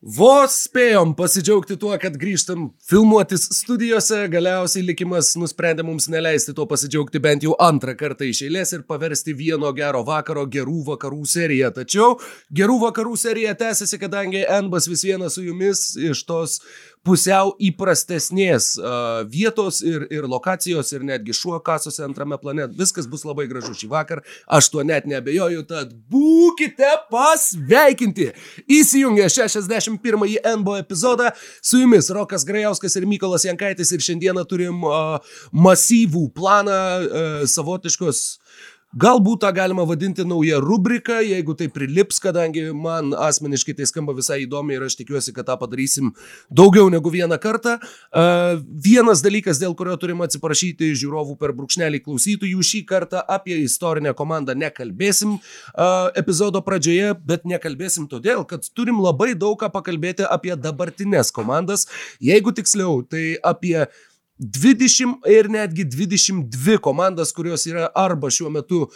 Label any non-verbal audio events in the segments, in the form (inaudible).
Vos spėjom pasidžiaugti tuo, kad grįžtam filmuotis studijose, galiausiai likimas nusprendė mums neleisti to pasidžiaugti bent jau antrą kartą iš eilės ir paversti vieno gero vakaro gerų vakarų seriją. Tačiau gerų vakarų serija tęsiasi, kadangi Enbas vis vienas su jumis iš tos pusiau įprastesnės uh, vietos ir, ir lokacijos ir netgi šuo kasosi antrame plane. Viskas bus labai gražu šį vakar, aš tuo net nebejoju, tad būkite pasveikinti. Įsijungę 61-ąjį NBO epizodą, su jumis Rokas Grajauskas ir Mykolas Jankaitis ir šiandieną turim uh, masyvų planą uh, savotiškos Galbūt tą galima vadinti nauja rubrika, jeigu tai prilips, kadangi man asmeniškai tai skamba visai įdomi ir aš tikiuosi, kad tą padarysim daugiau negu vieną kartą. Vienas dalykas, dėl kurio turim atsiprašyti žiūrovų per brūkšnelį klausytojų, šį kartą apie istorinę komandą nekalbėsim epizodo pradžioje, bet nekalbėsim todėl, kad turim labai daug ką pakalbėti apie dabartinės komandas, jeigu tiksliau, tai apie 20 ir netgi 22 komandas, kurios yra arba šiuo metu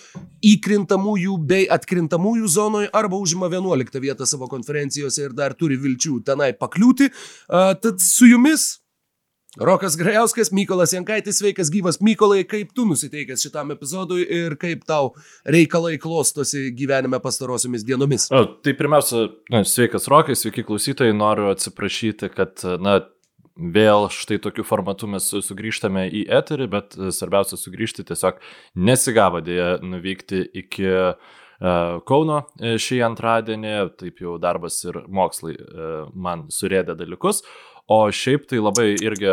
įkrintamųjų bei atkrintamųjų zonoje, arba užima 11 vietą savo konferencijose ir dar turi vilčių tenai pakliūti. Tad su jumis Rokas Grajauskas, Mykolas Jankaitis, sveikas gyvas Mykolai, kaip tu nusiteikęs šitam epizodui ir kaip tau reikalai klostosi gyvenime pastarosiomis dienomis? O, tai pirmiausia, na, sveikas Rokai, sveiki klausytojai, noriu atsiprašyti, kad, na, vėl štai tokiu formatu mes sugrįžtame į eterį, bet e, svarbiausia sugrįžti tiesiog nesigavo dėja nuvykti iki e, Kauno e, šį antradienį, taip jau darbas ir mokslai man surėdė dalykus. O šiaip tai labai irgi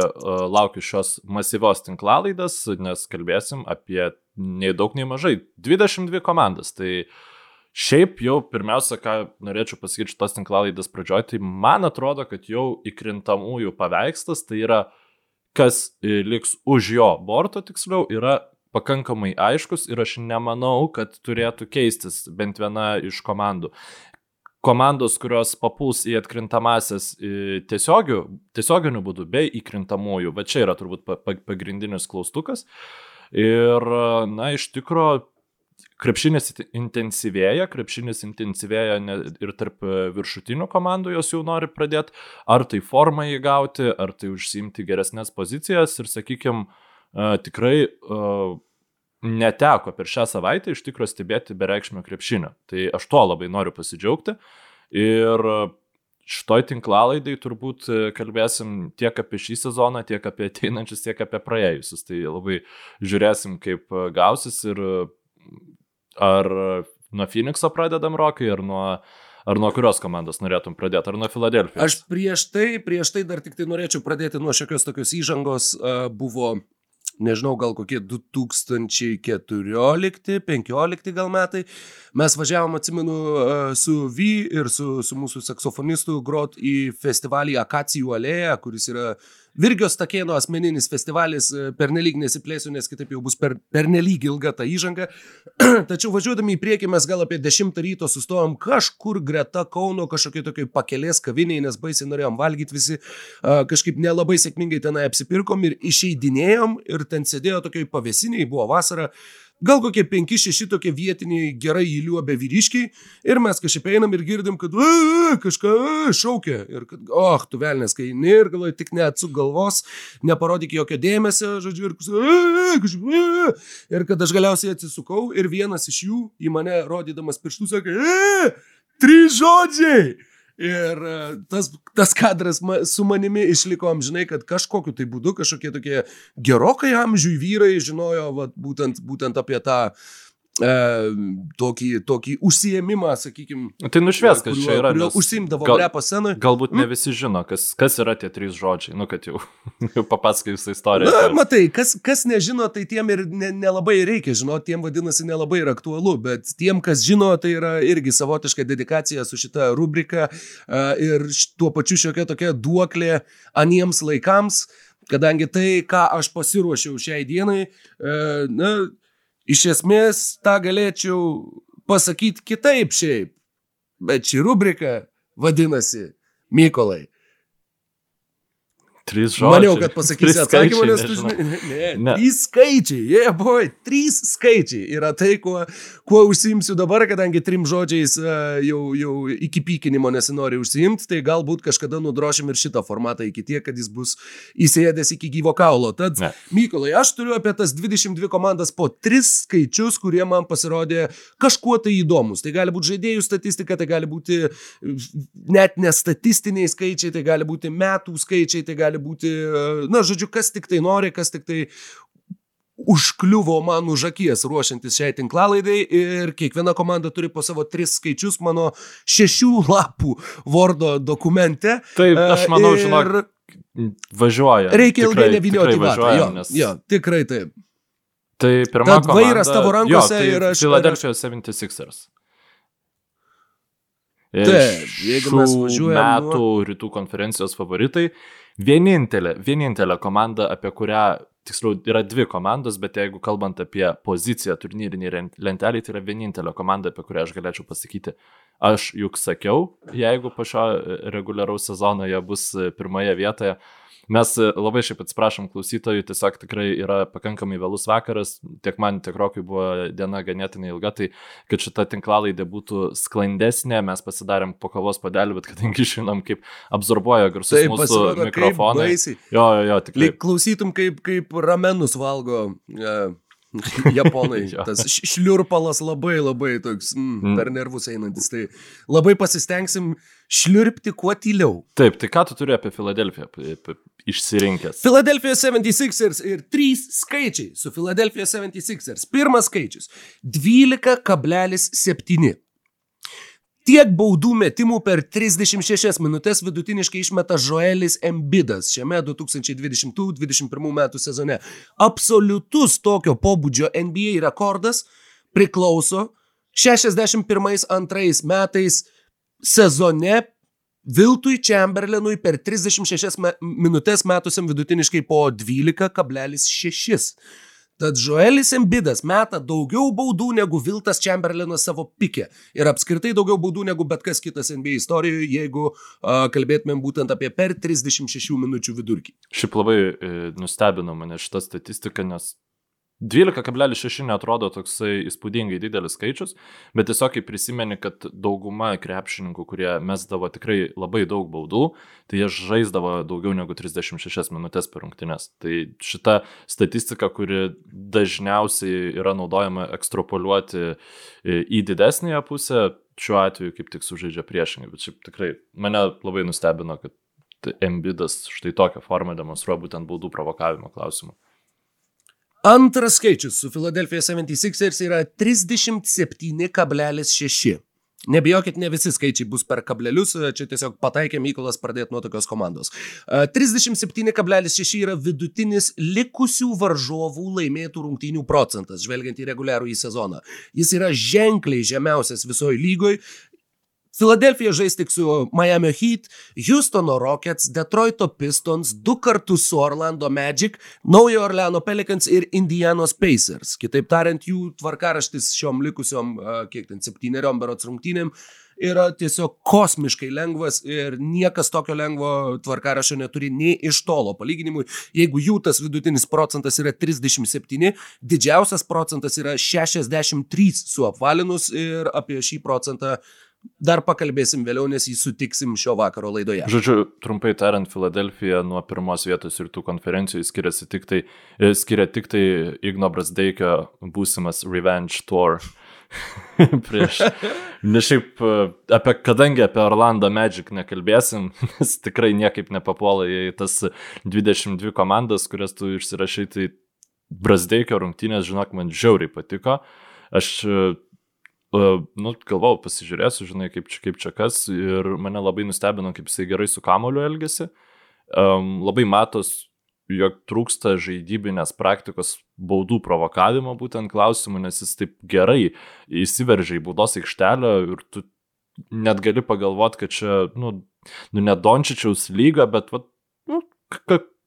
laukiu šios masyvios tinklalaidas, nes kalbėsim apie nei daug, nei mažai 22 komandas. Tai uh, Šiaip jau pirmiausia, ką norėčiau pasakyti šitos tinklalaidės pradžioje, tai man atrodo, kad jau įkrintamųjų paveikslas, tai yra kas liks už jo borto tiksliau, yra pakankamai aiškus ir aš nemanau, kad turėtų keistis bent viena iš komandų. Komandos, kurios papuls į atkrintamasias tiesiogių, tiesioginiu būdu, bei įkrintamųjų, va čia yra turbūt pagrindinis klaustukas. Ir, na, iš tikrųjų, krepšinis intensyvėja, krepšinis intensyvėja ir tarp e, viršutinių komandų jos jau nori pradėti, ar tai formą įgauti, ar tai užsimti geresnės pozicijas ir, sakykime, tikrai uh, neteko per šią savaitę iš tikrųjų stebėti bereikšmio krepšinio. Tai aš tuo labai noriu pasidžiaugti. Ir šitoj tinklalaidai turbūt e, kalbėsim tiek apie šį sezoną, tiek apie ateinančius, tiek apie praėjusius. Tai labai žiūrėsim, kaip gausis ir Ar nuo Phoenixo pradedam rokai, ar nuo, ar nuo kurios komandos norėtum pradėti, ar nuo Filadelfijos? Aš prieš tai, prieš tai dar tik tai norėčiau pradėti nuo šiokios tokios įžangos. Buvo nežinau, gal kokie 2014-2015 gal metai. Mes važiavom, atsimenu, su V ir su, su mūsų saksofonistu grot į festivalį Akacijų alėją, kuris yra Virgios Takėno asmeninis festivalis, e, pernelyg nesiplėsiu, nes kitaip jau bus per, pernelyg ilga ta įžanga. (clears throat) Tačiau važiuodami į priekį mes gal apie 10 ryto sustojom kažkur greta Kauno, kažkokiai tokiai pakelės kaviniai, nes baisiai norėjom valgyti visi, kažkaip nelabai sėkmingai tenai apsipirkom ir išeidinėjom ir ten sėdėjo tokiai pavėsiniai, buvo vasara, Gal kokie 5-6 tokie vietiniai gerai įliuobę vyriškiai ir mes kažkaip einam ir girdim, kad kažką šaukia ir kad, oh, tu velnės, kai eini ir galvoji, tik neatsuk galvos, neparodyk jokio dėmesio, žodžiu, ir, ir kad aš galiausiai atsisukau ir vienas iš jų į mane rodydamas pirštų sakė, trys žodžiai. Ir e, tas, tas kadras ma, su manimi išliko amžinai, kad kažkokiu tai būdu kažkokie tokie gerokai amžiui vyrai žinojo vat, būtent, būtent apie tą tokį, tokį užsiemimą, sakykime. Tai nušvies, kas čia yra. Užsimdavo gal, repo scenai. Galbūt ne mm. visi žino, kas, kas yra tie trys žodžiai, nu kad jau, (laughs) jau papasakai visą istoriją. Na, matai, kas, kas nežino, tai tiem ir nelabai ne reikia žinoti, tiem vadinasi nelabai yra aktualu, bet tiem, kas žino, tai yra irgi savotiška dedikacija su šita rubrika uh, ir tuo pačiu šiokia tokia duoklė aniems laikams kadangi tai, ką aš pasiruošiau šiai dienai, na, Iš esmės, tą galėčiau pasakyti kitaip šiaip, bet ši rubrika vadinasi Mykolai. Trys žodžiai. Maniau, kad pasakysi atsakymą, nes tu žinai. Ne, ne. Trys skaičiai, jie, yeah, boj, trys skaičiai yra tai, kuo, kuo užsiimsiu dabar, kadangi trim žodžiais e, jau, jau iki pykinimo nesinori užsiimti, tai galbūt kažkada nudrošim ir šitą formatą iki tiek, kad jis bus įsėdęs iki gyvo kaulo. Tad, Ne. Mykolai, aš turiu apie tas 22 komandas po tris skaičius, kurie man pasirodė kažkuo tai įdomus. Tai gali būti žaidėjų statistika, tai gali būti net nestatistiniai skaičiai, tai gali būti metų skaičiai, tai gali būti, na, žodžiu, kas tik tai nori, kas tik tai užkliuvo man už akies ruošiantis šiai tinklalaidai ir kiekviena komanda turi po savo tris skaičius mano šešių lapų Wordo dokumente. Taip, aš E, manau, ir žinok, važiuoja. Reikia ilgai Tikrai- nevinioti tikrai vatą. Jo, nes- jo, tikrai taip. Tai pirma Tad vairas tavo rankose jo, tai ir aš- Philadelphia 76ers. Taip, jeigu mes Šių važiuojam metų nuo... rytų konferencijos favoritai. Vienintelė, vienintelė komanda, apie kurią, tiksliau, yra dvi komandos, bet jeigu kalbant apie poziciją turnyrinį lentelį, tai yra vienintelė komanda, apie kurią aš galėčiau pasakyti. Aš juk sakiau, jeigu po šio reguliaraus sezono jie bus pirmoje vietoje, Mes e, labai šiaip atsiprašom klausytojų, tiesiog tikrai yra pakankamai vėlus vakaras, tiek man, tiek Rokui buvo diena ganėtinai ilga, tai kad šita tinklalaidė būtų sklandesnė, mes pasidarėm po kavos padelį, bet kadangi žinom, kaip absorbuoja garsus Taip, mūsų pasirodo, mikrofonai. Jo, jo, jo, tikrai. Lyg klausytum, kaip, kaip ramenus valgo uh, (laughs) japonai. (laughs) Tas šliurpalas labai labai toks mm, Mm. per nervus einantis. Tai labai pasistengsim šliurpti kuo tyliau. Taip, tai ką tu turi apie Filadelfiją išsirinkęs? Philadelphia 76ers ir trys skaičiai su Philadelphia 76ers. Pirmas skaičius - 12,7. Tiek baudų metimų per 36 minutės vidutiniškai išmeta Joelis Embidas šiame 2020-2021 metų sezone. Absoliutus tokio pobūdžio NBA rekordas priklauso 61-2 metais sezone Viltui Chamberlainui per 36 me minutės metusiam vidutiniškai po 12,6. Tad Joelis Embidas meta daugiau baudų negu Viltas Chamberlainas savo pikė. Ir apskritai daugiau baudų negu bet kas kitas NBA istorijoje, jeigu uh, kalbėtumėm būtent apie per 36 minučių vidurkį. Šiaip labai e, nustebino mane šitą statistiką, nes 12,6 netrodo toksai įspūdingai didelis skaičius, bet tiesiog kai prisimeni, kad dauguma krepšininkų, kurie mesdavo tikrai labai daug baudų, tai jie žaisdavo daugiau negu 36 minutės per rungtynes. Tai šita statistika, kuri dažniausiai yra naudojama ekstrapoliuoti e, į didesnėje pusę, šiuo atveju kaip tik sužaidžia priešingai. Bet šiaip tikrai mane labai nustebino, kad Embidas štai tokią formą demonstruoja būtent baudų provokavimo klausimu. Antras skaičius su Philadelphia 76ers yra 37,6. Nebijokit, ne visi skaičiai bus per kablelius, čia tiesiog pataikė Mykolas pradėti nuo tokios komandos. E, 37,6 yra vidutinis likusių varžovų laimėtų rungtynių procentas, žvelgiant į reguliarų į sezoną. Jis yra ženkliai žemiausias visoje lygoje. Filadelfija žais tik su Miami Heat, Houstono Rockets, Detroito Pistons, du kartus su Orlando Magic, Naujo Orleano Pelicans ir Indianos Pacers. Kitaip tariant, jų tvarkaraštis šiom likusiom, kiek ten, septyneriom berots rungtynėm yra tiesiog kosmiškai lengvas ir niekas tokio lengvo tvarkarašio neturi nei iš tolo. Palyginimui, jeigu jų tas vidutinis procentas yra 37, didžiausias procentas yra 63 su apvalinus ir apie šį procentą dar pakalbėsim vėliau, nes jį sutiksim šio vakaro laidoje. Žodžiu, trumpai tariant, Filadelfija nuo pirmos vietos ir tų konferencijų skiriasi tik tai, e, skiria tik tai Igno Brasdeikio būsimas Revenge Tour. (laughs) Prieš. Ne šiaip e, apie, kadangi apie Orlando Magic nekalbėsim, (laughs) nes tikrai niekaip nepapuola į tas 22 komandas, kurias tu išsirašai, tai Brasdeikio rungtynės, žinok, man žiauriai patiko. Aš Uh, nu, galvojau, pasižiūrėsiu, žinai, kaip čia, kaip čia kas. Ir mane labai nustebino, kaip jisai gerai su kamoliu elgesi. Um, labai matos, jog trūksta žaidybinės praktikos baudų provokavimo būtent klausimų, nes jis taip gerai įsiveržia į baudos aikštelę ir tu net gali pagalvoti, kad čia, nu, nu ne Dončičiaus lyga, bet, va, nu,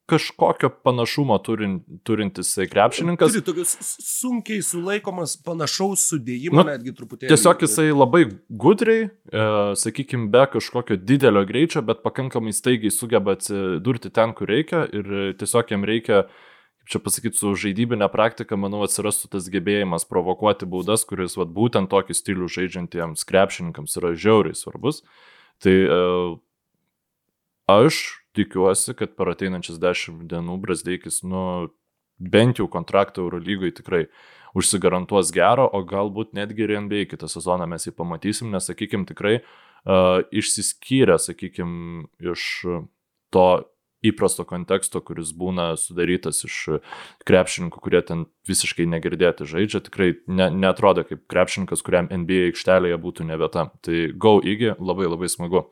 kažkokio panašumo turin, turintis krepšininkas. Turi tokius sunkiai sulaikomas panašaus sudėjimo, nu, netgi truputėlį. Tiesiog jisai labai gudriai, e, sakykime, be kažkokio didelio greičio, bet pakankamai staigiai sugeba atsidurti ten, kur reikia ir tiesiog jam reikia, kaip čia pasakyti, su žaidybinė praktika, manau, atsirastų tas gebėjimas provokuoti baudas, kuris vat, būtent tokį stilių žaidžiantiems krepšininkams yra žiauriai svarbus. Tai e, aš tikiuosi, kad per ateinančias dešimt dienų Brasdeikis, nu, bent jau kontraktą Eurolygoje tikrai užsigarantuos gero, o galbūt netgi ir NBA kitą sezoną mes jį pamatysim, nes, sakykime, tikrai uh, išsiskyrė, sakykime, iš to įprasto konteksto, kuris būna sudarytas iš krepšininkų, kurie ten visiškai negirdėti žaidžia, tikrai ne, netrodo kaip krepšininkas, kuriam NBA aikštelėje būtų ne vieta. Tai go įgy, labai labai smagu.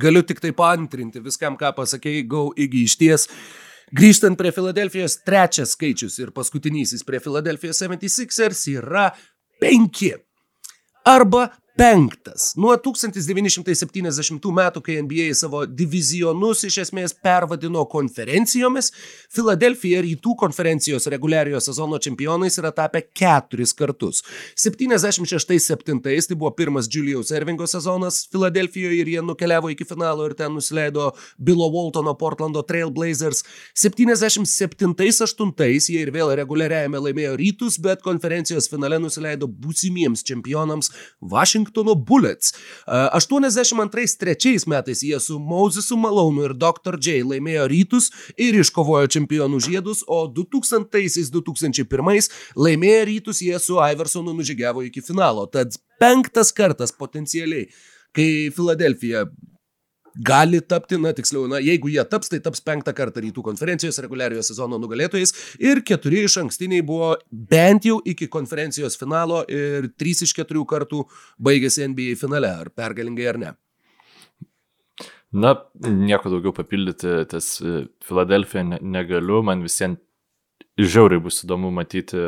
Galiu tik tai paantrinti viskam, ką pasakėjai, go įgy iš ties. Grįžtant prie Filadelfijos, trečias skaičius ir paskutinysis prie Filadelfijos 76ers yra penki. Arba penktas. Nuo 1970 metų, kai NBA savo divizionus iš esmės pervadino konferencijomis, Filadelfija rytų konferencijos reguliariojo sezono čempionais yra tapę keturis kartus. 76-7 tai buvo pirmas Julius Ervingo sezonas Filadelfijoje ir jie nukeliavo iki finalo ir ten nusileido Bilo Waltono Portlando Trail Blazers. 77-8 jie ir vėl reguliariajame laimėjo rytus, bet konferencijos finale nusileido būsimiems čempionams Washington. Washingtono Bullets. 82-3 metais jie su Mosesu Malonu ir Dr. J laimėjo rytus ir iškovojo čempionų žiedus, o 2000-2001 laimėjo rytus jie su Iversonu nužygiavo iki finalo. Tad penktas kartas potencialiai, kai Filadelfija gali tapti, na tiksliau, na jeigu jie taps, tai taps penktą kartą rytų konferencijos reguliariojo sezono nugalėtojais ir keturi iš ankstiniai buvo bent jau iki konferencijos finalo ir trys iš keturių kartų baigėsi NBA finale, ar pergalingai ar ne. Na, nieko daugiau papildyti, ties Filadelfija ne, negaliu, man visiems žiauriai bus įdomu matyti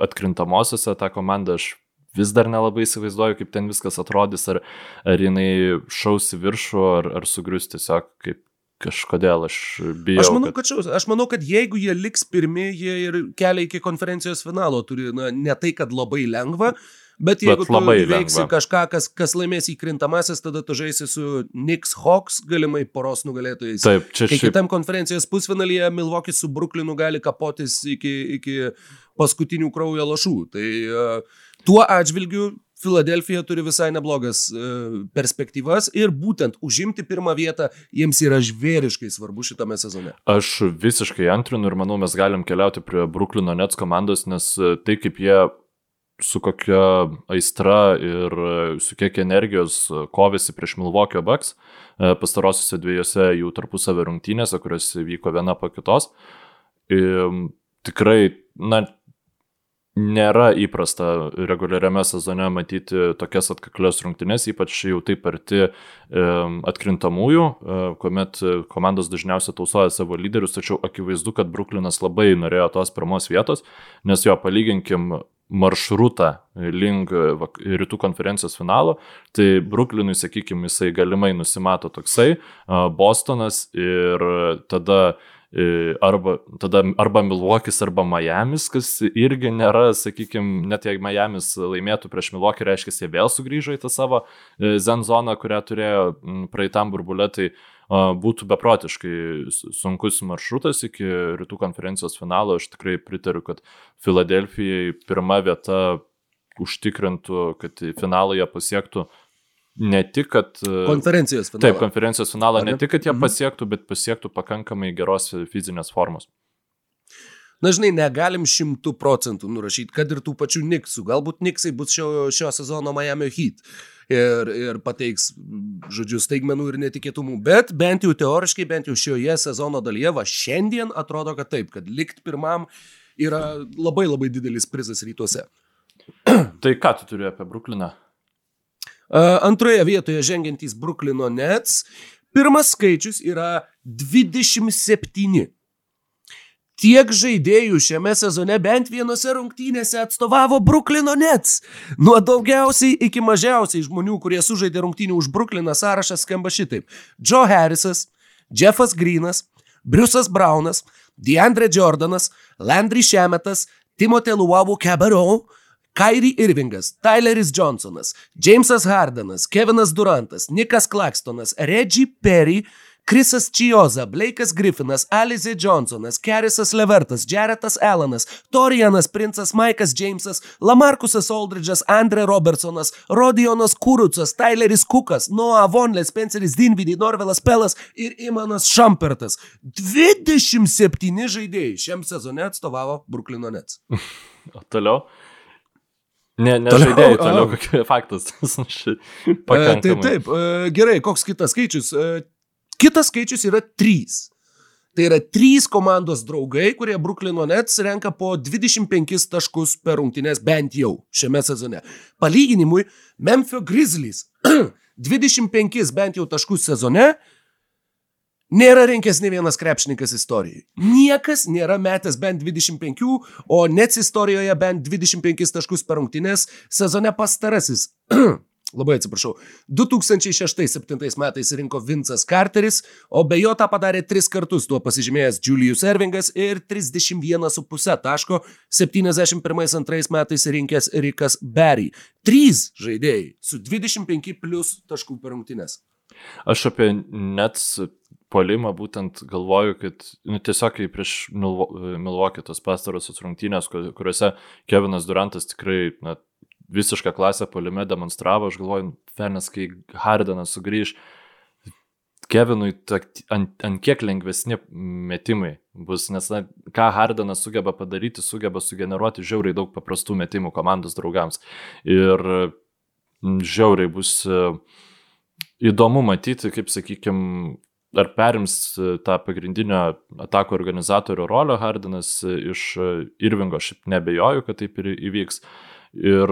atkrintamosiose tą komandą, aš vis dar nelabai įsivaizduoju, kaip ten viskas atrodys, ar, ar jinai šaus į viršų, ar, ar sugrius tiesiog kaip kažkodėl aš bijau. Aš manau, kad, kad aš manau, kad jeigu jie liks pirmie, jie ir kelią iki konferencijos finalo turi, na, ne tai, kad labai lengva, bet jeigu bet tu veiksi lengva. kažką, kas, kas laimės įkrintamasis, tada tu žaisi su Knicks Hawks, galimai poros nugalėtojais. Taip, čia šiaip. Kitam konferencijos pusfinalyje Milwaukee su Brooklynu gali kapotis iki, iki paskutinių kraujo lašų. Tai uh, Tuo atžvilgiu Filadelfija turi visai neblogas e, perspektyvas ir būtent užimti pirmą vietą jiems yra žvėriškai svarbu šitame sezone. Aš visiškai antrinu ir manau, mes galim keliauti prie Bruklino Nets komandos, nes e, tai kaip jie su kokia aistra ir e, su kiek energijos kovėsi prieš Milwaukee Bucks pastarosiuose dviejose jų tarpusavio rungtynėse, kurios vyko viena po kitos. Ir tikrai, na, nėra įprasta reguliariame sezone matyti tokias atkaklias rungtynes, ypač jau taip arti atkrintamųjų, e, kuomet komandos dažniausiai tausoja savo lyderius, tačiau akivaizdu, kad Bruklinas labai norėjo tos pirmos vietos, nes jo palyginkim maršrutą link rytų konferencijos finalo, tai Bruklinui, sakykime, jisai galimai nusimato toksai, Bostonas ir tada arba, tada, arba Milvokis, arba Miamis, kas irgi nėra, sakykime, net jei Miamis laimėtų prieš Milvokį, reiškia, jie vėl sugrįžo į tą savo e, zen zoną, kurią turėjo praeitam burbulė, tai būtų beprotiškai sunkus maršrutas iki rytų konferencijos finalo. Aš tikrai pritariu, kad Filadelfijai pirma vieta užtikrintų, kad finalą jie pasiektų uh, ne tik, kad... E, konferencijos finalą. Taip, konferencijos finalą, ne? ne tik, kad jie mhm. pasiektų, bet pasiektų pakankamai geros fizinės formos. Na, žinai, negalim šimtų procentų nurašyti, kad ir tų pačių Niksų. Galbūt Niksai bus šio, šio sezono Miami Heat ir, ir pateiks, žodžiu, staigmenų ir netikėtumų. Bet bent jau teoriškai, bent jau šioje sezono dalyje, va šiandien atrodo, kad taip, kad likt pirmam yra labai labai didelis prizas rytuose. tai ką tu turi apie Brukliną? Antroje vietoje žengiantys Bruklino Nets. Pirmas skaičius yra 27. Tiek žaidėjų šiame sezone bent vienose rungtynėse atstovavo Bruklino Nets. Nuo daugiausiai iki mažiausiai žmonių, kurie sužaidė rungtynių už Brukliną, sąrašas skamba šitaip. Joe Harrisas, Jeffas Greenas, Briusas Braunas, Deandre Jordanas, Landry Šemetas, Timotė Luavu Cabarau, Kairi Irvingas, Tyleris Johnsonas, Jamesas Hardenas, Kevinas Durantas, Nikas Klakstonas, Reggie Perry, Krisas Čioza, Blake'as Griffinas, Alize Johnsonas, Kerisas Levertas, Jaretas Alanas, Torianas Princas, Maikas Jamesas, Lamarkusas Aldridge'as, Andre Robertsonas, Rodionas Kurucas, Tyleris Kukas, Noah Vonlė, Spenceris Dinvidį, Norvelas Pelas ir Imanas Šampertas. 27 žaidėjai šiam sezone atstovavo Bruklino Nets. (laughs) O toliau? Ne, ne Toliau, žaidėjai, toliau kokie (laughs) faktas. (laughs) E, Pakankamai. Taip, taip, e, gerai, koks kitas skaičius? E, Kitas skaičius yra 3. Tai yra 3 komandos draugai, kurie Bruklino Nets renka po 25 taškus per rungtynės bent jau šiame sezone. Palyginimui, Memphis Grizzlies (clears throat) 25 bent jau taškus sezone nėra rinkęs ne vienas krepšininkas istorijai. Niekas nėra metęs bent 25, o Nets istorijoje bent 25 taškus per rungtynės sezone pastarasis. (clears throat) Labai atsiprašau. 2006-2007 metais rinko Vincas Carteris, o be jo tą padarė tris kartus, tuo pasižymėjęs Julius Ervingas ir 31,5 taško 71-2 metais rinkęs Rikas Berry. Trys žaidėjai su 25 plus taškų per rungtynės. Aš apie Nets polimą būtent galvoju, kad nu, tiesiog kai prieš Milvokį tos pastarosios rungtynės, kur- kuriuose Kevinas Durantas tikrai na, visišką klasę polime demonstravo, aš galvoju, Fernas, kai Hardenas sugrįž, Kevinui ant, ant kiek lengvesni metimai bus, nes na, ką Hardenas sugeba padaryti, sugeba sugeneruoti žiauriai daug paprastų metimų komandos draugams. Ir mm, žiauriai bus e, įdomu matyti, kaip, sakykime, ar perims e, tą pagrindinio atako organizatorių rolę Hardinas e, iš e, Irvingo, šiaip nebejoju, kad taip ir įvyks. Ir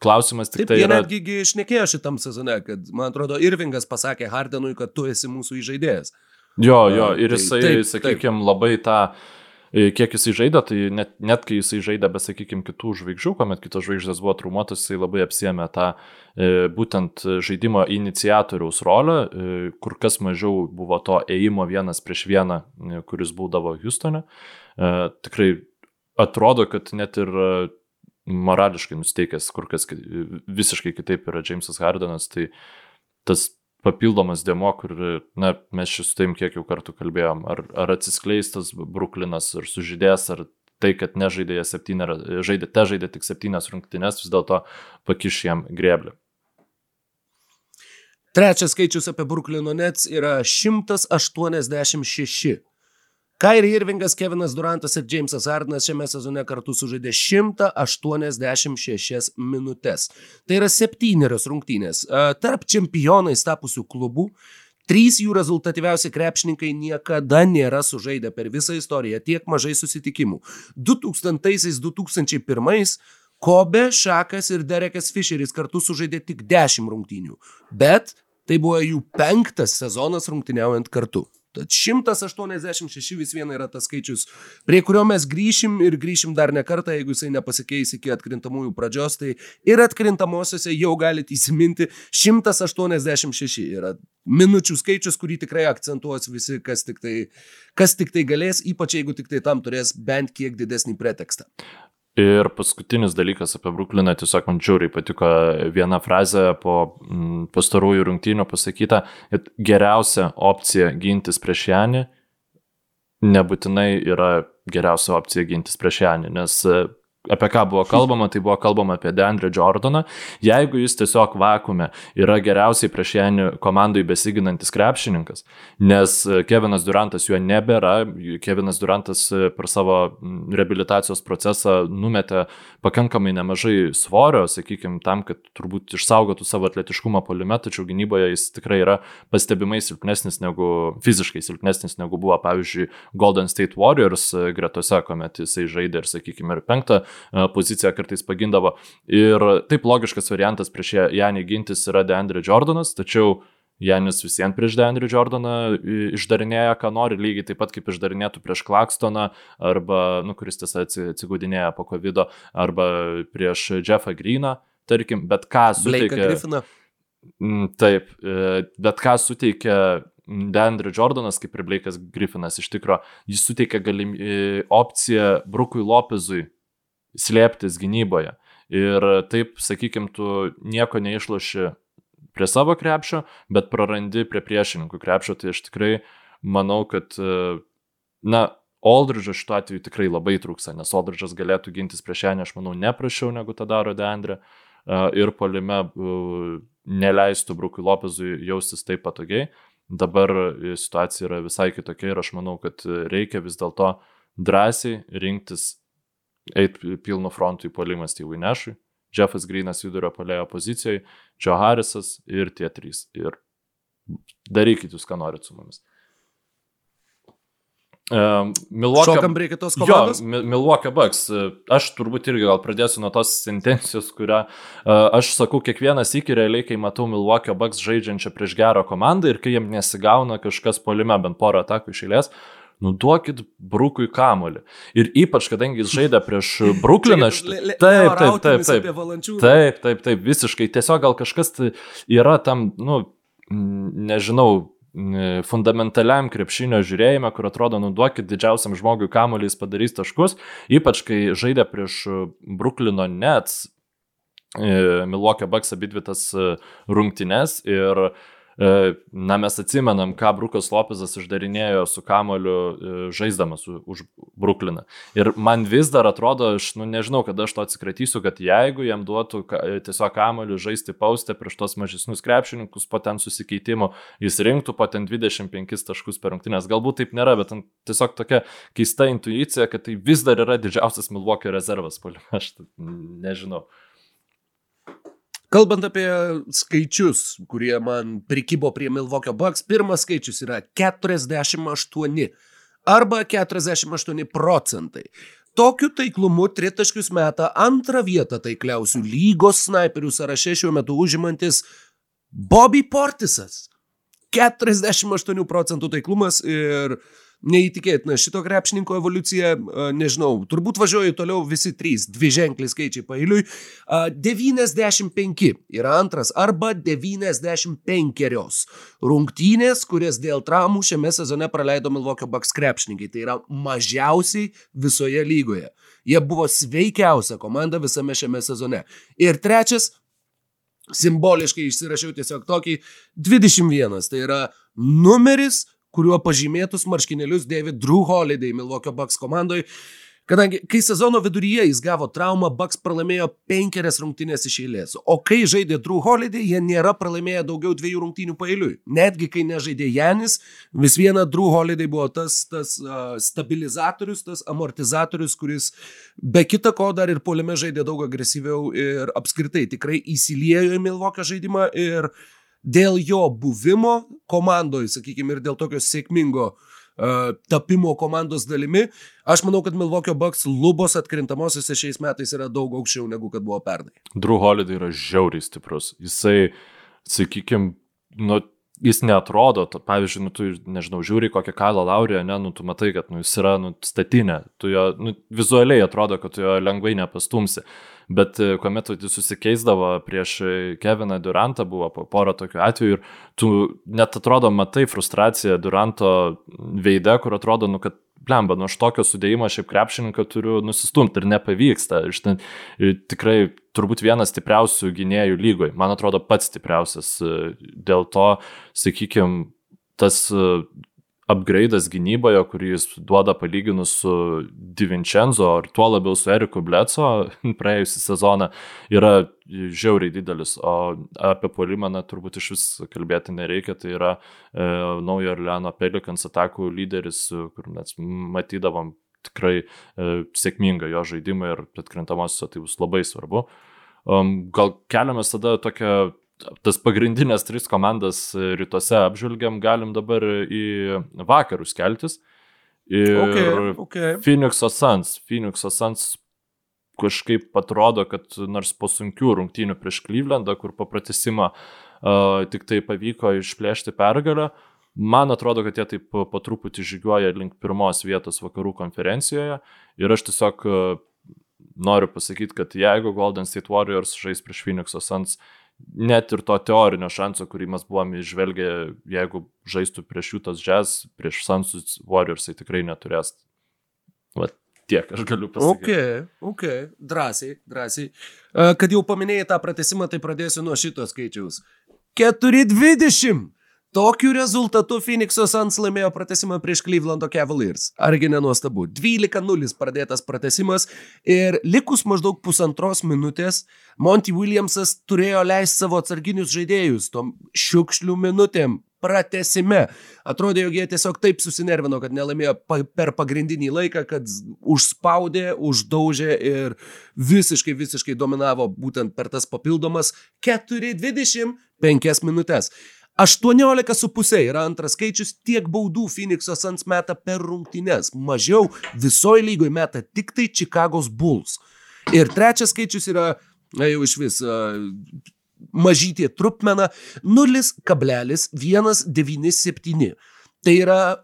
klausimas tik Taip, tai jie yra... netgi gi išnekėjo šitam sezone, kad, man atrodo, Irvingas pasakė Hardenui, kad tu esi mūsų įžaidėjas. Jo, jo, ir tai jisai, taip, sakykime, labai tą, e, kiek jisai žaidė, tai net, net kai jisai žaidė be, sakykime, kitų žvaigždžių, kuomet kitos žvaigždės buvo traumuotos, jisai labai apsiemė tą e, būtent žaidimo iniciatoriaus rolę, e, kur kas mažiau buvo to ėjimo vienas prieš vieną, e, kuris būdavo Houstone. Tikrai atrodo, kad net ir morališkai nusteikęs, kur kas visiškai kitaip yra Jamesas Hardenas, tai tas papildomas demo, kur, na, mes šis taim kiek jau kartų kalbėjom, ar, ar atsiskleistas Bruklinas, ar sužydės, ar tai, kad nežaidė jie septynę, žaidė, te žaidė tik septynias rungtynes, vis dėlto pakiš jam greblį. Trečias skaičius apie Bruklino Nets yra 186. Kairi Irvingas, Kevinas Durantas ir Jamesas Hardenas šiame sezone kartu sužaidė 186 minutės. Tai yra septynerios rungtynės. E, Tarp čempionais tapusių klubų Trys jų rezultatyviausi krepšininkai niekada nėra sužaidę per visą istoriją tiek mažai susitikimų. 2000-2001 Kobe, Šakas ir Derekas Fisheris kartu sužaidė tik 10 rungtynių, bet tai buvo jų penktas sezonas rungtyniaujant kartu. Tad 186 vis viena yra tas skaičius, prie kurio mes grįšim ir grįšim dar ne kartą, jeigu jisai nepasikeis iki atkrintamųjų pradžios, tai ir atkrintamosiose jau galite įsiminti 186 yra minučių skaičius, kurį tikrai akcentuos visi, kas tik tai, kas tik tai galės, ypač jeigu tik tai tam turės bent kiek didesnį pretekstą. Ir paskutinis dalykas apie Brukliną, tiesiog man žiauriai patiko viena frazė po pastarųjų rungtynių pasakyta, kad geriausia opcija gintis prieš Janį nebūtinai yra geriausia opcija gintis prieš Janį, nes apie ką buvo kalbama, tai buvo kalbama apie Deandre Jordaną. Jeigu jis tiesiog vakume yra geriausiai prieš Janį komandai besiginantis krepšininkas, nes e, Kevinas Durantas juo nebėra, Kevinas Durantas e, per savo reabilitacijos procesą numetė pakankamai nemažai svorio, sakykime, tam, kad turbūt išsaugotų savo atletiškumą polime, tačiau gynyboje jis tikrai yra pastebimai silpnesnis negu, fiziškai silpnesnis negu buvo, pavyzdžiui, Golden State Warriors e, gretose, kuomet jisai žaidė ir, sakykime, ir penktą poziciją kartais pagindavo. Ir taip logiškas variantas prieš ją- Janį gintis yra Deandre Jordanas, tačiau Janis visiems prieš Deandre Jordaną išdarinėja, ką nori, lygiai taip pat kaip išdarinėtų prieš Klakstoną, arba, nu, kuris tiesa atsi- atsigaudinėja po COVID, arba prieš Jeffą Greeną, tarkim, bet ką suteikia... Mm, Taip, e, bet ką suteikia Deandre Jordanas, kaip ir Blake'as Griffinas, iš tikrųjų, jis suteikia galim, e, opciją Brukui Lopezui slėptis gynyboje. Ir taip, sakykim, tu nieko neišloši prie savo krepšio, bet prarandi prie priešininkų krepšio. Tai aš tikrai manau, kad, e, na, Aldridžo šituo atveju tikrai labai trūksta, nes Aldridžas galėtų gintis prieš ją, aš manau, neprašiau negu tą daro Deandre. Ir polime neleistų Brukui Lopezui jaustis taip patogiai. Dabar situacija yra visai kitokia ir aš manau, kad reikia vis dėlto drąsiai rinktis, eiti pilnu frontu į polimą Steve'ui Nešui, Jeffas Greenas vidurio polėjo pozicijoje, Joe Harrisas ir tie trys. Ir darykit jūs, ką norit su mumis. Uh, Milwaukee... Šokam reikia tos komandos? Jo, Milwaukee Bucks. Aš turbūt irgi gal pradėsiu nuo tos sentencijos, kurią uh, aš sakau kiekvienas iki realiai, kai matau Milwaukee Bucks žaidžiančią prieš gerą komandą ir kai jiems nesigauna kažkas polime bent porą atakų išėlės, nu duokit Brukui kamolį. Ir ypač, kadangi jis žaidė prieš (laughs) Brukliną, aš... Taip, taip, taip, taip. Taip, taip, taip, visiškai. Tiesiog gal kažkas tai yra tam, nu, nežinau, fundamentaliam krepšinio žiūrėjime, kur atrodo, nu duokit didžiausiam žmogui kamuolį, jis padarys taškus, ypač kai žaidė prieš Bruklino Nets, e, Milwaukee Bucks abidvitas e, rungtynes ir E, na, mes atsimenam, ką Brukas Lopezas išdarinėjo su kamoliu e, žaisdamas už Brukliną. Ir man vis dar atrodo, aš nu, nežinau, kada aš to atsikratysiu, kad jeigu jam duotų e, tiesiog kamoliu žaisti paustę prieš tos mažesnius krepšininkus po ten susikeitimo, jis rinktų po ten 25 taškus per rungtynės. Galbūt taip nėra, bet tiesiog tokia keista intuicija, kad tai vis dar yra didžiausias Milwaukee rezervas. (laughs) Aš nežinau. Kalbant apie skaičius, kurie man prikibo prie Milwaukee Bucks, pirmas skaičius yra 48 arba 48 procentai. Tokiu taiklumu tritaškius meta antrą vietą taikliausių lygos snaiperių sąraše šiuo metu užimantis Bobby Portisas. 48 procentų taiklumas ir neįtikėtina šito krepšininko evoliucija, nežinau, turbūt važiuoju toliau visi trys, dvi ženkliai skaičiai pailiui. 95 yra antras arba 95 rungtynės, kurias dėl traumų šiame sezone praleido Milwaukee Bucks krepšininkai. Tai yra mažiausiai visoje lygoje. Jie buvo sveikiausia komanda visame šiame sezone. Ir trečias simboliškai išsirašiau tiesiog tokį 21. Tai yra numeris, kuriuo pažymėtus marškinėlius dėvi Drew Holiday Milwaukee Bucks komandoje. Kadangi, kai sezono viduryje jis gavo traumą, Bucks pralaimėjo penkerias rungtynės iš eilės, o kai žaidė Drew Holiday, jie nėra pralaimėję daugiau dviejų rungtynių pailiui. Netgi kai nežaidė Janis, vis viena Drew Holiday buvo tas, tas uh, stabilizatorius, tas amortizatorius, kuris be kita ko dar ir poliame žaidė daug agresyviau ir apskritai tikrai įsiliejo į Milwaukee žaidimą ir uh, dėl jo buvimo komandoje, sakykime, ir dėl tokio sėkmingo uh, tapimo komandos dalimi, aš manau, kad Milwaukee Bucks lubos atkrintamosiose šiais metais yra daug aukščiau negu kad buvo pernai. Drew Holiday yra žiauriai stiprus. Jisai, sakykime, nu, jis netrodo, to, pavyzdžiui, nu, tu, nežinau, žiūri kokią kalą laurę, ne, nu, tu matai, kad nu, jis yra nu, statinė, tu jo, nu, vizualiai atrodo, kad tu jo lengvai nepastumsi bet e, kuomet jis susikeisdavo prieš Keviną Durantą, buvo porą tokių atvejų ir tu net atrodo matai frustraciją Duranto veide, kur atrodo, nu, kad blemba, nu aš tokio sudėjimo šiaip krepšininką turiu nusistumti ir nepavyksta. Iš ten e, tikrai turbūt vienas stipriausių gynėjų lygoje, man atrodo pats stipriausias. E, dėl to, sakykime, tas upgrade'as gynyboje, kurį jis duoda palyginus su Divincenzo ir tuo labiau su Eriku Bleco (laughs) praėjusią sezoną, yra žiauriai didelis. O apie polimą, na, turbūt iš vis kalbėti nereikia. Tai yra e, naujo Orleano Pelikans atakų lyderis, kur mes matydavom tikrai e, sėkmingą jo žaidimą ir atkrintamosios tai bus labai svarbu. Um, gal keliamės tada tokią tas pagrindinės tris komandas rytuose apžvelgiam, galim dabar į vakarus keltis. Ir okay, okay. Phoenix'o Suns. Phoenix'o Suns kažkaip atrodo, kad nors po sunkių rungtynių prieš Clevelandą, kur papratesimą uh, tik tai pavyko išplėšti pergalę, man atrodo, kad jie taip po truputį žygiuoja link pirmos vietos vakarų konferencijoje. Ir aš tiesiog uh, noriu pasakyti, kad jeigu Golden State Warriors žais prieš Phoenix'o Suns, net ir to teorinio šanso, kurį mes buvome išvelgę, jeigu žaistų prieš Jutas Jazz, prieš Sunsus Warriors, tai tikrai neturės. Vat tiek aš galiu pasakyti. Ok, ok, drąsiai, drąsiai. Uh, kad jau paminėjai tą pratesimą, tai pradėsiu nuo šito skaičiaus. 420. Tokiu rezultatu Phoenix'o Suns laimėjo pratesimą prieš Clevelando Cavaliers. Argi nenuostabu. 12-0 pradėtas pratesimas ir likus maždaug pusantros minutės Monty Williamsas turėjo leisti savo atsarginius žaidėjus tom šiukšlių minutėm pratesime. Atrodė, jog jie tiesiog taip susinervino, kad nelaimėjo pa per pagrindinį laiką, kad užspaudė, uždaužė ir visiškai, visiškai dominavo būtent per tas papildomas 4-25 minutės. 18,5 yra antras skaičius, tiek baudų Phoenix'o Suns meta per rungtynes. Mažiau visoje lygoje meta tik tai Chicago's Bulls. Ir trečias skaičius yra, na jau iš vis, mažytė trupmena 0,197. Tai yra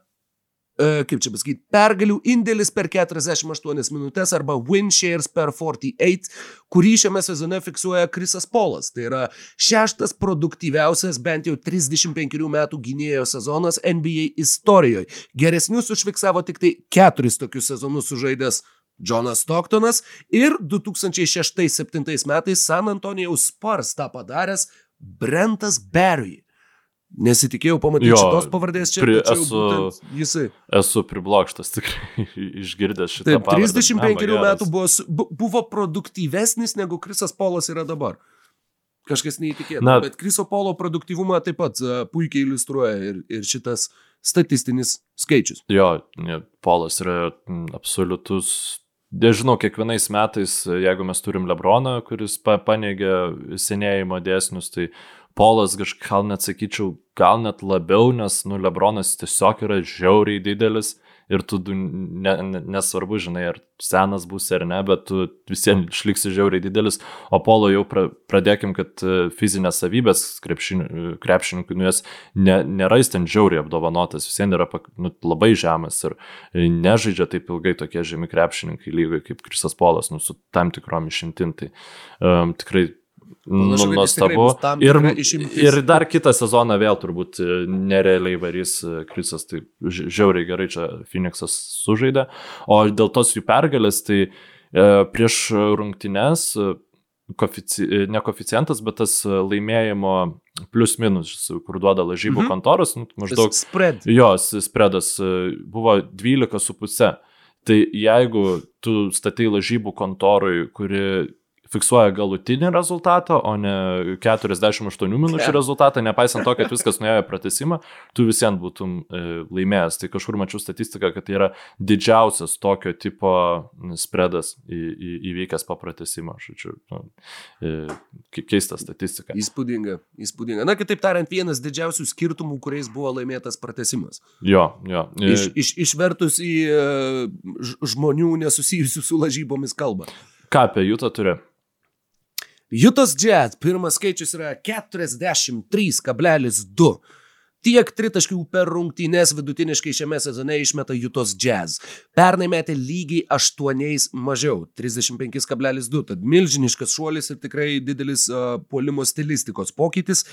kaip čia pasakyti, pergalių indėlis per 48 minutės arba win shares per 48, kurį šiame sezone fiksuoja Krisas Polas. Tai yra šeštas produktyviausias bent jau 35 metų gynėjo sezonas NBA istorijoje. Geresnius užfiksavo tik tai keturis tokius sezonus sužaidęs Jonas Stocktonas ir 2006-2007 metais San Antonijaus Spurs tą padaręs Brentas Barry. Nesitikėjau pamatyti jo, šitos pavardės čia. Pri, esu, jisai. Esu priblokštas (laughs) tikrai išgirdęs šitą Taip, pavardę. 35 Na, metų buvo, buvo produktyvesnis negu Krisas Polas yra dabar. Kažkas neįtikėtina. Bet Kriso Polo produktyvumą taip pat uh, puikiai iliustruoja ir, ir šitas statistinis skaičius. Jo, Polas yra absoliutus Nežinau, kiekvienais metais, jeigu mes turim Lebroną, kuris pa paneigia senėjimo dėsnius, tai Polas, gal net sakyčiau, gal net labiau, nes, nu, Lebronas tiesiog yra žiauriai didelis ir tu ne, ne, nesvarbu, žinai, ar senas būsi ar ne, bet tu visiems išliksi žiauriai didelis, o Polo jau pra, pradėkim, kad e, fizinės savybės krepšininkų, nu, jas ne, nėra jis ten žiauriai apdovanotas, visiems yra nu, labai žemas ir e, nežaidžia taip ilgai tokie žemi krepšininkai lygiai kaip Krisas Polas, nu, su tam tikrom išimtim, tai um, tikrai Nu, nuostabu. Ir, ir dar kitą sezoną vėl turbūt e, nerealiai varys e, Krisas, tai žiauriai gerai čia Phoenixas sužaidė. O dėl tos jų pergalės, tai e, prieš rungtynes, kofici, ne koficijantas, bet tas laimėjimo plus minus, kur duoda lažybų mhm. kontoros, nu, maždaug. Spread. Jos spreadas buvo 12,5. Tai jeigu tu statai lažybų kontorui, kuri fiksuoja galutinį rezultatą, o ne 48 minučių rezultatą, nepaisant to, kad viskas nuėjo pratesimą, tu visiems būtum e, laimėjęs. Tai kažkur mačiau statistiką, kad tai yra didžiausias tokio tipo spredas į, į, įvykęs po pratesimą. Žodžiu, nu, e, keista statistika. Įspūdinga, įspūdinga. Na, kitaip tariant, vienas didžiausių skirtumų, kuriais buvo laimėtas pratesimas. Jo, jo. E, iš, iš, išvertus į e, žmonių nesusijusių su lažybomis kalbą. Ką apie Jutą turi? Jutos Jazz pirmas skaičius yra 43,2. Tiek tritaškių per rungtynės vidutiniškai šiame sezone išmeta Jutos Jazz. Pernai metė lygiai 8 mažiau - 35,2. Tad milžiniškas šuolis ir tikrai didelis uh, puolimo stilistikos pokytis.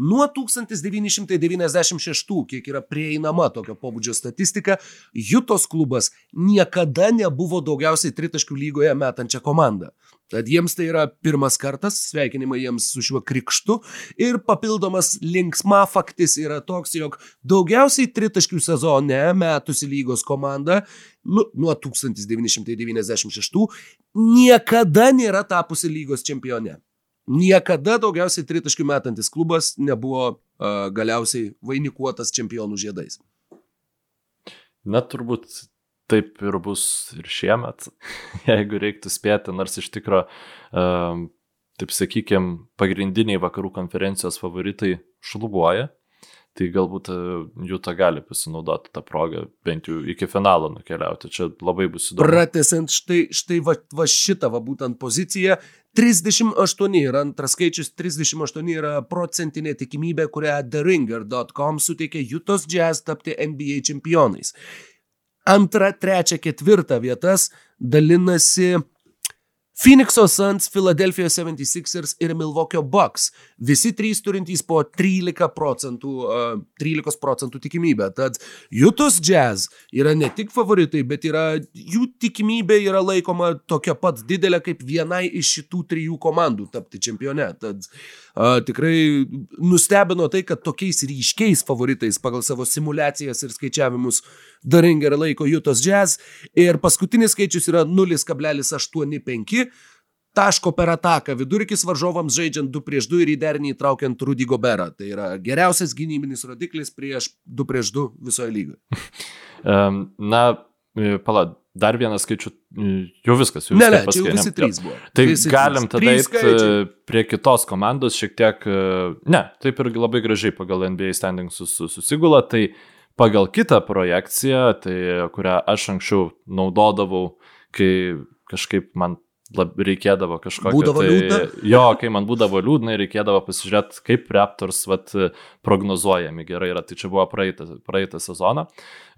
Nuo 1996, kiek yra prieinama tokio pobūdžio statistika, Jutos klubas niekada nebuvo daugiausiai tritaškių lygoje metančią komandą. Tad jiems tai yra pirmas kartas, sveikinimai jiems su šiuo krikštu ir papildomas linksma faktis yra toks, jog daugiausiai tritaškių sezone metusi lygos komanda nu, nuo 1996 niekada nėra tapusi lygos čempione. Niekada daugiausiai tritaškių metantis klubas nebuvo uh, galiausiai vainikuotas čempionų žiedais. Na, turbūt taip ir bus ir šiemet, (laughs) jeigu reiktų spėti, nors iš tikrųjų, um, taip sakykime, pagrindiniai vakarų konferencijos favoritai šlubuoja, tai galbūt e, Jūta gali pasinaudoti tą progą, bent jau iki finalo nukeliauti. Čia labai bus įdomu. Pratesant štai, štai va, va šitą va būtent poziciją, 38 yra antras skaičius, 38 yra procentinė tikimybė, kurią TheRinger.com suteikia Jutos Jazz tapti NBA čempionais antrą, trečią, ketvirtą vietas dalinasi Phoenix'o Suns, Philadelphia 76ers ir Milwaukee Bucks. Visi trys turintys po 13 procentų, uh, 13 procentų tikimybę. Tad Jutus Jazz yra ne tik favoritai, bet yra, jų tikimybė yra laikoma tokia pat didelė kaip vienai iš šitų trijų komandų tapti čempione. Tad uh, tikrai nustebino tai, kad tokiais ryškiais favoritais pagal savo simulacijas ir skaičiavimus Daringer laiko Jutos Jazz. Ir paskutinis skaičius yra 0,85 taško per ataką, vidurkis varžovams žaidžiant 2 prieš 2 ir į derinį įtraukiant Rudy Goberą. Tai yra geriausias gynybinis rodiklis prieš 2 prieš 2 visoje lygoje. (laughs) Na, e, pala, dar vieną skaičių, e, jau viskas, jau ne, ne, čia jau visi trys buvo. Tai visi galim tada eiti prie kitos komandos šiek tiek, e, ne, taip ir labai gražiai pagal NBA standings susigula, tai pagal kitą projekciją, tai kurią aš anksčiau naudodavau, kai kažkaip man lab, reikėdavo kažkokio. Būdavo tai, liūdna? (laughs) Jo, kai man būdavo liūdna, reikėdavo pasižiūrėti, kaip Raptors vat, prognozuojami gerai yra. Tai čia buvo praeitą, praeitą sezoną.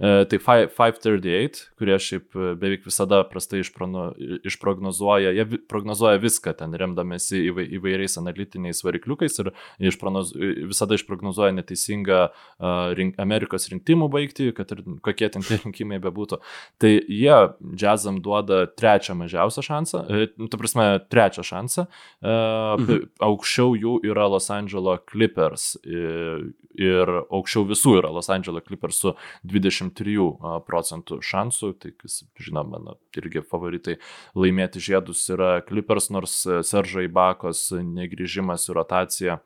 E, tai 538, kurie šiaip beveik visada prastai išprono, išprognozuoja, jie prognozuoja viską ten remdamėsi įvai, įvairiais analitiniais varikliukais ir išpronoz, visada išprognozuoja neteisingą uh, rink, Amerikos rinkimų baigti, kad ir kokie ten tie rinkimai bebūtų. Tai jie džiazam duoda trečią mažiausią šansą, e, tu prasme, trečią šansą. Uh, mhm. Aukščiau jų yra Los Angeles Clippers ir, ir aukščiau visų yra Los Angeles Clippers su 20 23 procentų šansų, tai žinoma, mano irgi favoritai laimėti žiedus yra Clippers, nors Seržai Bakos negrįžimas į rotaciją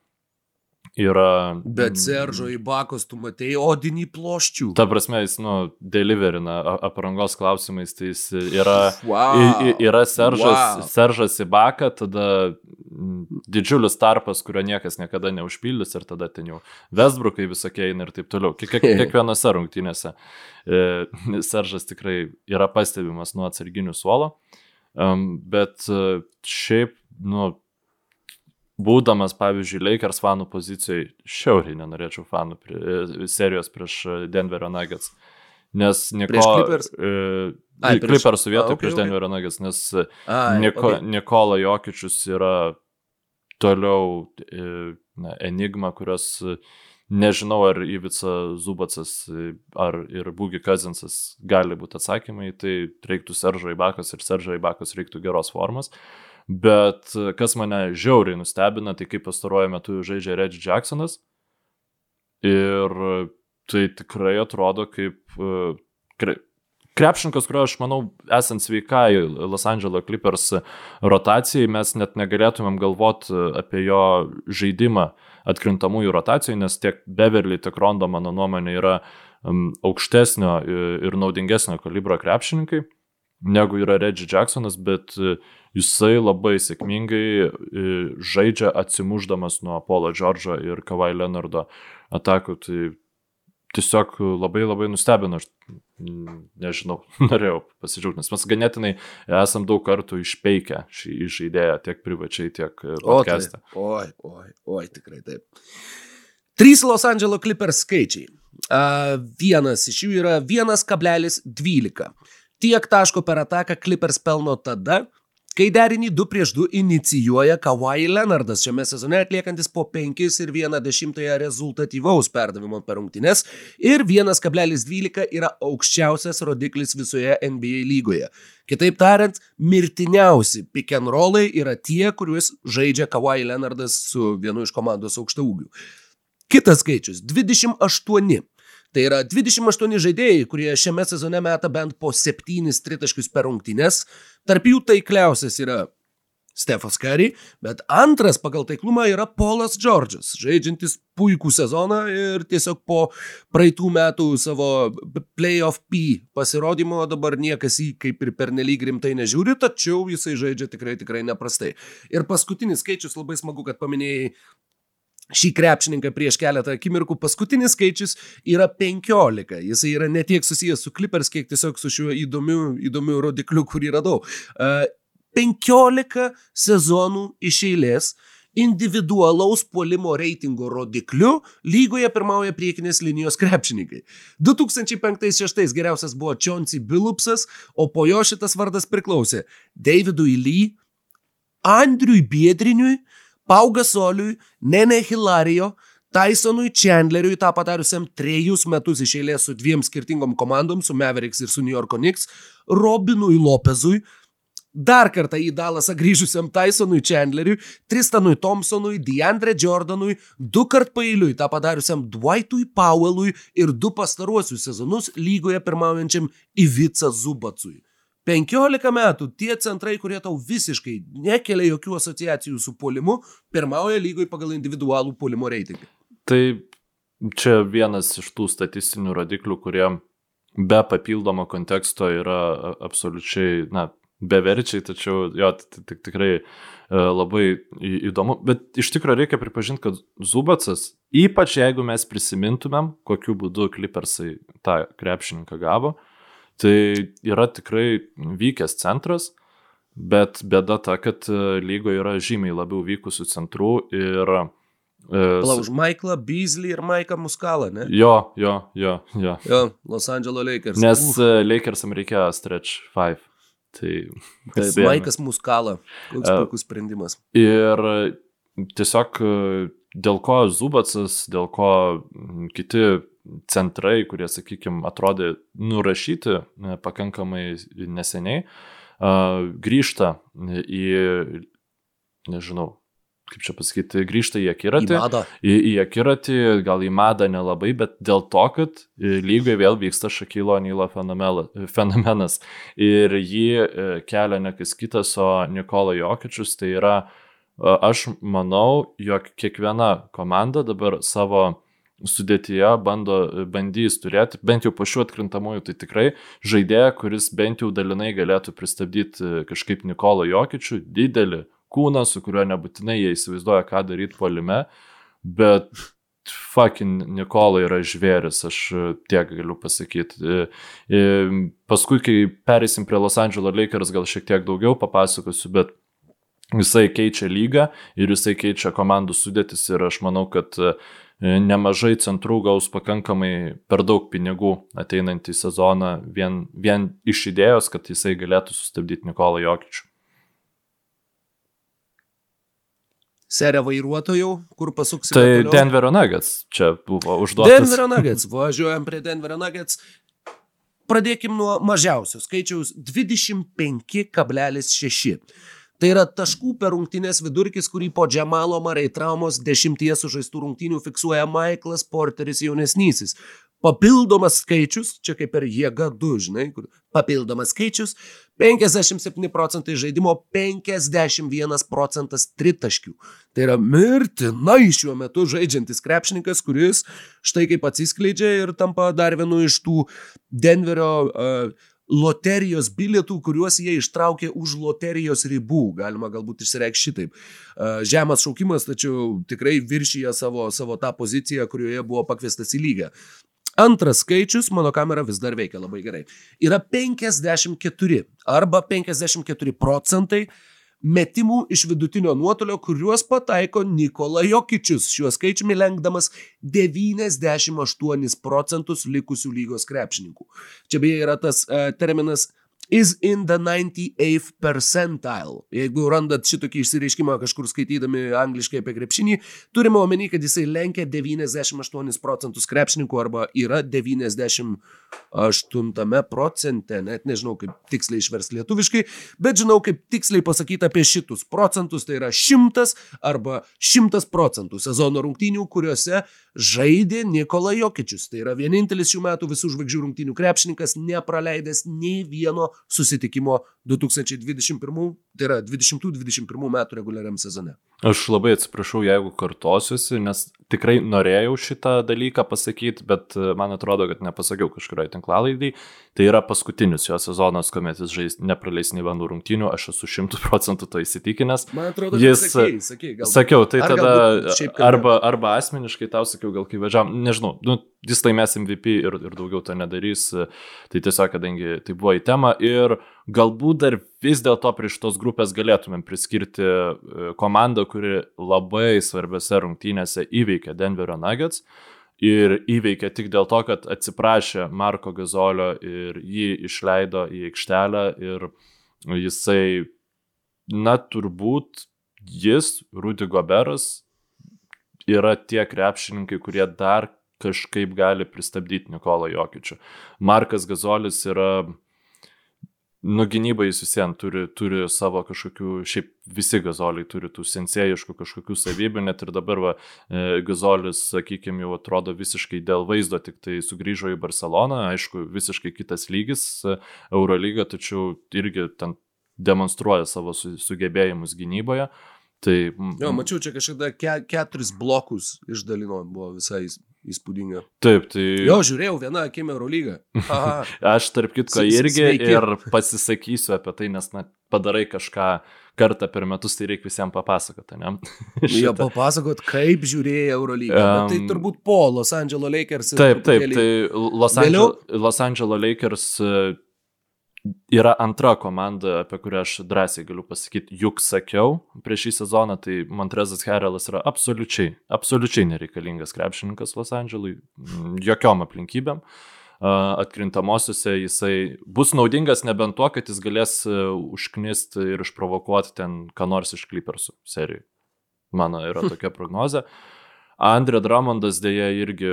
yra. Bet Seržo į Bakos tu matei odinį ploščių. Ta prasme, jis, nu, deliverina aprangos klausimais, tai jis yra, wow. yra Seržas, wow. Seržas į Baką, tada didžiulis tarpas, kurio niekas niekada neužpildys ir tada ten jau Vesbrukai visokie eina ir taip toliau. Kiek, (laughs) kiekvienose rungtynėse e, Seržas tikrai yra pastebimas nuo atsarginių suolo, um, bet e, šiaip, nu, būdamas, pavyzdžiui, Lakers fanų pozicijoje, šiauriai nenorėčiau fanų prie, e, serijos prieš Denverio Nuggets. Nes Niko, Clippers? E, prieš... Clippers vietoj okay, prieš okay. Denverio Nuggets, nes Ai, Niko, okay. Nikola Jokičius yra toliau e, na, enigma, kurios nežinau, ar Ivica Zubacas ar ir Būgi Kazinsas gali būti atsakymai, tai reiktų Seržo Ibakas ir Seržo Ibakas reiktų geros formos. Bet kas mane žiauriai nustebina, tai kaip pastaruoju metu žaidžia Reggie Jacksonas. Ir tai tikrai atrodo kaip krepšininkas, kurio aš manau, esant sveikai Los Angeles Clippers rotacijai, mes net negalėtumėm galvoti apie jo žaidimą atkrintamųjų rotacijų, nes tiek Beverly, tiek Rondo, mano nuomonė, yra aukštesnio ir naudingesnio kalibro krepšininkai negu yra Reggie Jacksonas, bet jisai labai sėkmingai žaidžia atsimuždamas nuo Polo Džordžo ir Kawhi Leonardo atakų. Tai tiesiog labai labai nustebino, aš nežinau, (laughs) norėjau pasidžiaugti, nes mes ganėtinai esam daug kartų išpeikę šį žaidėją tiek privačiai, tiek podcast'e. Oi, oi, oi, tikrai taip. Trys Los Angeles Clippers skaičiai. Uh, vienas iš jų yra 1,12. Tiek taško per ataką Clippers pelno tada, kai derinį 2 prieš 2 inicijuoja Kawhi Leonardas šiame sezone atliekantis po 5 ir 1,1 rezultatyvaus perdavimo per rungtynes ir 1,12 yra aukščiausias rodiklis visoje NBA lygoje. Kitaip tariant, mirtiniausi pick and rollai yra tie, kuriuos žaidžia Kawhi Leonardas su vienu iš komandos aukštaūgių. Kitas skaičius - 28. Tai yra 28 žaidėjai, kurie šiame sezone meta bent po 7 tritaškius per rungtynes. Tarp jų taikliausias yra Stefas Curry, bet antras pagal taiklumą yra Polas Džordžas, žaidžiantis puikų sezoną ir tiesiog po praeitų metų savo playoff P pasirodymo dabar niekas jį kaip ir pernelyg rimtai nežiūri, tačiau jisai žaidžia tikrai tikrai neprastai. Ir paskutinis skaičius labai smagu, kad paminėjai šį krepšininką prieš keletą akimirkų. Paskutinis skaičius yra 15. Jis yra ne tiek susijęs su Clippers, kiek tiesiog su šiuo įdomiu, įdomiu rodikliu, kurį radau. 15 sezonų iš eilės individualaus puolimo reitingo rodikliu lygoje pirmauja priekinės linijos krepšininkai. 2005-2006 geriausias buvo Chauncey Billupsas, o po jo šitas vardas priklausė Davidui Lee, Andriui Biedriniui, Pau Gasoliui, Nene Hilarijo, Tysonui Chandleriui, tą padariusiam trejus metus iš eilės su dviem skirtingom komandom, su Mavericks ir su New York Knicks, Robinui Lopezui, dar kartą į Dalasą grįžusiam Tysonui Chandleriui, Tristanui Thompsonui, Deandre Jordanui, du kart pailiui tą padariusiam Dwightui Powellui ir du pastaruosius sezonus lygoje pirmaujančiam Ivica Zubacui. 15 metų tie centrai, kurie tau visiškai nekelia jokių asociacijų su polimu, pirmauja lygoje pagal individualų polimo reitingą. Tai čia vienas iš tų statistinių rodiklių, kurie be papildomo konteksto yra absoliučiai, na, beverčiai, tačiau jo, tik tikrai e, labai įdomu. Bet iš tikrųjų reikia pripažinti, kad Zubacas, ypač jeigu mes prisimintumėm, kokiu būdu Clippersai tą krepšininką gavo, tai yra tikrai vykęs centras, bet bėda ta, kad e, lygoje yra žymiai labiau vykusių centrų ir Palauk, Maiklą Beasley ir Maiką Muskalą, ne? Jo, jo, jo, jo. Jo, Los Angeles Lakers. Nes Uf. Lakersam reikėjo stretch 5. Tai (laughs) Taip, Maikas Muskala. Koks uh, puikus sprendimas. Ir tiesiog dėl ko Zubacas, dėl ko kiti centrai, kurie, sakykime, atrodė nurašyti pakankamai neseniai, grįžta į, nežinau, kaip čia pasakyti, grįžta į akiratį. Į madą. Į, į akiratį, gal į madą nelabai, bet dėl to, kad lygoje vėl vyksta Šakilo Nylo fenomenas. Ir jį e, kelia ne kas kitas, o Nikola Jokičius. Tai yra, e, aš manau, jog kiekviena komanda dabar savo sudėtyje bando, bandys turėti, bent jau po šių atkrintamųjų, tai tikrai žaidėją, kuris bent jau dalinai galėtų pristabdyti e, kažkaip Nikolą Jokičių, didelį kūną, su kuriuo nebūtinai jie įsivaizduoja, ką daryti polime, bet fucking Nikola yra žvėris, aš tiek galiu pasakyti. E, e, paskui, kai perėsim prie Los Angeles Lakers, gal šiek tiek daugiau papasakosiu, bet jisai keičia lygą ir jisai keičia komandų sudėtis ir aš manau, kad e, nemažai centrų gaus pakankamai per daug pinigų ateinantį sezoną vien, vien iš idėjos, kad jisai galėtų sustabdyti Nikolą Jokičių. serija vairuotojų, kur pasuksime. Tai toliau. Denverio Nuggets čia buvo užduotas. Denverio Nuggets, važiuojam prie Denverio Nuggets. Pradėkim nuo mažiausio skaičiaus 25,6. Tai yra taškų per rungtynės vidurkis, kurį po Džemalo Marai traumos dešimties sužaistų rungtynių fiksuoja Michaelas Porteris jaunesnysis. Papildomas skaičius, čia kaip ir jėga 2, žinai, kur papildomas skaičius 57 procentai žaidimo, 51 procentas tritaškių. Tai yra mirtinai šiuo metu žaidžiantis krepšininkas, kuris štai kaip atsiskleidžia ir tampa dar vienu iš tų Denverio uh, loterijos bilietų, kuriuos jie ištraukė už loterijos ribų, galima galbūt išsireikšti šitaip. Žemas šaukimas, tačiau tikrai viršyje savo, savo tą poziciją, kurioje buvo pakviestas į lygą. Antras skaičius, mano kamera vis dar veikia labai gerai, yra 54 arba 54 procentai metimų iš vidutinio nuotolio, kuriuos pataiko Nikola Jokičius, šiuo skaičiumi lenkdamas 98 procentus likusių lygos krepšininkų. Čia beje yra tas uh, terminas is in the 98th percentile. Jeigu randat šitokį išsireiškimą kažkur skaitydami angliškai apie krepšinį, turime omeny, kad jisai lenkia 98 procentus krepšininkų arba yra 98 procente, net nežinau kaip tiksliai išvers lietuviškai, bet žinau kaip tiksliai pasakyti apie šitus procentus, tai yra 100 arba 100 procentų sezono rungtynių, kuriuose žaidė Nikola Jokičius. Tai yra vienintelis šių metų visų žvaigždžių rungtynių krepšininkas, nepraleidęs nei vieno susitikimo 2021, tai yra 2021 metų reguliariam sezone. Aš labai atsiprašau, jeigu kartosiuosi, nes tikrai norėjau šitą dalyką pasakyti, bet e, man atrodo, kad nepasakiau kažkurioje tinklalaidai. Tai yra paskutinis jo sezonas, kuomet jis žais nepraleis nei vienų rungtynių, aš esu šimtų procentų to įsitikinęs. Man atrodo, jis sakei, sakei, galbūt. Sakiau, tai Ar tada arba, arba asmeniškai tau sakiau, gal kai vežam, nežinau, nu, jis laimės MVP ir, ir daugiau to nedarys. Tai tiesiog, kadangi tai buvo į temą ir galbūt dar vis dėlto prie šitos grupės galėtumėm priskirti e, komandą, kuri labai svarbiose rungtynėse įveikė Denverio Nuggets. Ir įveikė tik dėl to, kad atsiprašė Marko Gazolio ir jį išleido į aikštelę ir jisai na, turbūt jis, Rudy Goberas, yra tie krepšininkai, kurie dar kažkaip gali pristabdyti Nikolą Jokičių. Markas Gazolis yra Nu, gynybai jis visien turi, turi savo kažkokių, šiaip visi gazoliai turi tų sensėjiškų kažkokių savybių, net ir dabar va, e, gazolis, sakykime, jau atrodo visiškai dėl vaizdo, tik tai sugrįžo į Barceloną, aišku, visiškai kitas lygis e, Eurolyga, tačiau irgi ten demonstruoja savo su, sugebėjimus gynyboje. Tai, jo, mačiau, čia kažkada ke, keturis blokus išdalino, buvo visai įspūdinga. Taip, tai. Jo, žiūrėjau vieną akimę Eurolygą. (laughs) Aš tarp kitko irgi Sveiki. ir pasisakysiu apie tai, nes na, padarai kažką kartą per metus, tai reikia visiems papasakoti, ne? (laughs) jo, papasakot, kaip žiūrėjai Eurolygą. Um, tai turbūt po Los Angeles Lakers. Taip, taip, tai Los, Angel, Los Angeles Lakers yra antra komanda, apie kurią aš drąsiai galiu pasakyti, juk sakiau prieš šį sezoną, tai Montrezas Herelas yra absoliučiai, absoliučiai nereikalingas krepšininkas Los Andželui, jokiom aplinkybėm. Atkrintamosiose jisai bus naudingas nebent tuo, kad jis galės užknisti ir išprovokuoti ten ką nors iš Clippersų serijų. Mano yra (laughs) tokia prognozė. Andrė Dramondas dėja irgi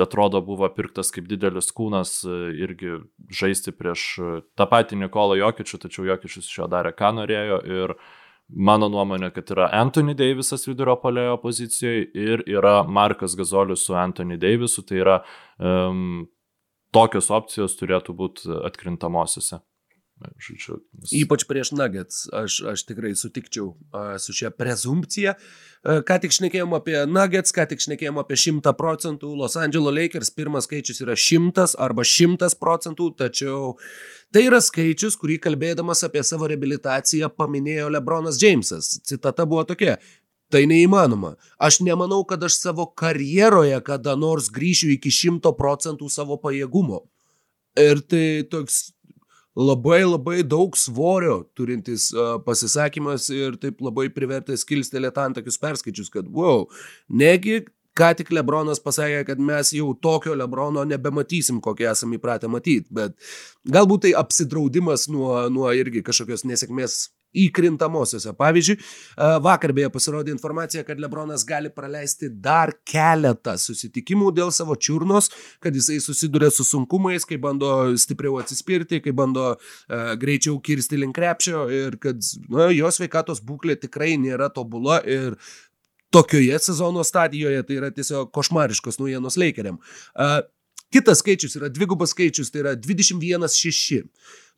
atrodo buvo pirktas kaip didelis kūnas e, irgi žaisti prieš e, tą patį Nikolą Jokičių, tačiau Jokičius iš jo darė, ką norėjo ir mano nuomonė, kad yra Anthony Davisas vidurio polėjo pozicijoje ir yra Markas Gazolis su Anthony Davisu, tai yra um, tokios opcijos turėtų būti atkrintamosiose. Žodžiu, nes... Ypač prieš Nuggets, aš, aš tikrai sutikčiau a, su šia prezumpcija. A, ką tik šnekėjom apie Nuggets, ką tik šnekėjom apie 100 procentų, Los Angeles Lakers pirmas skaičius yra 100 arba 100 procentų, tačiau tai yra skaičius, kurį kalbėdamas apie savo reabilitaciją paminėjo Lebronas Jamesas. Citata buvo tokia. Tai neįmanoma. Aš nemanau, kad aš savo karjeroje kada nors grįšiu iki 100 procentų savo pajėgumo. Ir tai toks labai labai daug svorio turintis uh, pasisakymas ir taip labai privertęs kilstelėti antakius perskaičius, kad wow, negi ką tik Lebronas pasakė, kad mes jau tokio Lebrono nebematysim, kokį esame įpratę matyti, bet galbūt tai apsidraudimas nuo, nuo irgi kažkokios nesėkmės įkrintamosiose. Pavyzdžiui, vakar beje pasirodė informacija, kad Lebronas gali praleisti dar keletą susitikimų dėl savo čiurnos, kad jisai susiduria su sunkumais, kai bando stipriau atsispirti, kai bando uh, greičiau kirsti link krepšio ir kad na, jo sveikatos būklė tikrai nėra tobula ir tokioje sezono stadijoje tai yra tiesiog košmariškos naujienos Lakeriam. Uh, kitas skaičius yra dvigubas skaičius, tai yra 21-6.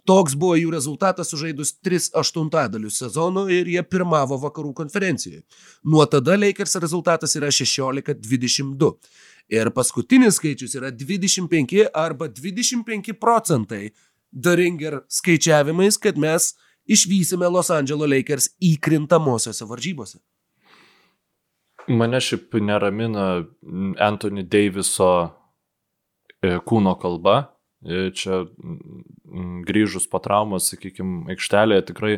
Toks buvo jų rezultatas sužaidus 3 aštuntadalius sezono ir jie pirmavo vakarų konferencijoje. Nuo tada Lakers rezultatas yra 16-22. Ir paskutinis skaičius yra 25 arba 25 procentai Daringer skaičiavimais, kad mes išvysime Los Angeles Lakers įkrintamosiose varžybose. Mane šiaip neramina Anthony Daviso e, kūno kalba, čia grįžus po traumos, sakykime, aikštelėje tikrai,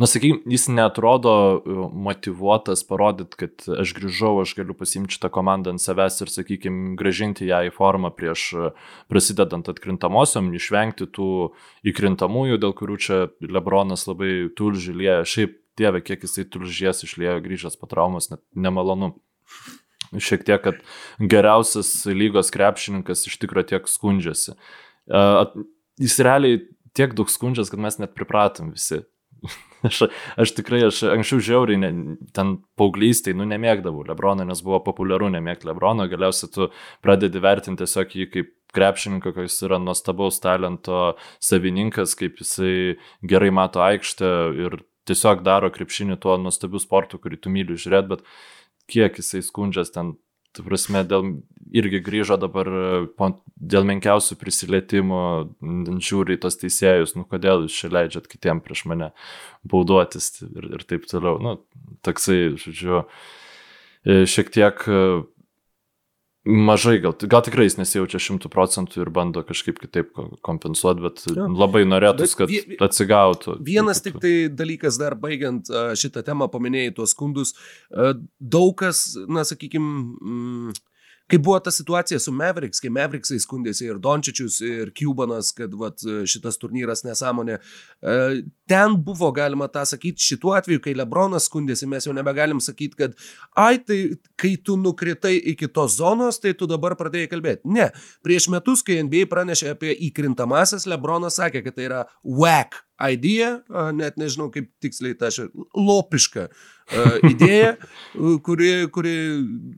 nu, sakykime, jis netrodo e, motivuotas parodyti, kad aš grįžau, aš galiu pasimti šitą komandą ant savęs ir, sakykime, gražinti ją į formą prieš e, prasidedant atkrintamosiom, išvengti tų įkrintamųjų, dėl kurių čia Lebronas labai tulžylėja. Šiaip dieve, kiek jisai tulžies išlėjo grįžęs po traumos, net nemalonu šiek tiek, kad geriausias lygos krepšininkas iš tikrųjų tiek skundžiasi. Jis realiai tiek daug skundžias, kad mes net pripratom visi. (laughs) aš, aš tikrai, aš anksčiau žiauriai, ne, ten paauglystai, nu, nemėgdavau Lebrono, nes buvo populiaru nemėgti Lebrono, galiausiai tu pradedi vertinti tiesiog jį kaip krepšininką, kad jis yra nuostabaus talento savininkas, kaip jisai gerai mato aikštę ir tiesiog daro krepšinį tuo nuostabiu sportu, kurį tu myli žiūrėti, bet kiek jisai skundžias ten tu prasme, dėl, irgi grįžo dabar po, dėl menkiausių prisilietimų, žiūri tos teisėjus, nu kodėl jūs čia leidžiat kitiem prieš mane bauduotis ir, ir taip toliau. Nu, toksai, žodžiu, šiek tiek Mažai, gal, gal tikrai jis nesijaučia šimtų procentų ir bando kažkaip kitaip kompensuoti, bet ja. labai norėtųsi, kad vie, atsigautų. Vienas tik tai dalykas dar baigiant šitą temą, paminėjai tuos skundus, daug kas, na, sakykime, kai buvo ta situacija su Mavericks, kai Mavericksai skundėsi ir Dončičius, ir Cubanas, kad vat, šitas turnyras nesąmonė, e, ten buvo galima tą sakyti, šituo atveju, kai Lebronas skundėsi, mes jau nebegalim sakyti, kad ai, tai kai tu nukritai iki tos zonos, tai tu dabar pradėjai kalbėti. Ne, prieš metus, kai NBA pranešė apie įkrintamasis, Lebronas sakė, kad tai yra whack idėja, net nežinau kaip tiksliai ta ši lopiška idėja, kuri, kuri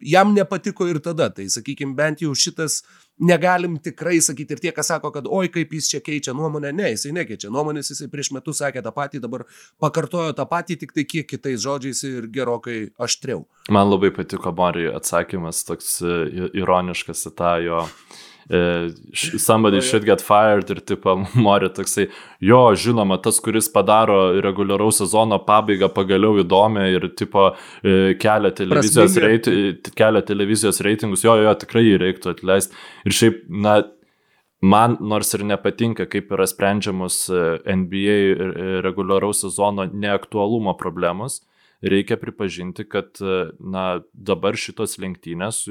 jam nepatiko ir tada. Tai sakykime, bent jau šitas negalim tikrai sakyti ir tie, kas sako, kad oi kaip jis čia keičia nuomonę, ne, jisai nekeičia nuomonės, jisai prieš metus sakė tą patį, dabar pakartojo tą patį, tik tai kiek kitais žodžiais ir gerokai aštriau. Man labai patiko Marijų atsakymas, toks ironiškas į tą jo somebody should get fired ir tipo (laughs) mori toksai, jo, žinoma, tas, kuris padaro reguliaraus sezono pabaigą pagaliau įdomią ir tipo uh, kelia televizijos, reit, kelia televizijos reitingus, jo, jo, tikrai jį reiktų atleisti. Ir šiaip, na, man nors ir nepatinka, kaip yra sprendžiamos NBA reguliaraus sezono neaktualumo problemos, reikia pripažinti, kad, na, dabar šitos lenktynės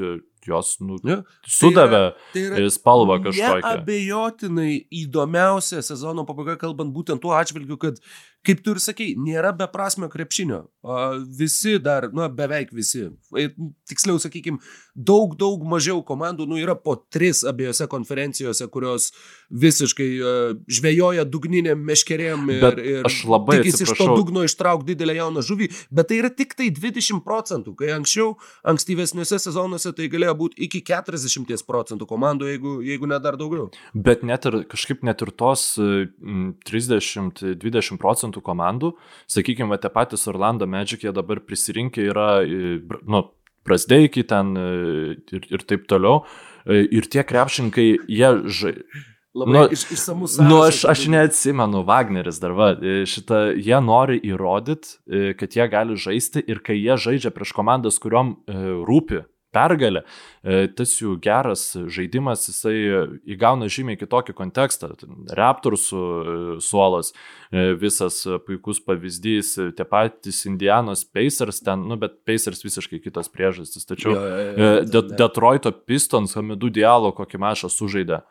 jos nu, ja, sudavė tai yra, tai yra spalvą kažkokią. Abejotinai įdomiausia sezono pabaiga, kalbant būtent tuo atžvilgiu, kad kaip tu ir sakei, nėra beprasmio krepšinio. Visi dar, na, beveik visi. Tiksliau, sakykime, daug, daug mažiau komandų, nu, yra po tris abiejose konferencijose, kurios visiškai žvejoja dugninėm meškerėm ir, bet ir aš labai tikisi iš to dugno ištraukti didelę jauną žuvį, bet tai yra tik tai 20 procentų, kai anksčiau, ankstyvesniuose sezonuose tai galėjo būti iki 40 procentų komandų, jeigu, jeigu ne dar daugiau. Bet net ir kažkaip net ir tos 30-20 procentų procentų komandų, sakykime, tie patys Orlando Magic, jie dabar prisirinkę yra, nu, prasdeiki ten ir, ir taip toliau. Ir tie krepšininkai, jie žai. Labai nu, iš, išsamus. Nu, aš, aš neatsimenu, Wagneris dar va, šitą, jie nori įrodyti, kad jie gali žaisti ir kai jie žaidžia prieš komandas, kuriuom rūpi pergalę, e, tas jų geras žaidimas, jisai įgauna žymiai kitokį kontekstą. Raptorsų e, suolas, e, visas puikus pavyzdys, tie patys Indianos Pacers ten, nu, bet Pacers visiškai kitos priežastys. Tačiau jo, jo, jo, De Detroito Pistons Hamidų Dialo kokį mašą sužaidė.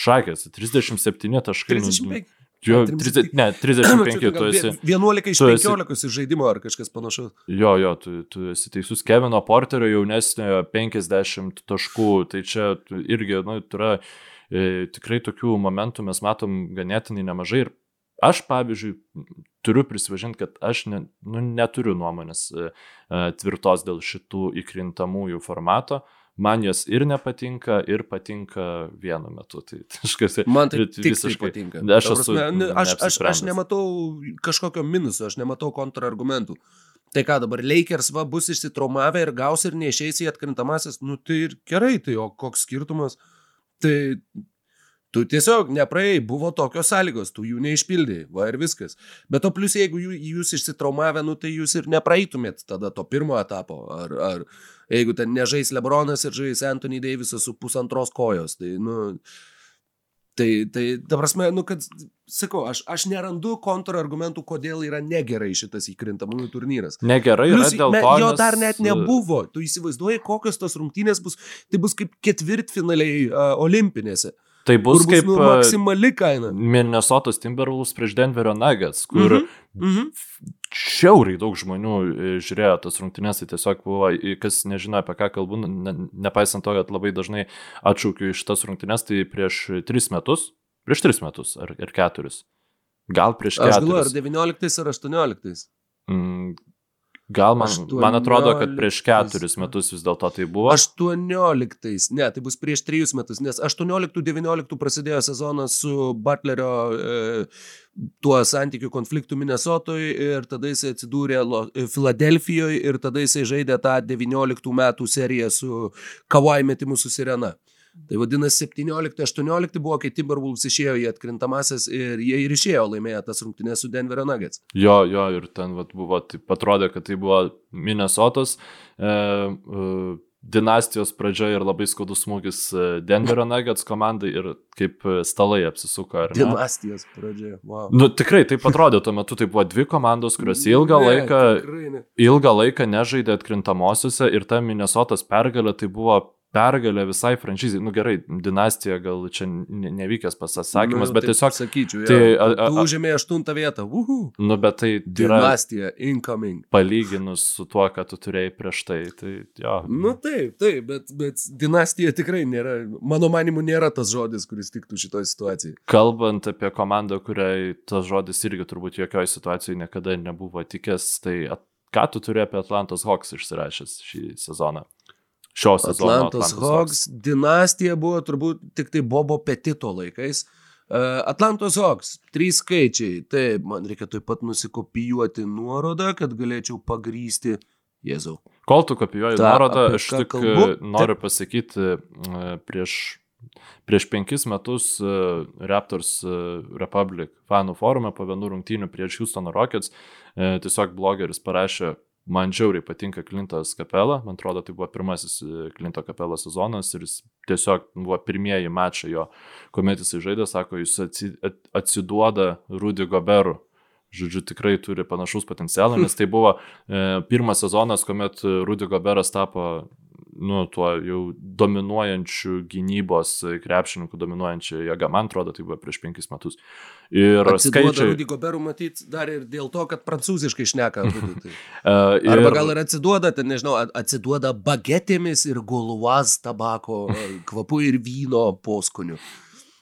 Šakės, 37 taškai. 35. Jo, 30, ne, 35, (coughs) tu esi. 11 iš 15 esi... žaidimo ar kažkas panašaus. Jo, jo, tu, tu esi teisus. Kevino Porterio jaunesniojo 50 taškų, tai čia irgi, nu, yra e, tikrai tokių momentų mes matom ganėtinai nemažai. Ir aš, pavyzdžiui, turiu prisipažinti, kad aš ne, nu, neturiu nuomonės e, e tvirtos dėl šitų įkrintamųjų formato. E, man jos ir nepatinka, ir patinka vienu metu. Tai kažkas man tai visiškai tai patinka. Aš, esu, prasme, aš, aš, aš nematau kažkokio minuso, aš nematau kontrargumentų. Tai ką dabar Lakers va bus išsitraumavę ir gaus ir neišeis į atkrintamasis, nu tai ir gerai, tai o koks skirtumas. Tai Tu tiesiog nepraėjai, buvo tokios sąlygos, tu jų neišpildėjai, va ir viskas. Bet to plus, jeigu jūs išsitraumavę, nu, tai jūs ir nepraeitumėt tada to pirmo etapo. Ar, ar jeigu ten nežais Lebronas ir žais Anthony Davisas su pusantros kojos, tai, nu, tai, tai, ta prasme, nu, kad, sakau, aš, aš nerandu kontrargumentų, kodėl yra negerai šitas įkrintamųjų turnyras. Negerai, Plius, dėl to. Jo dar net nebuvo. Tu įsivaizduoji, kokios tos rungtynės bus. Tai bus kaip ketvirtfinaliai uh, olimpinėse. Tai bus, bus kaip nu, maksimali kaina. Minnesotos Timberwolves prieš Denverio Nuggets, kur mm -hmm. šiauriai daug žmonių e, žiūrėjo tas rungtynės, tai tiesiog buvo, kas nežino apie ką kalbu, ne, nepaisant to, kad labai dažnai atšaukiu iš tas rungtynės, tai prieš tris metus, prieš tris metus ar, ar keturis. Gal prieš keturis. Aš galvoju, ar 19 ar 18. Mm, Gal man, 18, man atrodo, kad prieš keturis metus vis dėlto tai buvo. 18, ne, tai bus prieš trejus metus, nes 18-19 prasidėjo sezonas su Butlerio e, tuo santykių konfliktų Minnesotoje ir tada jis atsidūrė e, Filadelfijoje ir tada jis žaidė tą 19 metų seriją su Kawai metimu su Sirena. Tai vadinasi, 17-18 buvo, kai Timberwolves išėjo į atkrintamasis ir jie ir išėjo laimėję tas rungtynės su Denverio Nuggets. Jo, jo, ir ten vat, buvo, tai atrodė, kad tai buvo Minnesotos e, e, dinastijos pradžia ir labai skaudus smūgis e, Denverio Nuggets komandai ir kaip stalai apsisuko. Dinastijos pradžia, wow. Nu, tikrai taip atrodė, tuo metu tai buvo dvi komandos, kurios ilgą ne, laiką, ne. ilgą laiką nežaidė atkrintamosiose ir ta Minnesotos pergalė tai buvo pergalė visai franšizai. Nu gerai, dinastija gal čia ne- nevykęs pasakymas, Nu, bet tiesiog... Sakyčiau, tai, a- a- a- užėmė aštuntą vietą. Uhu. Nu bet tai Dinastija, incoming. palyginus su tuo, ką tu turėjai prieš tai. Tai jo. Nu taip, taip, bet, bet dinastija tikrai nėra, mano manimu, nėra tas žodis, kuris tiktų šitoje situacijoje. Kalbant apie komandą, kuriai tas žodis irgi turbūt jokioje situacijoje niekada nebuvo tikęs, tai at, ką tu turi apie Atlantos Hawks išsirašęs šį sezoną? Šio sezono Atlantos Hawks dinastija buvo turbūt tik tai Bobo Petito laikais. Uh, Atlantos Hawks, trys skaičiai. Taip, man reikia taip pat nusikopijuoti nuorodą, kad galėčiau pagrysti. Jėzau. Kol tu kopijuoji Ta, nuorodą, aš tik kalbu? e, noriu pasakyti, e, prieš, prieš penkis metus e, Raptors e, Republic fanų forume po vienų rungtynių prieš Houstono Rockets e, tiesiog blogeris parašė, man žiauriai patinka Klintas Kapela, man atrodo tai buvo pirmasis e, Klinto Kapela sezonas ir jis tiesiog buvo pirmieji mačai jo, kuomet jis žaidė, sako, jis atsi- at- atsiduoda Rudy Goberu. Žodžiu, tikrai turi panašus potencialą, nes tai buvo e, pirmas sezonas, kuomet Rudy Goberas tapo nu, tuo jau dominuojančiu gynybos krepšininku, dominuojančiu jėga, man atrodo, tai buvo prieš penkis metus. Ir skaičiai. Rudy Goberų matyti dar ir dėl to, kad prancūziškai šneka. Tai. (laughs) e, ir, Arba gal ir atsiduoda, ten nežinau, atsiduoda bagetėmis ir guluaz tabako a, kvapu ir vyno poskoniu.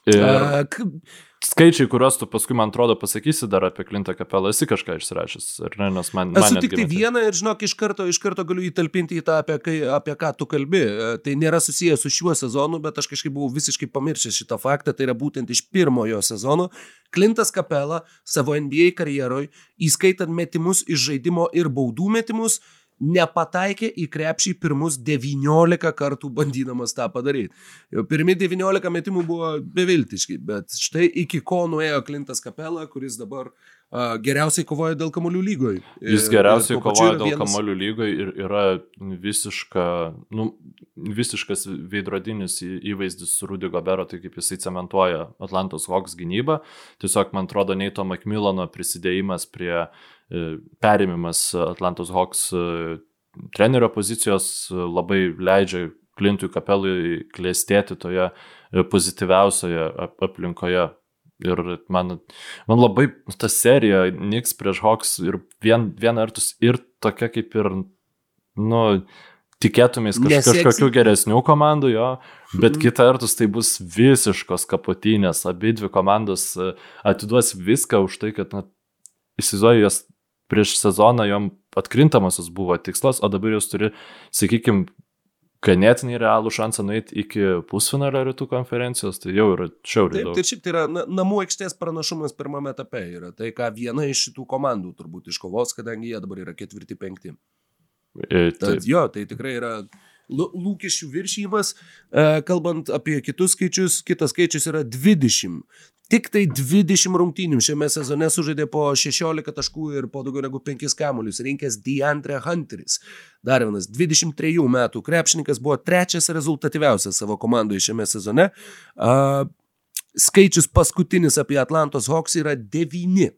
ir skaičiai, kuriuos tu paskui, man atrodo, pasakysi dar apie Klintą kapelą, esi kažką išsirašęs, ar ne, nes man... man Esu netgi tik tai vieną ir žinok, iš karto, iš karto galiu įtalpinti į tą, apie, kai, apie ką tu kalbi. E, Tai nėra susijęs su šiuo sezonu, bet aš kažkaip buvau visiškai pamiršęs šitą faktą. Tai yra būtent iš pirmojo sezono. Klintas Kapela savo NBA karjeroje, įskaitant metimus iš žaidimo ir baudų metimus, nepataikė į krepšį pirmus 19 kartų bandydamas tą padaryti. Jau pirmi 19 metimų buvo beviltiški, bet štai iki ko nuėjo Klintas Kapela, kuris dabar a, geriausiai kovoja dėl kamolių lygoje. Jis geriausiai kovoja dėl vienas... kamolių lygoje ir yra visiška, nu, visiškas veidrodinis įvaizdis Rudy Gobero, tai kaip jisai cementuoja Atlantos Hawks gynybą. Tiesiog, man atrodo, Neito Macmillano prisidėjimas prie e, perimimas Atlantos Hawks e, trenerio pozicijos e, labai leidžia Klintui Kapelui klėstėti toje e, pozityviausioje ap- aplinkoje. Ir man, man labai ta serija Niks prieš Hawks ir vien, viena vertus ir tokia kaip ir, nu, tikėtumės kaž, Neseksi. kažkokių geresnių komandų, jo, bet Mhm. kita vertus tai bus visiškos kapotynės, abi dvi komandos e, atiduos viską už tai, kad, na, įsivaizduoju, jos prieš sezoną jom atkrintamosios buvo tikslas, o dabar jos turi, sakykime, ganėtinai realų šansą nueiti iki pusfinalio rytų konferencijos, tai jau yra šiauriai Taip, daug. tai šiaip tai yra na, namų aikštės pranašumas pirmame etape. Yra tai, ką viena iš šitų komandų turbūt iškovos, kadangi jie dabar yra ketvirti, penkti. E, Tad taip. jo, tai tikrai yra lūkesčių viršymas. E, kalbant apie kitus skaičius, kitas skaičius yra 20. Tik tai 20 rungtynių šiame sezone sužaidė po 16 taškų ir po daugiau negu 5 kamuolius, rinkęs Deandre Hunteris. Dar vienas 23 metų krepšininkas buvo trečias rezultatyviausias savo komandoje šiame sezone. A, skaičius paskutinis apie Atlantos Hawks yra 9.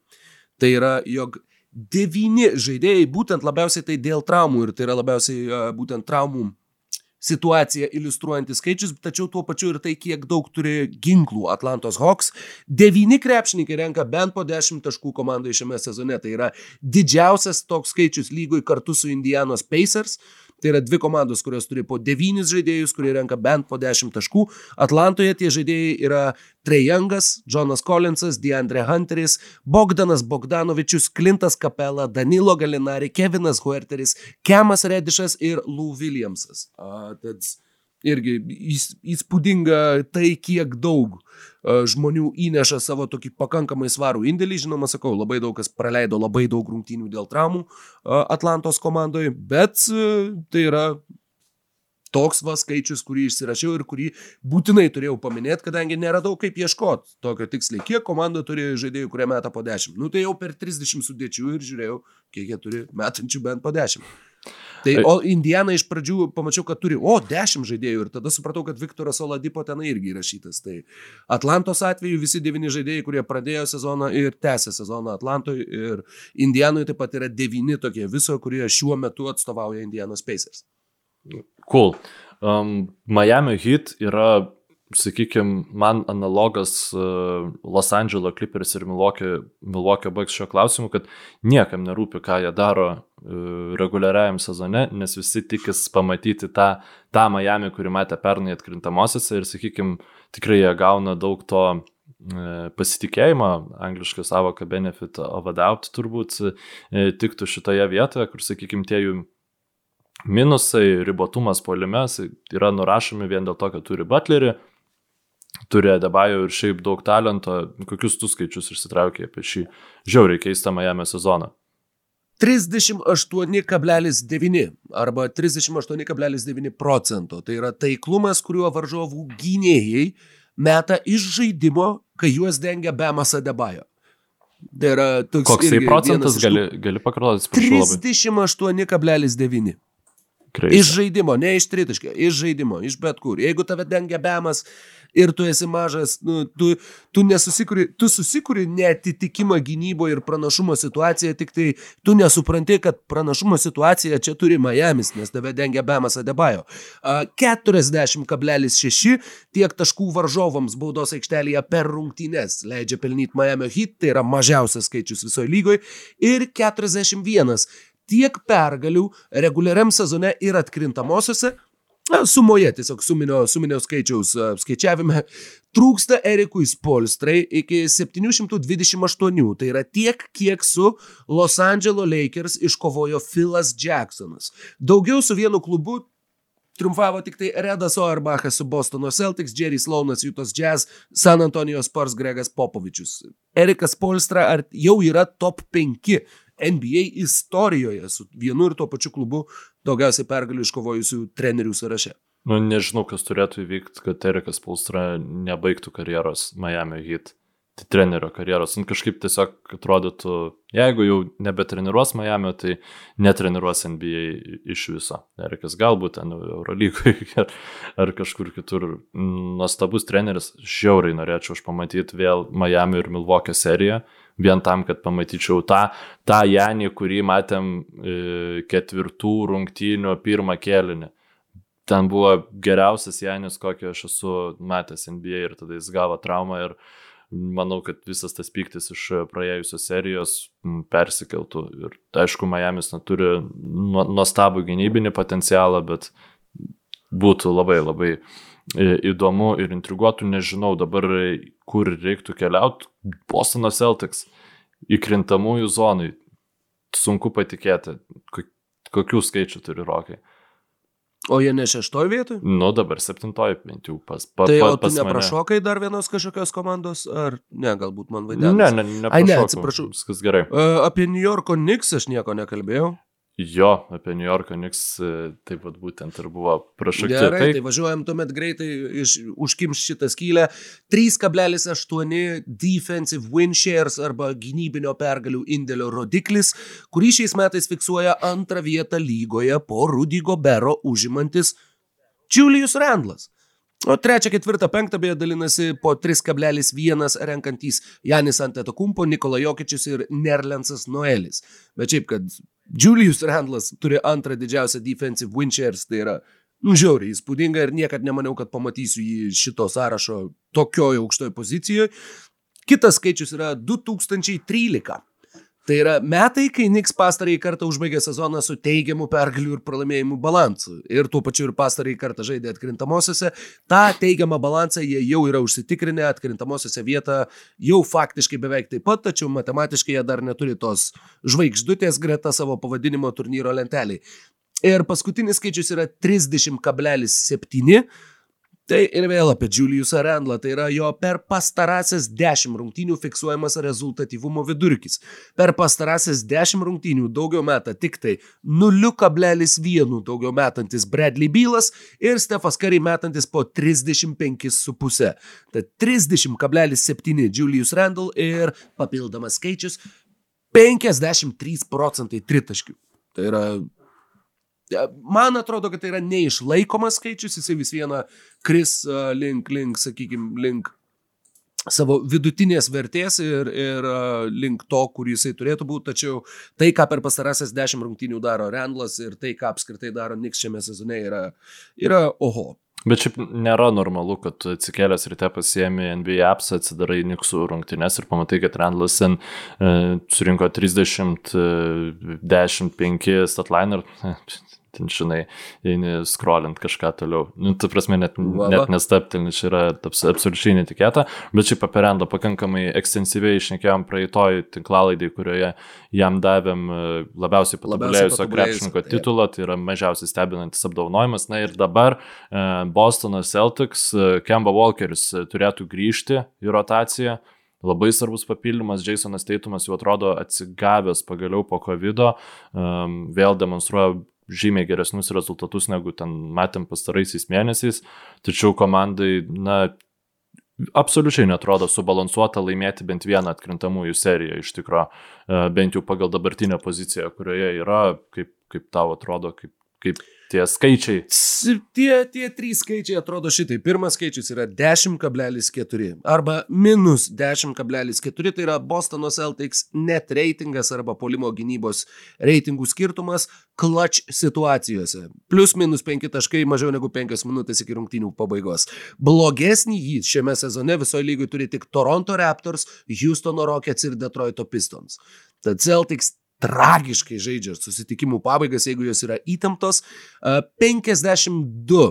Tai yra, jog devyni žaidėjai, būtent labiausiai tai dėl traumų ir tai yra labiausiai a, būtent traumų situaciją iliustruojantis skaičius, tačiau tuo pačiu ir tai, kiek daug turi ginklų Atlantos Hawks. Devyni krepšininkai renka bent po 10 taškų komandai šiame sezone. Tai yra didžiausias toks skaičius lygoj kartu su Indianos Pacers. Tai yra dvi komandos, kurios turi po devynis žaidėjus, kurie renka bent po 10 taškų. Atlantoje tie žaidėjai yra Trejangas, Jonas Collinsas, Deandre Hunteris, Bogdanas Bogdanovičius, Klintas Kapela, Danilo Galinari, Kevinas Huerteris, Kemas Redišas ir Lou Williamsas. A, tad irgi įs- įspūdinga tai, kiek daug a, žmonių įneša savo tokį pakankamai svarų indėlį. Žinoma, sakau, labai daug kas praleido labai daug rungtynių dėl traumų a, Atlantos komandoje, bet a, tai yra toks va skaičius, kurį išsirašiau ir kurį būtinai turėjau paminėti, kadangi neradau kaip ieškoti tokio tiksliai, kiek komanda turi žaidėjų, kurie meta po 10. Nu tai jau per 30 sudėčių ir žiūrėjau, kiek jie turi metančių bent po 10. Tai, o Indiana iš pradžių pamačiau, kad turi, o, 10 žaidėjų ir tada supratau, kad Viktoras Oladipo ten irgi įrašytas. Tai Atlantos atveju visi 9 žaidėjai, kurie pradėjo sezoną ir tęsė sezoną Atlantoje ir Indianoje taip pat yra 9 tokie viso, kurie šiuo metu atstovauja Indianos Pacers. Cool. Um, Miami Heat yra, sakykime, man analogas uh, Los Angeles Clippers ir Milwaukee, Milwaukee Bucks šio klausimu, kad niekam nerūpi, ką jie daro reguliariajam sezone, nes visi tikis pamatyti tą, tą Miami, kurį matė pernai atkrintamosiose ir, sakykime, tikrai jie gauna daug to uh, pasitikėjimą, anglišką savoką benefit of a doubt turbūt tiktų šitoje vietoje, kur, sakykime, tie jų minusai, ribotumas polime yra nurašomi vien dėl to, kad turi Butlerį, turi Adebayo ir šiaip daug talento. Kokius tu skaičius išsitraukė apie šį žiauriai keistą Miami sezoną? 38,9 arba 38,9 procento. Tai yra taiklumas, kuriuo varžovų gynėjai meta iš žaidimo, kai juos dengia Bemas Adebayo. Tai yra toks. Koks tai procentas gali, gali pakartoti? 38,9. Kreisa. Iš žaidimo, ne iš tritaškio, iš žaidimo, iš bet kur. Jeigu tave dengia bemas ir tu esi mažas, nu, tu, tu, nesusikuri, tu susikuri netitikimą gynyboje ir pranašumo situaciją, tik tai tu nesupranti, kad pranašumo situaciją čia turi Miamis, nes tave dengia bemas Adebayo. 40,6 tiek taškų varžovams baudos aikštelėje per rungtynes leidžia pelnyti Miami Heat, tai yra mažiausias skaičius visoje lygoje, ir 41 tiek pergalių reguliariam sezone ir atkrintamosiose. Sumoje, tiesiog suminio, suminio skaičiaus skaičiavime, (laughs) trūksta Erikui Spolstrai iki 728. Tai yra tiek, kiek su Los Angeles Lakers iškovojo Philas Jacksonas. Daugiau su vienu klubu triumfavo tik tai Redas Oerbachas su Bostono Celtics, Jerry Sloanas, Jutos Jazz, San Antonijos Spurs, Gregas Popovičius. Erikas Polstra jau yra top 5 NBA istorijoje su vienu ir tuo pačiu klubu daugiausiai pergalių iškovojusių trenerių sąraše. Nu, nežinau, kas turėtų įvykti, kad Erikas Pulstra nebaigtų karjeros Miami Heat. Trenerio karjeros. Nu, kažkaip tiesiog atrodytų, jeigu jau nebetreniruos Miami, tai netreniruos NBA iš viso. Erikas galbūt ten Eurolygoje (laughs) ar, ar kažkur kitur. Nuostabus treneris, žiauriai norėčiau aš pamatyti vėl Miami ir Milwaukee seriją vien tam, kad pamatyčiau tą, tą Janį, kurį matėm e, ketvirtų rungtynių pirmą kėlinį. Ten buvo geriausias Janis, kokį aš esu matęs NBA ir tada jis gavo traumą ir manau, kad visas tas piktis iš praėjusios serijos persikeltų. Ir aišku, Miami's neturi nuostabų gynybinį potencialą, bet būtų labai labai įdomu ir intriguotų, nežinau dabar, kur reiktų keliauti. Bostono Celtics įkrintamųjų zonai. Sunku patikėti, kokių skaičių turi rokai. O jie ne šeštoj vietoj? Nu, dabar septintoj bent jau pas. Pa, tai pa, o tu neprašokai dar vienos kažkokios komandos, ar ne, galbūt man vaidina? Ne, ne, ne. Ai, ne, atsiprašau. Viskas gerai. Uh, apie New Yorko Knicks aš nieko nekalbėjau. Jo, apie New Yorko Knicks e, taip pat būtent ir buvo prašaukti. Gerai, tai, tai važiuojam tuomet greitai, iš, užkims šitą skylę. 3,8 defensive win shares arba gynybinio pergalių indėlio rodiklis, kurį šiais metais fiksuoja antrą vietą lygoje po Rudy Gobero užimantis Julius Randlas. O trečią, ketvirtą, penktą beje dalinasi po 3,1 renkantys Janis Antetokumpo, Nikola Jokičius ir Nerlensas Noelis. Bet šiaip, kad Julius Randlas turi antrą didžiausią defensive win shares, tai yra nu, žiauriai įspūdinga ir niekad nemaniau, kad pamatysiu jį šito sąrašo tokioje aukštoje pozicijoje. Kitas skaičius yra 2013. Tai yra metai, kai Niks pastarąjį kartą užbaigė sezoną su teigiamu pergalių ir pralaimėjimų balansu. Ir tuo pačiu ir pastarąjį kartą žaidė atkrintamosiose. Ta teigiamą balansą jie jau yra užsitikrinę, atkrintamosiose vietą jau faktiškai beveik taip pat, tačiau matematiškai jie dar neturi tos žvaigždutės greta savo pavadinimo turnyro lenteliai. Ir paskutinis skaičius yra 30,7 Tai ir vėl apie Juliusą Randlą, tai yra jo per pastarąsias 10 rungtynių fiksuojamas rezultatyvumo vidurkis. Per pastarąsias 10 rungtynių daugiau meta tik tai 0,1 daugiau metantis Bradley Bylas ir Stefas Curry metantis po 35,5. Tad 30,7 Julius Randle ir papildomas skaičius 53 procentai tritaškių. Tai yra Man atrodo, kad tai yra neišlaikomas skaičius, jisai vis viena kris link, link, sakykime, link savo vidutinės vertės ir, ir link to, kur jisai turėtų būti, tačiau tai, ką per pastarąsias dešimt rungtynių daro Randlas ir tai, ką apskritai daro Niks šiame sezone, yra, yra oho. Bet šiaip nėra normalu, kad atsikėlęs ryte pasiemi NBA apps, atsidarai Niksų rungtynes ir pamatai, kad Randlas ten e, surinko 30, e, 10, 5 statliner. E, ten, žinai, eini scrollint kažką toliau. Nu, tu prasme, net, Vala. net nestaptelni, čia yra abs, absoliučiai netikėta, bet šiaip apie Randą pakankamai ekstensyviai išnekėjom praeitoj tinklalaidai, kurioje jam davėm e, labiausiai patobulėjusio krepšininko titulą, tai yra mažiausiai stebinantis apdaunojimas. Na ir dabar e, Bostonas Celtics, e, Kemba Walkeris turėtų grįžti į rotaciją. Labai svarbus papildymas, Jasonas Teitumas jau atrodo atsigavęs pagaliau po COVID, um, vėl demonstruoja žymiai geresnius rezultatus negu ten matėm pastaraisiais mėnesiais, tačiau komandai, na, absoliučiai netrodo subalansuota laimėti bent vieną atkrintamųjų seriją iš tikrųjų, e, bent jau pagal dabartinę poziciją, kurioje yra, kaip, kaip tau atrodo, kaip, kaip tie skaičiai. Tie, tie trys skaičiai atrodo šitai. Pirmas skaičius yra 10,4 arba minus 10,4, tai yra Bostono Celtics net reitingas arba polimo gynybos reitingų skirtumas clutch situacijose. Plius minus 5 taškai mažiau negu 5 minutės iki rungtynių pabaigos. Blogesnį jį šiame sezone visoje lygoje turi tik Toronto Raptors, Houstono Rockets ir Detroito Pistons. Tad Celtics tragiškai žaidžia susitikimų pabaigas, jeigu jos yra įtemptos. 52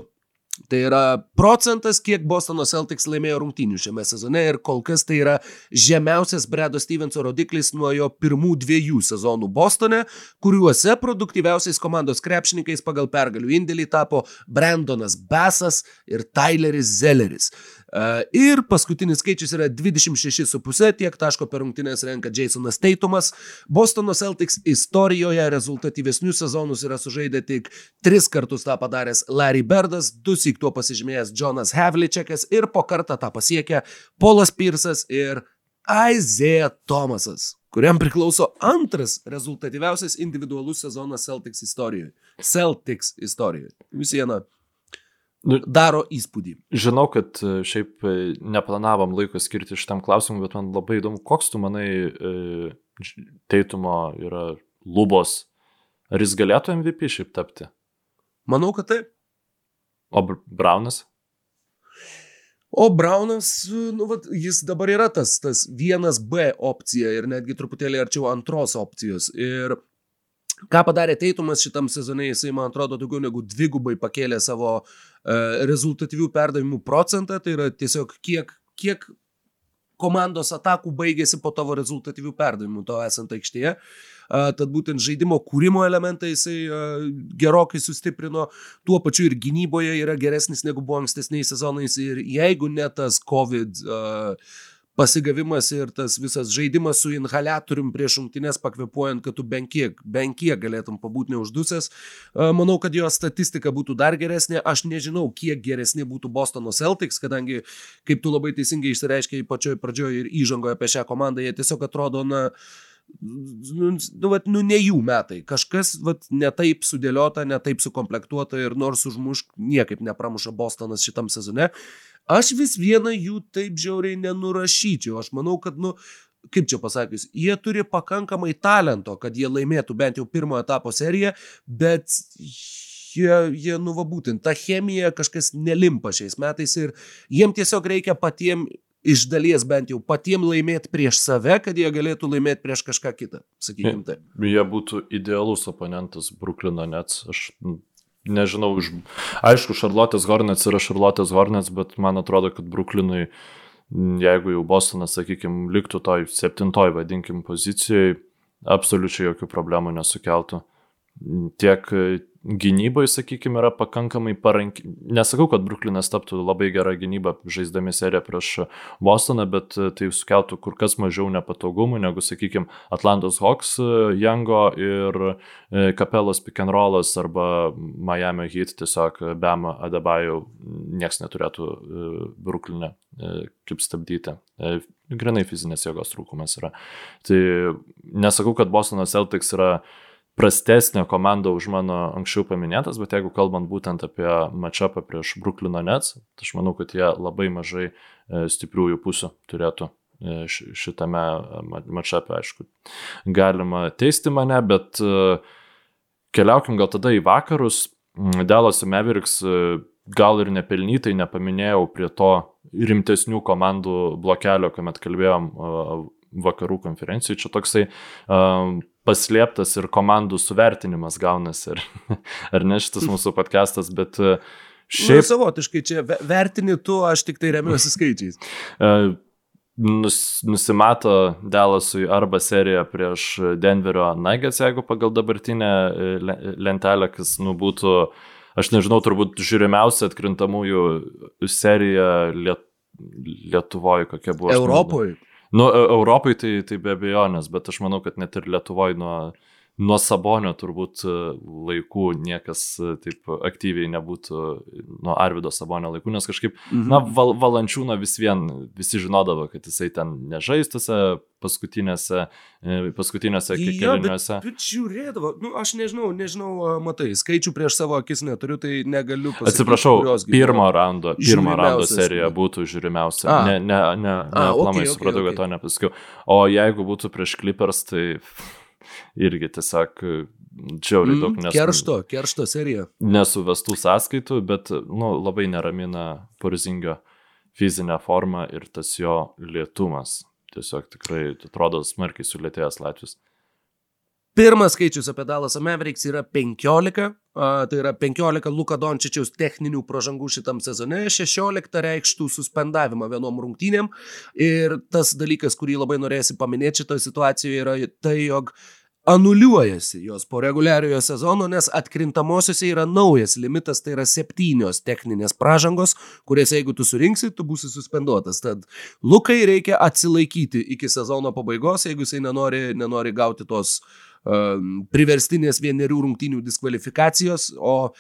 Tai yra procentas, kiek Bostono Celtics laimėjo rungtynių šiame sezone ir kol kas tai yra žemiausias Bredo Stevenso rodiklis nuo jo pirmų dviejų sezonų Bostone, kuriuose produktyviausiais komandos krepšininkais pagal pergalių indėlį tapo Brandonas Besas ir Tyleris Zelleris. E, ir paskutinis skaičius yra 26,5, tiek taško per rungtynės renka Jasonas Teitumas. Bostono Celtics istorijoje rezultatyvesnius sezonus yra sužaidę tik tris kartus tą padaręs Larry Birdas, du sik tuo pasižymėjęs Jonas Havličekas ir po kartą tą pasiekė Polas Pirsas ir Isaiah Thomasas kuriam priklauso antras rezultatyviausias individualus sezonas Celtics istorijoje. Celtics istorijoje. Vis viena nu, daro įspūdį. Žinau, kad e, šiaip e, neplanavom laiko skirti šitam klausimui, bet man labai įdomu, koks tu manai e, teitumo yra lubos. Ar jis galėtų MVP šiaip tapti? Manau, kad taip. O Braunas? O Braunas, nu, vat, jis dabar yra tas, tas vienas B opcija ir netgi truputėlį arčiau antros opcijos. Ir Ką padarė Teitumas šitam sezone, jisai, man atrodo, daugiau negu dvigubai pakėlė savo uh, rezultatyvių perdavimų procentą, tai yra tiesiog kiek, kiek komandos atakų baigėsi po tavo rezultatyvių perdavimų, to esant aikštėje. Uh, tad būtent žaidimo kūrimo elementą jisai uh, gerokai sustiprino, tuo pačiu ir gynyboje yra geresnis negu buvo ankstesniais sezonais. Ir jeigu ne tas COVID uh, pasigavimas ir tas visas žaidimas su inhalatorium prieš rungtynės pakvepuojant, kad tu bent kiek, bent kiek galėtum pabūti neuždusęs. Manau, kad jo statistika būtų dar geresnė. Aš nežinau, kiek geresni būtų Bostono Celtics, kadangi, kaip tu labai teisingai išsireiškiai pačioj pradžioje ir įžangoje apie šią komandą, jie tiesiog atrodo, na, nu, nu, vat, nu, ne jų metai. Kažkas vat, ne taip sudėliota, ne taip sukomplektuota ir nors užmušk niekaip nepramuša Bostonas šitam sezone. Aš vis vieną jų taip žiauriai nenurašyčiau. Aš manau, kad, nu, kaip čia pasakius, jie turi pakankamai talento, kad jie laimėtų bent jau pirmo etapo seriją, bet jie, jie nu va būtent, ta chemija kažkas nelimpa šiais metais ir jiem tiesiog reikia patiem iš dalies bent jau patiem laimėti prieš save, kad jie galėtų laimėti prieš kažką kitą, sakykime taip. Jie būtų idealus oponentas Bruklino Nets. Aš nežinau, iš, aišku, Šarlotės Hornets yra Šarlotės Hornets, bet man atrodo, kad Bruklinui, jeigu jau Bostonas, sakykime, liktų toj septintoj, vadinkim, pozicijoje, absoliučiai jokių problemų nesukeltų. Tiek gynyboje, sakykime, yra pakankamai paranki. Nesakau, kad Bruklinas taptų labai gerą gynybą žaisdami seriją prieš Bostoną, bet tai sukeltų kur kas mažiau nepatogumų negu, sakykime, Atlantos Hawks, Jango ir Kapelos rollas arba Miami Heat tiesiog Bam Adabajų nieks neturėtų e, Bruklinę e, kaip stabdyti. E, grinai fizinės jėgos trūkumas yra. Tai nesakau, kad Bostono Celtics yra prastesnė komanda už mano anksčiau paminėtas, bet jeigu kalbant būtent apie matšapą prieš Bruklino Nets, tai aš manau, kad jie labai mažai e, stipriųjų pusių turėtų e, šitame matšapė, aišku. Galima teisti mane, bet e, keliaukim gal tada į vakarus. Delas Mavericks gal ir nepelnytai nepaminėjau prie to rimtesnių komandų blokelio, kuomet kalbėjom vakarų konferencijų. Čia toksai um, paslėptas ir komandų suvertinimas gaunasi, ar, (laughs) ar ne šitas mūsų podcastas, bet uh, šiaip... Nu, savotiškai čia vertini tu, aš tik tai remiuosi skaičiais. Uh, (laughs) nus, nusimato Dalasui arba seriją prieš Denverio Nuggets, jeigu pagal dabartinę uh, lentelę, kas nu, būtų, aš nežinau, turbūt žiūrimiausia atkrintamųjų serija Liet, Lietuvoje, kokia buvo. Europoje. Nu, e, Europai tai, tai be abejonės, bet aš manau, kad net ir Lietuvoje nuo, nuo Sabonio turbūt e, laikų niekas e, taip aktyviai nebūtų nuo Arvido Sabonio laikų, nes kažkaip, mhm. na, val, valančiūną vis vien, visi žinodavo, kad jisai ten nežaistose paskutinėse, paskutinėse keliniuose. Bet, bet žiūrėdavo, nu, aš nežinau, nežinau, matai, skaičių prieš savo akis neturiu, tai negaliu pasakyti. Atsiprašau, pirmo rando, pirmo rando serija būtų žiūrimiausia. A. Ne, ne, ne, ne, A, aplamai okay, supratau, okay, okay. kad to nepasakiau. O jeigu būtų prieš Clippers, tai irgi tiesiog džiauriai mm, daug nes... Keršto, keršto serija. Nesuvestų sąskaitų, bet nu, labai neramina Porzingio fizinę formą ir tas jo lietumas. Tiesiog tikrai atrodo smarkiai sulėtėjęs Latvijos. Pirmas skaičius apie Dalasą Mavericks yra 15, a, tai yra 15 Luka Dončičiaus techninių pažangų šitam sezone, 16 reikštų suspendavimą vienom rungtynėm ir tas dalykas, kurį labai norėsi paminėti šitoje situacijoje yra tai, jog anuliuojasi jos po reguliariojo sezono, nes atkrintamosiose yra naujas limitas, tai yra septynios techninės pražangos, kurias jeigu tu surinksi, tu būsi suspenduotas. Tad Lukai reikia atsilaikyti iki sezono pabaigos, jeigu jisai nenori, nenori gauti tos uh, priverstinės vienerių rungtynių diskvalifikacijos, o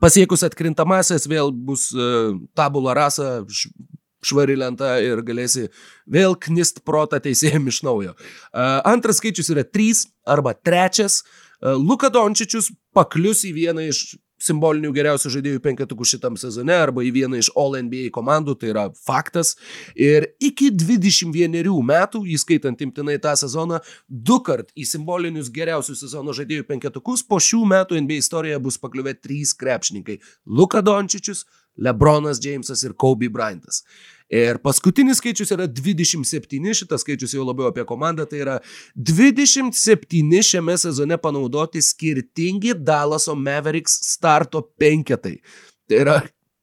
pasiekus atkrintamasias vėl bus uh, tabula rasa švari lenta ir galėsi vėl knist protą teisėjim iš naujo. Antras skaičius yra 3 arba trečias. Luka Dončičius paklius į vieną iš simbolinių geriausių žaidėjų penketukų šitam sezone arba į vieną iš All NBA komandų, tai yra faktas. Ir iki 21 metų, įskaitant imtinai tą sezoną, du kart į simbolinius geriausius sezono žaidėjų penketukus po šių metų NBA istorijoje bus pakliuvę trys krepšininkai - Luka Dončičius, Lebronas Jamesas ir Kobe Bryantas. Ir paskutinis skaičius yra 27, šitas skaičius jau labiau apie komandą, tai yra 27 šiame sezone panaudoti skirtingi Dallaso Mavericks starto penketai. Tai yra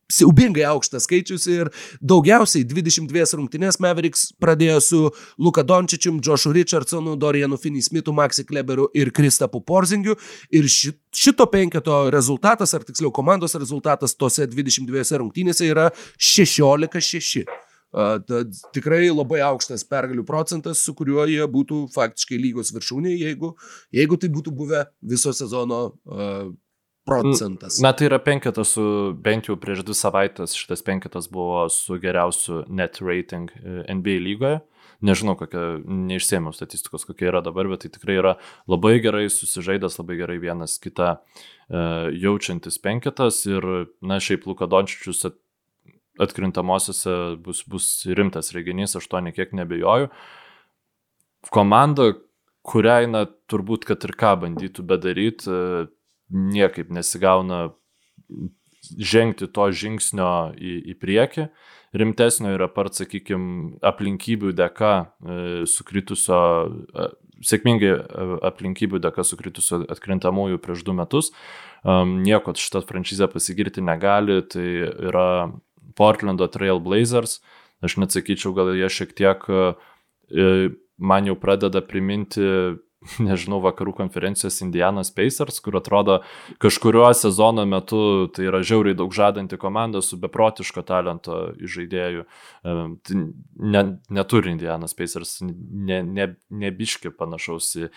siaubingai aukštas skaičius ir daugiausiai 22 rungtynės Mavericks pradėjo su Luka Dončičium, Joshu Richardsonu, Dorianu Finney-Smithu, Maxi Kleberiu ir Kristapu Porzingiu. Ir šito penketo rezultatas, ar tiksliau komandos rezultatas tose 22 rungtynėse yra 16-6. Tad tikrai labai aukštas pergalių procentas, su kuriuo jie būtų faktiškai lygos viršūnė, jeigu, jeigu tai būtų buvę viso sezono uh, procentas. Na, tai yra penketas su, bent jau prieš dvi savaitės šitas penketas buvo su geriausiu net rating e, NBA lygoje. Nežinau, kokia, neišsėmiau statistikos, kokia yra dabar, bet tai tikrai yra labai gerai susižaidęs, labai gerai vienas kitą e, jaučiantis penketas ir, na, šiaip Luka Dončičius at, atkrintamosiose bus, bus rimtas reginys, aš to nekiek nebejoju. Komanda, kuriai, na, turbūt, kad ir ką bandytų bedaryti, e, niekaip nesigauna žengti to žingsnio į, į priekį. Rimtesnio yra part, sakykime, aplinkybių dėka e, sukritusio, e, sėkmingai e, aplinkybių dėka sukritusio atkrintamųjų prieš du metus. Um, nieko šitą franšizę pasigirti negali, tai yra Portlando Trail Blazers. Aš net sakyčiau, gal jie šiek tiek man jau pradeda priminti (laughs) nežinau, vakarų konferencijos Indianos Pacers, kur atrodo kažkurio sezono metu tai yra žiauriai daug žadanti komanda su beprotiško talento žaidėjų. Tai ne, neturi Indianos Pacers, ne, ne, nebiški panašaus į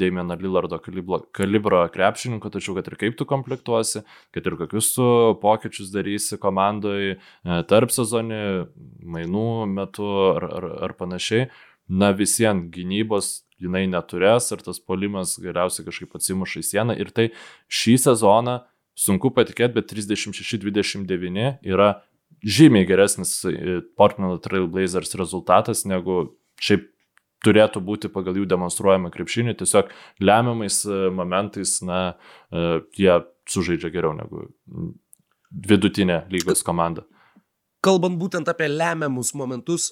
Damieną Lillardo kalibro, kalibro krepšininko, tačiau kad ir kaip tu komplektuosi, kad ir kokius tu pokyčius darysi komandoje tarp sezonį, mainų metu ar, ar, ar panašiai na visien gynybos jinai neturės ir tas polimas galiausiai kažkaip atsimuša į sieną. Ir tai šį sezoną, sunku patikėti, bet 36-29 yra žymiai geresnis e, Portland Trail Blazers rezultatas negu šiaip turėtų būti pagal jų demonstruojamą krepšinį, tiesiog lemiamais e, momentais, na, e, jie sužaidžia geriau negu vidutinė lygos komanda. Kalbant būtent apie lemiamus momentus,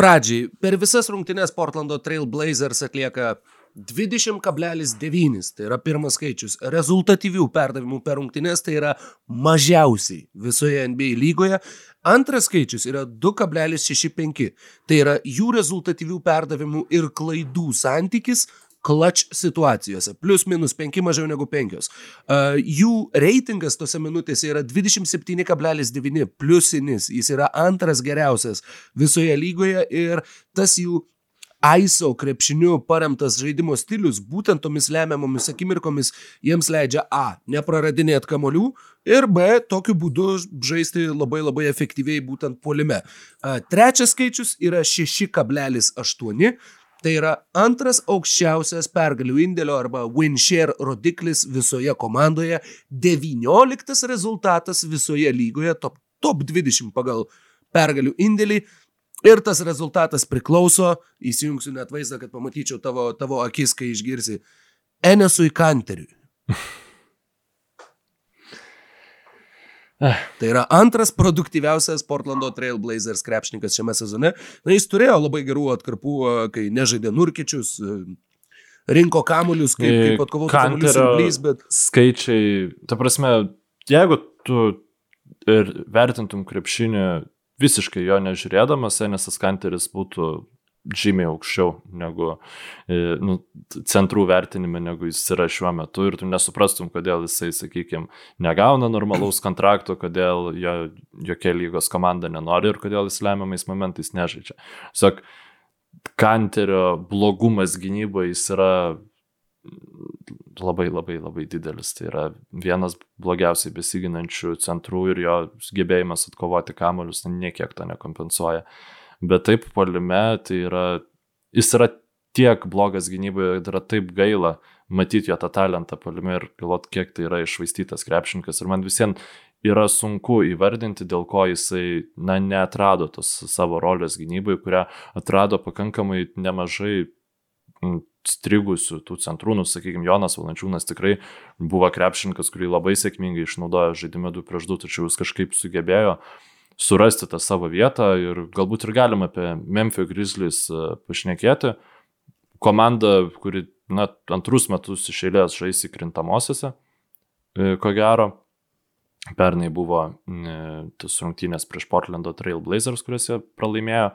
pradžiai, per visas rungtynes Portlando Trail Blazers atlieka 20,9, tai yra pirmas skaičius. Rezultatyvių perdavimų per rungtynes tai yra mažiausiai visoje NBA lygoje. Antras skaičius yra 2,65, tai yra jų rezultatyvių perdavimų ir klaidų santykis clutch situacijose. Plius minus 5 mažiau negu 5. Uh, jų reitingas tose minutėse yra 27,9 pliusinis. Jis yra antras geriausias visoje lygoje ir tas jų ISO krepšiniu paremtas žaidimo stilius būtent tomis lemiamomis akimirkomis jiems leidžia A. nepraradinėti kamolių ir B. tokiu būdu žaisti labai labai efektyviai būtent polime. Trečias skaičius yra 6,8. Tai yra antras aukščiausias pergalių indėlio arba win share rodiklis visoje komandoje, 19 rezultatas visoje lygoje, top, top 20 pagal pergalių indėlį. Ir tas rezultatas priklauso, įsijungsiu net vaizdą, kad pamatyčiau tavo, tavo akis, kai išgirsi, Enesui Kanteriui. (laughs) Tai yra antras produktyviausias Portlando Trailblazers krepšininkas šiame sezone. Na, jis turėjo labai gerų atkarpų, kai nežaidė Nurkičius, rinko kamuolius, kaip, kaip atkovotų kamuolius ir bet... Skaičiai, ta prasme, jeigu tu ir vertintum krepšinį visiškai jo nežiūrėdamas, Enesas Kanteris būtų žymiai aukščiau negu e, nu, centrų vertinime, negu jis yra šiuo metu ir tu nesuprastum, kodėl jisai, sakykime, negauna normalaus (clears throat) kontrakto, kodėl jo, jokia lygos komanda nenori ir kodėl jis lemiamais momentais nežaidžia. Sak, Kanterio blogumas gynyboje jis yra labai labai labai didelis. Tai yra vienas blogiausiai besiginančių centrų ir jo gebėjimas atkovoti kamolius niekiek to nekompensuoja. Bet taip polime, tai yra, jis yra tiek blogas gynyboje, yra taip gaila matyti jo tą talentą polime ir galvot, kiek tai yra išvaistytas krepšininkas. Ir man visiems yra sunku įvardinti, dėl ko jisai, na, neatrado tos savo rolės gynybai, kurią atrado pakankamai nemažai strigusių tų centrų, nu, sakykime, Jonas Valančiūnas tikrai buvo krepšininkas, kurį labai sėkmingai išnaudojo žaidime 2 prieš 2, tačiau jis kažkaip sugebėjo surasti tą savo vietą ir galbūt ir galima apie Memphis Grizzlies e, pašnekėti. Komanda, kuri, na, antrus metus iš eilės žais įkrintamosiose, e, ko gero. Pernai buvo e, tas rungtynės prieš Portlando Trail Blazers, kuriuose pralaimėjo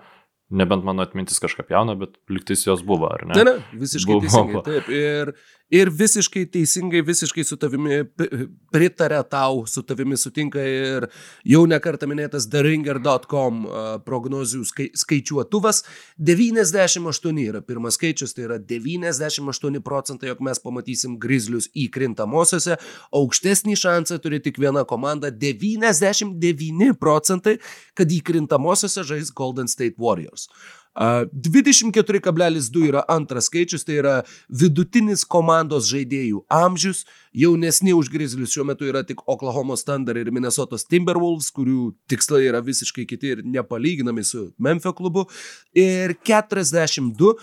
Nebent mano atmintis kažką jauna, bet liktais jos buvo, ar ne? Ne, ne, visiškai buvo. teisingai. Taip, ir, ir visiškai teisingai, visiškai su tavimi pritarė tau, su tavimi sutinka ir jau nekartą minėtas theringer.com prognozių skai, skaičiuotuvas. 98 yra pirmas skaičius, tai yra 98 procentai, jog mes pamatysim grizlius įkrintamosiose. Aukštesnį šansą turi tik viena komanda - 99 procentai, kad įkrintamosiose žais Golden State Warriors. Warriors. 24,2 yra antras skaičius, tai yra vidutinis komandos žaidėjų amžius. Jaunesni už Grizzlius šiuo metu yra tik Oklahoma Thunder ir Minnesotos Timberwolves, kurių tikslai yra visiškai kiti ir nepalyginami su Memphis klubu. Ir 42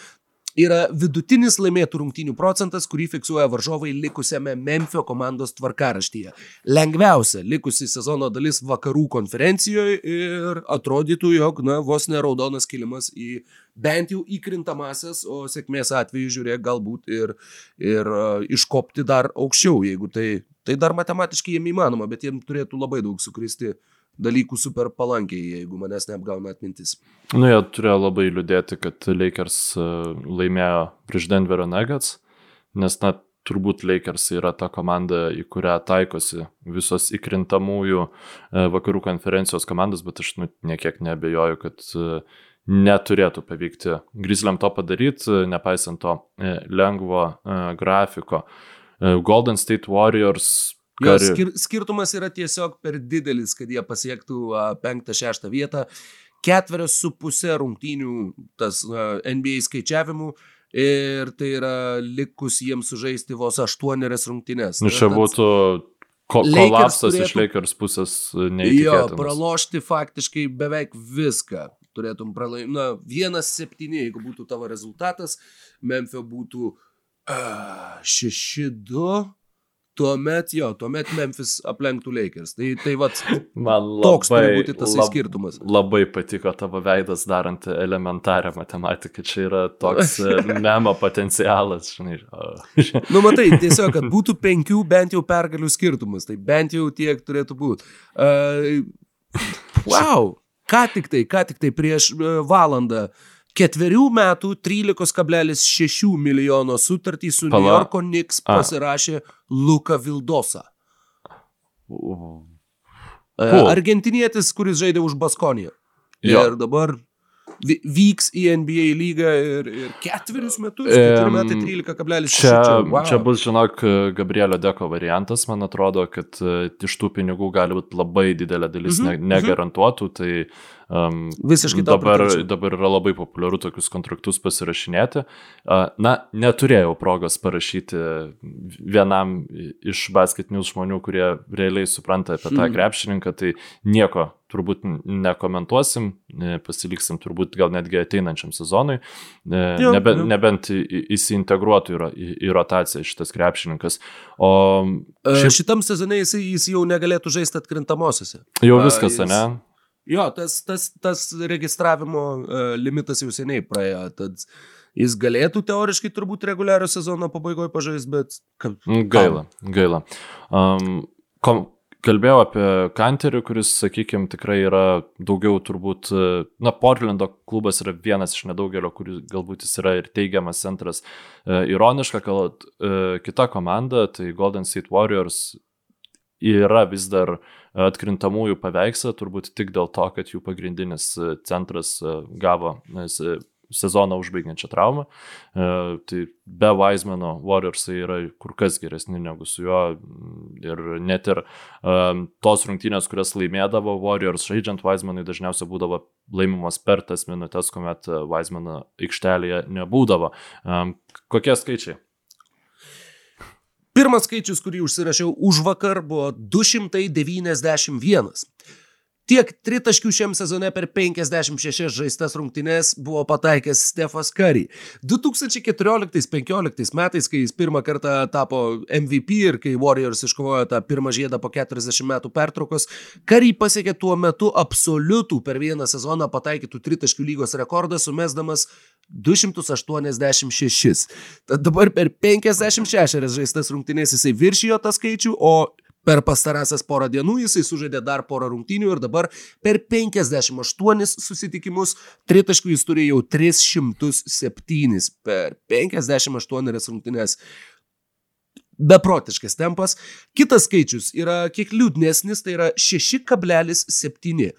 yra vidutinis laimėtų rungtynių procentas, kurį fiksuoja varžovai likusiame Memphio komandos tvarkaraštyje. Lengviausia likusi sezono dalis vakarų konferencijoje ir atrodytų, jog, na, vos neraudonas kilimas į bent jau įkrintamasias, o sėkmės atveju žiūrėk galbūt ir, ir uh, iškopti dar aukščiau, jeigu tai, tai dar matematiškai jiem įmanoma, bet jiem turėtų labai daug sukristi dalykų super palankiai, jeigu manęs neapgauna atmintis. Nu, jie turėjo labai liūdėti, kad Lakers e, laimėjo prieš Denverio Nuggets, nes, na, turbūt Lakers yra ta komanda, į kurią taikosi visos įkrintamųjų e, vakarų konferencijos komandos, bet aš nu, niekiek nebejoju, kad e, neturėtų pavykti Grizzliam to padaryti, nepaisant to lengvo grafiko. Golden State Warriors Jo, skir skirtumas yra tiesiog per didelis, kad jie pasiektų penktą, šeštą vietą. ketverios su pusė rungtynių tas uh, NBA skaičiavimų ir tai yra likus jiems sužaisti vos aštuonerias rungtynės. Nu, čia būtų ko kolapsas iš turėtų- Lakers pusės Jo, neįtikėtinas. pralošti faktiškai beveik viską. Turėtum pralaimėti. Na, vienas septyni, jeigu būtų tavo rezultatas, Memphio būtų uh, šeši du. Tuomet jo, tuomet Memphis aplenktų Lakers. Tai, tai vat, Man toks turi labai, būti tas lab- skirtumas. labai patiko tavo veidas darant elementarią matematiką. Čia yra toks (laughs) e, memo potencialas, žinai. Nu, matai, (laughs) tiesiog, kad būtų penkių bent jau pergalių skirtumas. Tai bent jau tiek turėtų būti. Uh, wow! Ką tik tai, ką tik tai prieš uh, valandą. Ketverių metų 13,6 milijono sutartį su Pala. New Yorko Knicks A. pasirašė Luka Vildosa. Uh, Cool. Argentinietis, kuris žaidė už Baskoniją. Jo. Ir dabar vy- vyks į NBA lygą ir, ir ketverius metus. Em, Keturi metai 13,6. Čia, wow. čia bus, žinok, Gabrielio Deko variantas, man atrodo, kad e, iš tų pinigų gali būti labai didelė dalis Mhm, ne, mhm. negarantuotų, tai um, Visiškai dabar, dabar yra labai populiaru tokius kontraktus pasirašinėti. A, Na, neturėjau progos parašyti vienam iš basketinių žmonių, kurie realiai supranta apie tą Mhm. krepšininką, tai nieko turbūt nekomentuosim, e, pasiliksim turbūt gal netgi ateinančiam sezonui, E, Jo, nebent, jo. nebent įsiintegruotų į, į, rotaciją šitas krepšininkas. O Šiaip... šiaip Šitam sezonai jis, jis jau negalėtų žaisti atkrintamosiose. jau a, viskas, jis- ne? Jo, tas, tas, tas registravimo uh, limitas jau seniai praėjo. Tad jis galėtų teoriškai turbūt reguliario sezono pabaigoje pažaisti, bet... Ka, Mm, Gaila, gaila. Um, kom, kalbėjau apie Kanterį, kuris, sakykime, tikrai yra daugiau turbūt, e, na, Portlando klubas yra vienas iš nedaugelio, kuris galbūt jis yra ir teigiamas centras. E, ironiška, kad e, kita komanda, tai Golden State Warriors, yra vis dar atkrintamųjų paveikslą, turbūt tik dėl to, kad jų pagrindinis e, centras e, gavo e, se- sezoną užbaigiančią traumą. Tai be Weizmano Warriors yra kur kas geresni negu su juo ir net ir tos rungtynės, kurias laimėdavo Warriors žaidžiant Weizmanui dažniausiai būdavo laimimos per tas minutės, kuomet Weizmano aikštelėje nebūdavo. Kokie skaičiai? Pirmas skaičius, kurį užsirašiau už vakar, buvo 291. Tiek tritaškių šiam sezone per 56 žaistas rungtynes buvo pataikęs Stefas Curry. 2014-2015 metais, kai jis pirmą kartą tapo MVP ir kai Warriors iškovojo tą pirmą žiedą po 40 metų pertraukos, Curry pasiekė tuo metu absoliutų per vieną sezoną pataikytų tritaškių lygos rekordą, sumesdamas 286. Tad dabar per 56 žaistas rungtynės jisai viršijo tą skaičių, o per pastarąsias porą dienų jisai sužaidė dar porą rungtynių ir dabar per 58 susitikimus tritaškų jis turi jau 307 per 58 rungtynės. Beprotiškas tempas. Kitas skaičius yra kiek liūdnesnis, tai yra 6,7.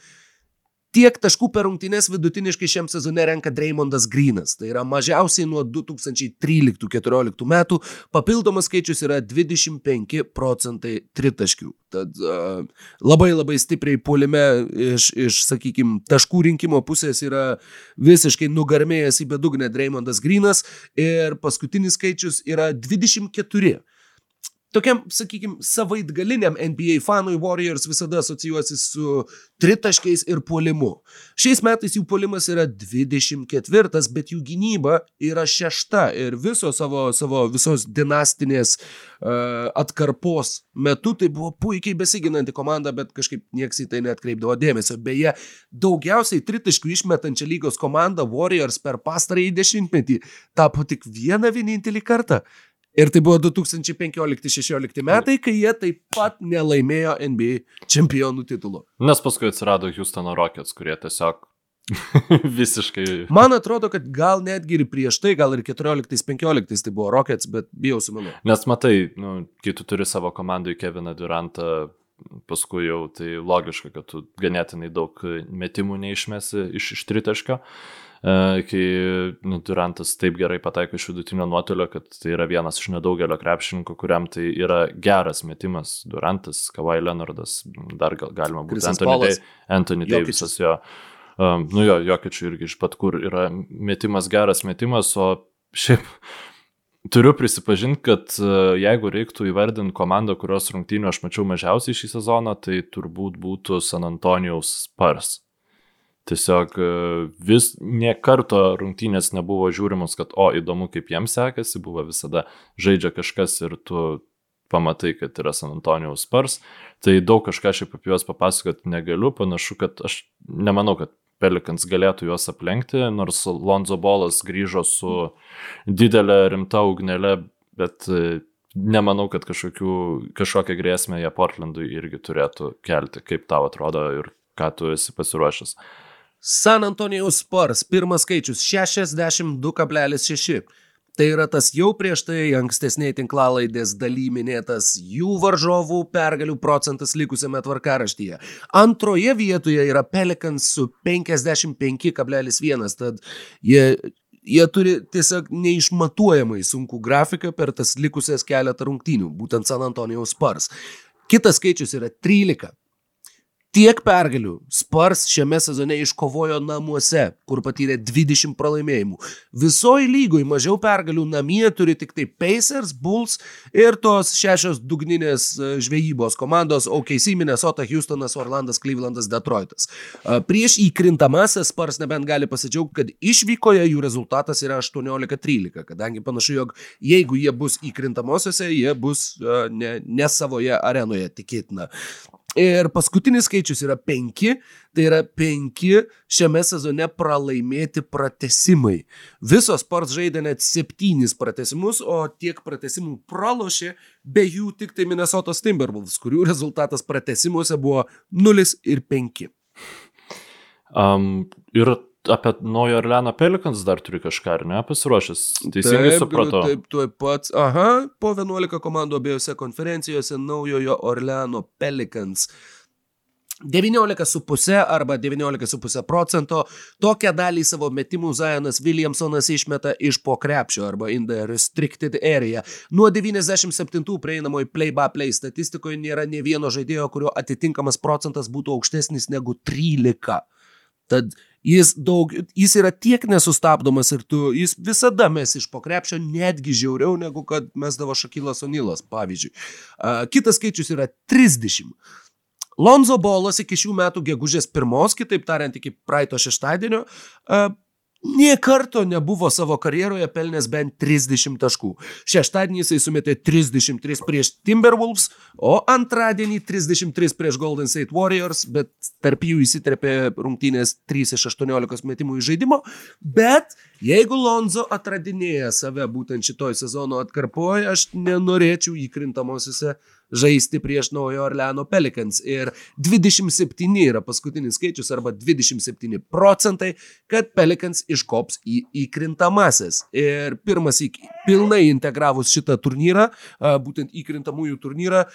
Tiek taškų per rungtynės vidutiniškai šiam sezone renka Dreymondas Greenas. Tai yra mažiausiai nuo 2013-2014 metų. Papildomas skaičius yra 25 procentai tritaškių. Tad uh, labai labai stipriai puolime iš, iš sakykime, taškų rinkimo pusės yra visiškai nugarmėjęs į bedugnę Dreymondas Greenas ir paskutinis skaičius yra 24. Tokiam, sakykime, savaitgaliniam NBA fanui Warriors visada asocijuosi su tritaškiais ir puolimu. Šiais metais jų puolimas yra 24, bet jų gynyba yra šešta ir viso savo, savo visos dinastinės uh, atkarpos metu tai buvo puikiai besiginanti komanda, bet kažkaip nieks į tai netkreipdavo dėmesio. Beje, daugiausiai tritaškių išmetančią lygos komandą Warriors per pastarąjį dešimtmetį tapo tik vieną vienintelį kartą. Ir tai buvo 2015-16 metai, kai jie taip pat nelaimėjo NBA čempionų titulo. Nes paskui atsirado Houstono Rockets, kurie tiesiog (laughs) visiškai... Man atrodo, kad gal netgi ir prieš tai, gal ir 14-15 tai buvo Rockets, bet bijau su manu. Nes matai, nu, kai tu turi savo komandai Keviną Durantą, paskui jau tai logiška, kad tu ganėtinai daug metimų neišmesi iš, iš tritaškio. E, Kai nu, Durantas taip gerai pataiko iš vidutinio nuotolio, kad tai yra vienas iš nedaugelio krepšininkų, kuriam tai yra geras metimas. Durantas, Kawhi Leonardas, dar gal, galima būti Anthony. Dei- Anthony. Davisas jo. Um, nu jo, Jokičiui irgi iš pat kur yra metimas geras metimas, o šiaip turiu prisipažinti, kad uh, jeigu reiktų įvardinti komandą, kurios rungtynių aš mačiau mažiausiai šį sezoną, tai turbūt būtų San Antonijaus Spars. Tiesiog uh, vis nie karto rungtynės nebuvo žiūrimos, kad o įdomu, kaip jiems sekasi, buvo visada žaidžia kažkas ir tu pamatai, kad yra San Antonijaus Spars. Tai daug kažką šiaip apie juos papasakoti negaliu, panašu, kad aš nemanau, kad Pelikans galėtų juos aplenkti, nors Lonzo Bolas grįžo su didelė rimta ugnelė, bet e, nemanau, kad kažkokių, kažkokią grėsmę jie Portlandui irgi turėtų kelti. Kaip tau atrodo ir ką tu esi pasiruošęs? San Antonijaus Spars, pirmas skaičius 62,6. Tai yra tas jau prieš tai ankstesniai tinklalaidės daly minėtas jų varžovų pergalių procentas likusiame tvarkaraštyje. Antroje vietoje yra Pelikans su 55,1, tad jie, jie turi tiesiog neišmatuojamai sunku grafiką per tas likusias keletą rungtynių, būtent San Antonijaus Spars. Kitas skaičius yra 13. Tiek pergalių Spars šiame sezone iškovojo namuose, kur patyrė 20 pralaimėjimų. Visoji lygoj mažiau pergalių namie turi tik tai Pacers, Bulls ir tos šešios dugninės e, žvejybos komandos OKC, Minnesota, Houstonas, Orlandas, Clevelandas, Detroitas. E, prieš įkrintamasias Spars nebent gali pasidžiaugti, kad išvykoje jų rezultatas yra 18-13, kadangi panašu, jog jeigu jie bus įkrintamosiose, jie bus e, ne, ne savoje arenoje, tikėtina. Ir paskutinis skaičius yra 5, tai yra 5 šiame sezone pralaimėti pratesimai. Visos Spurs žaidė net 7 pratesimus, o tiek pratesimų pralošė, be jų tik tai Minnesota Timberwolves, kurių rezultatas pratesimuose buvo 0 ir 5. Um, ir apie Naujo Orleano Pelikans dar turi kažką, ar ne, pasiruošęs? Teisingai taip, supratau. Taip, tuoj pats. Aha, po 11 komandų abiejose konferencijose Naujojo Orleano Pelikans. 19,5 arba 19,5 procento tokią dalį savo metimų Zajonas Williamsonas išmeta iš po krepšio arba in the restricted area. Nuo 97 prieinamoj play-by-play -play statistikoje nėra ne vieno žaidėjo, kurio atitinkamas procentas būtų aukštesnis negu 13. Tad Jis, daug, jis yra tiek nesustabdomas ir tu, jis visada mes iš pokrepšio netgi žiauriau negu kad mes davo Šakilas Onilas, pavyzdžiui. Kitas skaičius yra 30. Lonzo Bolas iki šių metų gegužės pirmos, kitaip tariant, iki praeito šeštadienio, Nie karto nebuvo savo karjeroje pelnęs bent 30 taškų. Šeštadienį jisai sumetė 33 prieš Timberwolves, o antradienį 33 prieš Golden State Warriors, bet tarp jų įsiterpė rungtynės 3 iš 18 metimų į žaidimo. Bet jeigu Lonzo atradinėja save būtent šitoj sezono atkarpoje, aš nenorėčiau įkrintamosiose žaisti prieš Naujo Orleano Pelicans. Ir 27 yra paskutinis skaičius arba 27 procentai, kad Pelicans iškops į įkrintamasis. Ir pirmas iki pilnai integravus šitą turnyrą, būtent įkrintamųjų turnyrą,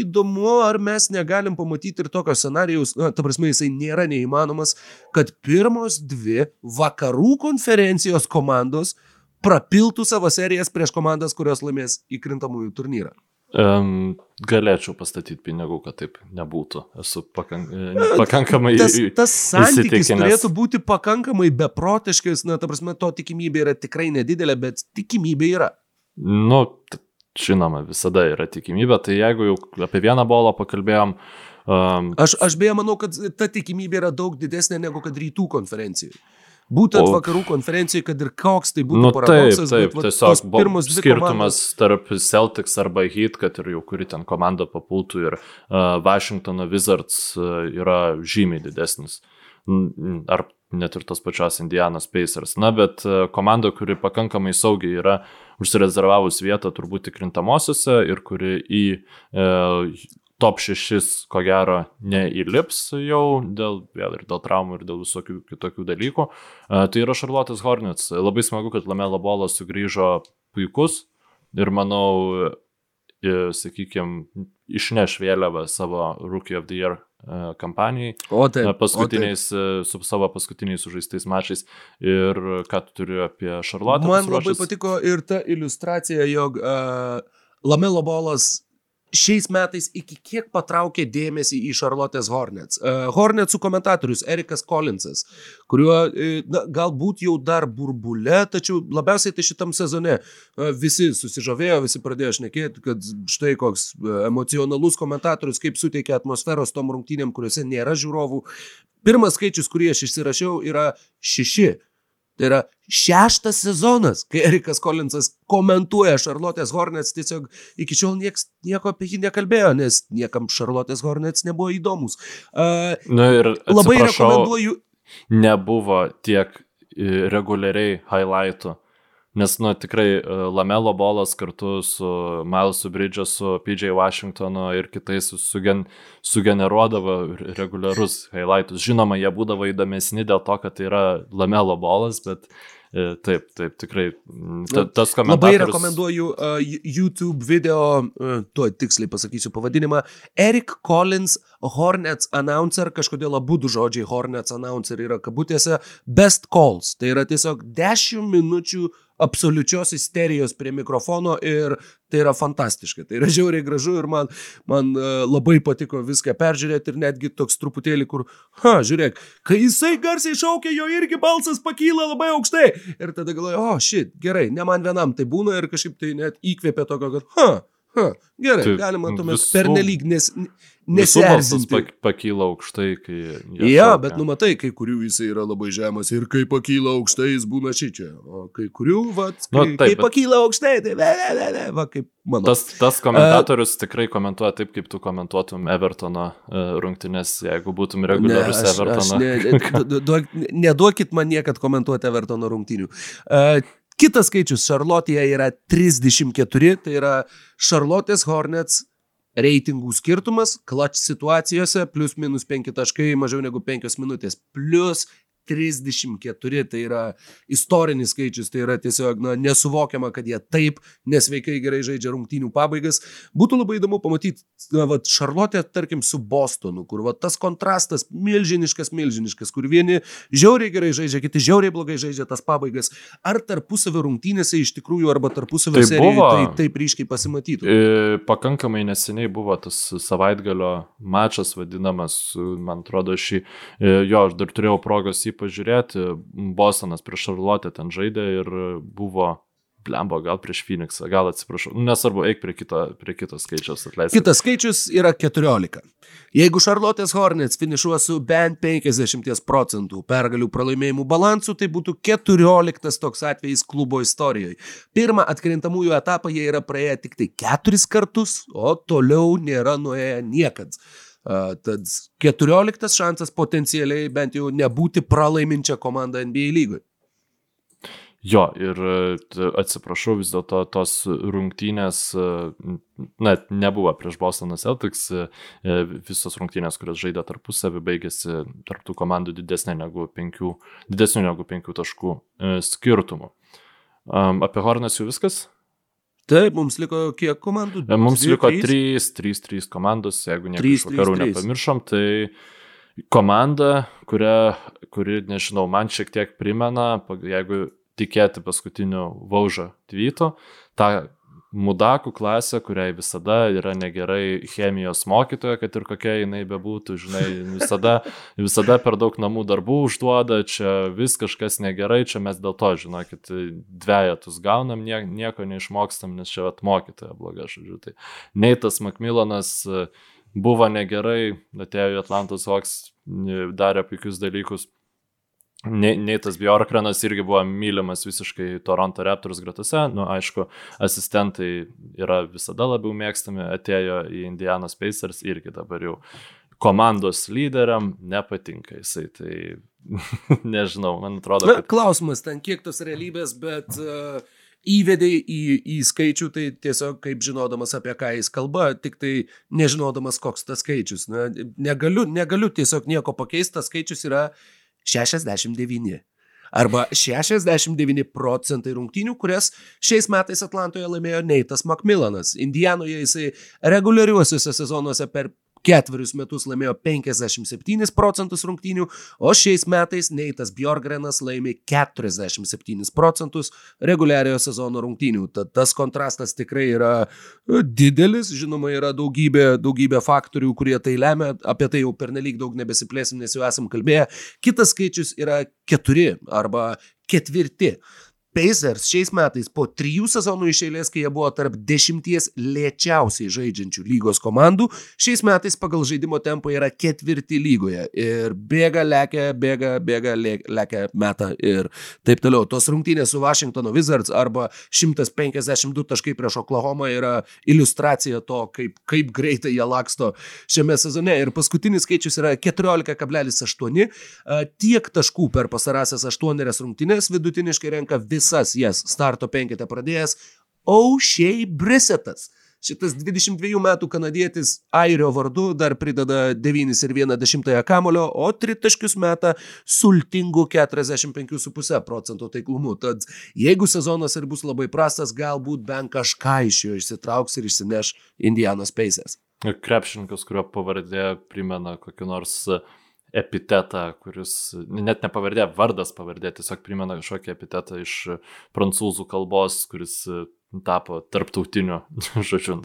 įdomu, ar mes negalim pamatyti ir tokio scenarijaus, na, ta prasme, jisai nėra neįmanomas, kad pirmos dvi vakarų konferencijos komandos prapiltų savo serijas prieš komandas, kurios laimės įkrintamųjų turnyrą. Um, galėčiau pastatyti pinigų, kad taip nebūtų. Esu pakank, pakankamai. Tas, tas santykis turėtų būti pakankamai beprotiškas, na, ta prasme, to tikimybė yra tikrai nedidelė, bet tikimybė yra. Nu, žinoma, visada yra tikimybė, tai jeigu jau apie vieną bolą pakalbėjom. Um, aš, aš beje manau, kad ta tikimybė yra daug didesnė negu kad rytų konferencijoje. Būtent o, vakarų konferencijai, kad ir koks tai būtų nu, paradoksas. Taip, taip, bet, tiesiog pirmas skirtumas komandos... tarp Celtics arba Heat, kad ir jau kuri ten komanda papultų ir uh, Washingtono Wizards uh, yra žymiai didesnis. Ar net ir tos pačios Indianos Pacers. Na, bet uh, komanda, kuri pakankamai saugiai yra užsirezervavus vietą turbūt tikrintamosiose ir kuri į uh, top 6 ko gero neįlips jau dėl, vėl ir dėl traumų ir dėl visokių kitokių dalykų. Tai yra Charlotte's Hornets. Labai smagu, kad Lamelo Bolas sugrįžo puikus ir manau, sakykime, išneš vėliavą savo Rookie of the Year kampanijai. O taip. Paskutiniais, o taip. su savo paskutiniais sužaistais mačiais. Ir ką tu turi apie Charlotte? Man labai patiko ir ta iliustracija, jog uh, Lamelo Bolas šiais metais iki kiek patraukė dėmesį į Charlotte's Hornets. Uh, Hornetsų komentatorius Erikas Collinsas, kuriuo uh, na, galbūt jau dar burbule, tačiau labiausiai tai šitam sezone uh, visi susižavėjo, visi pradėjo šnekėti, kad štai koks emocionalus komentatorius, kaip suteikia atmosferos tom rungtynėm, kuriuose nėra žiūrovų. Pirmas skaičius, kurį aš išsirašiau, yra šeši. Tai yra šeštas sezonas, kai Erikas Kolinsas komentuoja Charlotte's Hornets, tiesiog iki šiol nieks, nieko apie jį nekalbėjo, nes niekam Charlotte's Hornets nebuvo įdomus. Uh, Na ir labai rekomenduoju. nebuvo tiek e, reguliariai highlightų. Nes, nu, tikrai e, Lamelo bolas kartu su Milesu Bridgesu, PJ Washingtonu ir kitais sugen, sugeneruodavo re- reguliarus highlightus. Žinoma, jie būdavo įdomesni dėl to, kad tai yra Lamelo bolas, bet e, taip, taip, tikrai. Ta, tas Labai komentatorius. rekomenduoju uh, YouTube video, uh, tuo tiksliai pasakysiu pavadinimą. Eric Collins Hornets announcer, kažkodėl abu du žodžiai Hornets announcer yra kabutėse, best calls. Tai yra tiesiog 10 minučių absoliučios isterijos prie mikrofono ir tai yra fantastiška. Tai yra žiauriai gražu ir man, man uh, labai patiko viską peržiūrėti ir netgi toks truputėlį, kur, ha, žiūrėk, kai jisai garsiai šaukia, jo irgi balsas pakyla labai aukštai. Ir tada galvoju, o, šit, gerai, ne man vienam tai būna ir kažkaip tai net įkvėpė tokio, kad, ha, ha, gerai, Tai galima tuomet pernelyg nes, pak- pakyla aukštai, kai... jie Ja, šaukia. bet nu matai, kai kurių jisai yra labai žemas ir kai pakyla aukštai, jis būna šičia. O kai kurių, va, kai, Nu, nu, taip, kai bet- pakyla aukštai, tai ve, ve, ve, ve, va, kaip mano. Tas, tas komentatorius tikrai komentuoja taip, kaip tu komentuotum Evertono uh, rungtynės, jeigu būtum reguliarus Ne, aš- aš Evertono. ne- (laughs) du- duok- Neduokit man niekad komentuoti Evertono rungtynių. Uh, kitas skaičius Šarlotėje yra 34, tai yra Šarlotės Hornets reitingų skirtumas, klač situacijose, plus minus 5 taškai, mažiau negu 5 minutės, plus 34, tai yra istorinis skaičius, tai yra tiesiog na, nesuvokiama, kad jie taip nesveikai gerai žaidžia rungtynių pabaigas. Būtų labai įdomu pamatyti, va, Šarlotė, tarkim, su Bostonu, kur va, tas kontrastas milžiniškas, milžiniškas, kur vieni žiauriai gerai žaidžia, kiti žiauriai blogai žaidžia tas pabaigas. Ar tarpusavio rungtynėse iš tikrųjų, arba tarpusavio Tai serijoje buvo- tai taip ryškiai pasimatytų? E, Pakankamai neseniai buvo tas savaitgalio mačas vadinamas, man atrodo, šį, e, jo, aš dar turėjau progos jį pažiūrėti, Bostonas prieš Šarlotę ten žaidė ir buvo, blembo, gal prieš Phoenixą, gal atsiprašau, Nu, nesvarbu, eik prie kito, prie kito skaičiaus atleisti. Kitas skaičius yra 14. Jeigu Charlotte's Hornets finišuos su bent 50 procentų pergalių pralaimėjimų balansu, tai būtų 14 toks atvejis klubo istorijoje. Pirmą atkrintamųjų etapą jie yra praėję tik tai keturis kartus, o toliau nėra nuėję niekad. Tad 14 šansas potencialiai bent jau nebūti pralaiminčia komanda NBA lygoje. Jo, ir e, atsiprašau, vis dėlto tos rungtynės, e, na, nebuvo prieš Bostoną Celtics, e, visos rungtynės, kurias žaidė tarpusavį, baigėsi tarptų komandų didesnė negu penkių, didesnių negu penkių taškų skirtumų. Um, apie Hornas jau viskas? Taip, mums liko kiek komandų? E, Mums Dvi, liko trys? 3-3 komandos, jeigu trys, trys. nepamiršom, tai komanda, kuria, kuri, nežinau, man šiek tiek primena, jeigu tikėti paskutiniu Vaužą tvyto, tą Mudakų klasę, kuriai visada yra negerai chemijos mokytoja, kad ir kokia jinai bebūtų, žinai, visada, visada per daug namų darbų užduoda, čia vis kažkas negerai, čia mes dėl to, žinokit, dviejatus gaunam, nie, nieko neišmokstam, nes čia vat mokytoja bloga, žodžiu. Tai Neitas Makmilanas e, buvo negerai, atėjo į Atlantos Hawks, e, darė puikius dalykus. Ne- Neitas Bjorkranas irgi buvo mylimas visiškai Toronto Raptors gretose, nu aišku, asistentai yra visada labiau mėgstami, atėjo į Indianos Pacers irgi dabar jau komandos lyderiam nepatinka jisai, tai (laughs) nežinau, man atrodo, Na, kad klausimas ten kiek tos realybės, bet uh, įvedai į, į skaičių, tai tiesiog kaip žinodamas apie ką jis kalba, tik tai nežinodamas koks tas skaičius. Na, negaliu, negaliu tiesiog nieko pakeisti, tas skaičius yra 69. Arba 69 procentai rungtynių, kurias šiais metais Atlantoje laimėjo Neitas Macmillanas. Indianoje jisai reguliariuosiuose sezonuose per ketverius metus laimėjo 57 procentus rungtynių, o šiais metais Neitas Bjorgrenas laimė 47 procentus reguliariojo sezono rungtynių. Tad tas kontrastas tikrai yra e, didelis, žinoma, yra daugybė, daugybė faktorių, kurie tai lemia, apie tai jau pernelyg daug nebesiplėsim, nes jau esam kalbėję. Kitas skaičius yra keturi arba ketvirti. Pacers šiais metais po trijų sezonų iš eilės, kai jie buvo tarp dešimties lėčiausiai žaidžiančių lygos komandų, šiais metais pagal žaidimo tempą yra ketvirti lygoje. Ir bėga, lekia, bėga, bėga, lekia, meta ir taip toliau. Tos rungtynės su Washingtono Wizards arba 152 taškai prieš Oklahoma yra iliustracija to, kaip, kaip greitai jie laksto šiame sezone. Ir paskutinis skaičius yra 14,8. Tiek taškų per pasarasias 8 rungtynės vidutiniškai renka vis visas jas starto penketę pradėjęs O'Shea Brissettas. Šitas 22 metų kanadietis Airio vardu dar prideda 9 ir 1 dešimtąją kamulio, o tritaškius meta sultingų 45,5 procentų taiklumu. Tad jeigu sezonas ir bus labai prastas, galbūt bent kažką iš jo išsitrauks ir išsineš Indianos Pacers. Krepšininkas, kurio pavardė primena kokį nors uh, epitetą, kuris net ne pavardė, vardas pavardė, tiesiog primena kažkokį epitetą iš prancūzų kalbos, kuris tapo tarptautiniu, (laughs) žodžiu,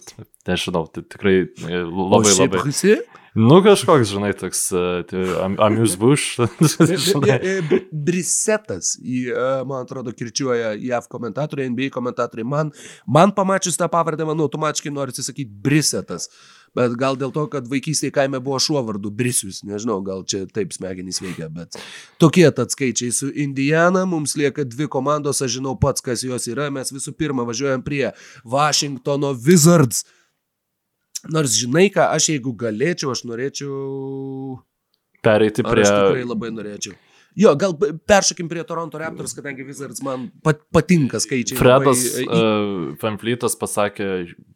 nežinau, tai tikrai e, labai labai. Visi? Nu, kažkoks, žinai, toks tai, amuse bush. (laughs) Brisetas, man atrodo, kirčiuoja JAV komentatoriai, NBA komentatoriai. Man, man pamačius tą pavardę, man automatiškai norisi sakyti Brisetas. Bet gal dėl to, kad vaikystėje kaime buvo šuo vardu Brisius, nežinau, gal čia taip smegenys veikia, bet tokie tad skaičiai su Indiana, mums lieka dvi komandos, aš žinau pats, kas jos yra, mes visų pirma važiuojam prie Washingtono Wizards. Nors žinai ką, aš jeigu galėčiau, aš norėčiau... Pereiti prie... Aš tikrai labai norėčiau. Jo, gal peršokim prie Toronto Raptors, kadangi Wizards man pat, patinka skaičiai. Fredas labai... uh, Van Fleetas pasakė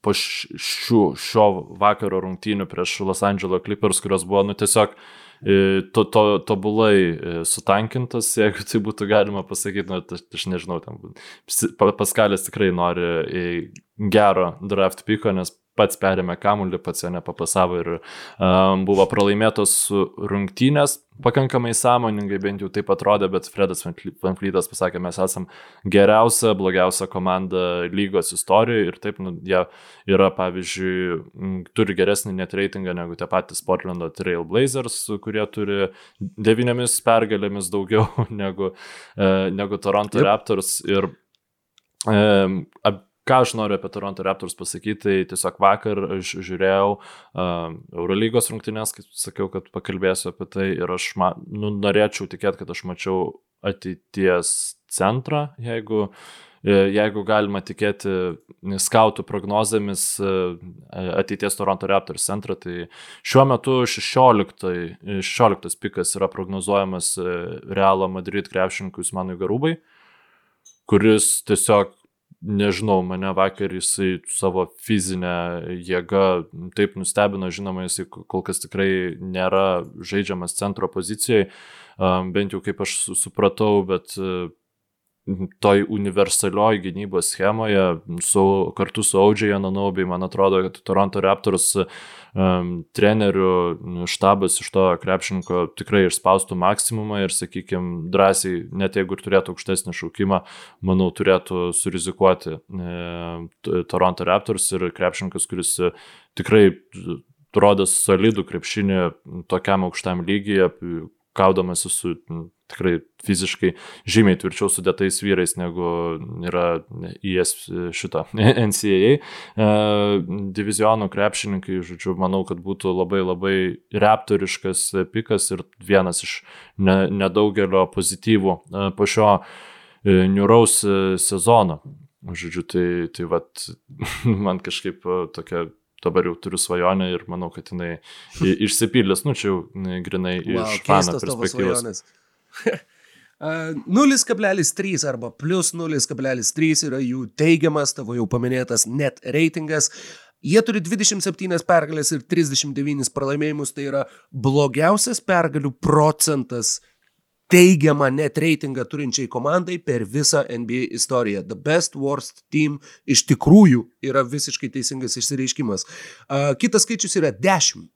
po šių, šio vakaro rungtynių prieš Los Angeles Clippers, kurios buvo, nu, tiesiog e, to, to, tobulai e, sutankintas, (laughs) jeigu tai būtų galima pasakyti, nu, aš, aš nežinau, ten, Paskalės tikrai nori gero draft piko, nes pats perėmė kamuolį, pats jo nepapasavo ir um, buvo pralaimėtos rungtynės pakankamai sąmoningai, bent jau taip atrodė, bet Fredas Van Flytas pasakė, mes esam geriausia, blogiausia komanda lygos istorijoje ir taip, nu, jie yra, pavyzdžiui, turi geresnį net reitingą negu tie patys Portlando Trail Blazers, kurie turi devynėmis pergalėmis daugiau (laughs) negu, e, negu Toronto yep. Raptors ir e, ab, ką aš noriu apie Toronto Raptors pasakyti, tai tiesiog vakar aš žiūrėjau uh, Eurolygos rungtynės, kaip sakiau, kad pakalbėsiu apie tai ir aš ma, nu, norėčiau tikėti, kad aš mačiau ateities centrą, jeigu, e, jeigu galima tikėti skautų prognozėmis e, ateities Toronto Raptors centrą, tai šiuo metu 16, 16 pikas yra prognozuojamas e, Realo Madrid krepšininkui Manui Garubai kuris tiesiog nežinau, mane vakar jisai savo fizinę jėgą taip nustebino, žinoma, jisai kol kas tikrai nėra žaidžiamas centro pozicijoje, bent jau kaip aš supratau, bet toj universalioj gynybos schemoje su, kartu su Audžiai Ananobai, man atrodo, kad Toronto Raptors um, trenerių štabas iš to krepšininko tikrai išspaustų maksimumą ir, sakykime, drąsiai, net jeigu ir turėtų aukštesnį šaukimą, manau, turėtų surizikuoti e, Toronto Raptors ir krepšininkas, kuris tikrai rodo solidų krepšinį tokiam aukštam lygyje, kaudamasi su tikrai fiziškai žymiai tvirčiau sudėtais vyrais negu yra IS šito NCAA e, (laughs) divizionų krepšininkai, žodžiu, manau, kad būtų labai labai reptoriškas pikas ir vienas iš ne, nedaugelio pozityvų e, po šio e, niuraus sezono. Žodžiu, tai, tai vat, (laughs) man kažkaip tokia dabar jau turiu svajonę ir manau, kad jinai išsipildys, nu čia jau grinai wow, iš fano perspektyvos. 0,3 (laughs) arba plus 0,3 yra jų teigiamas, tavo jau paminėtas net reitingas. Jie turi 27 pergalės ir 39 pralaimėjimus, tai yra blogiausias pergalių procentas teigiamą net reitingą turinčiai komandai per visą NBA istoriją. The best worst team iš tikrųjų yra visiškai teisingas išsireiškimas. Kitas skaičius yra 10.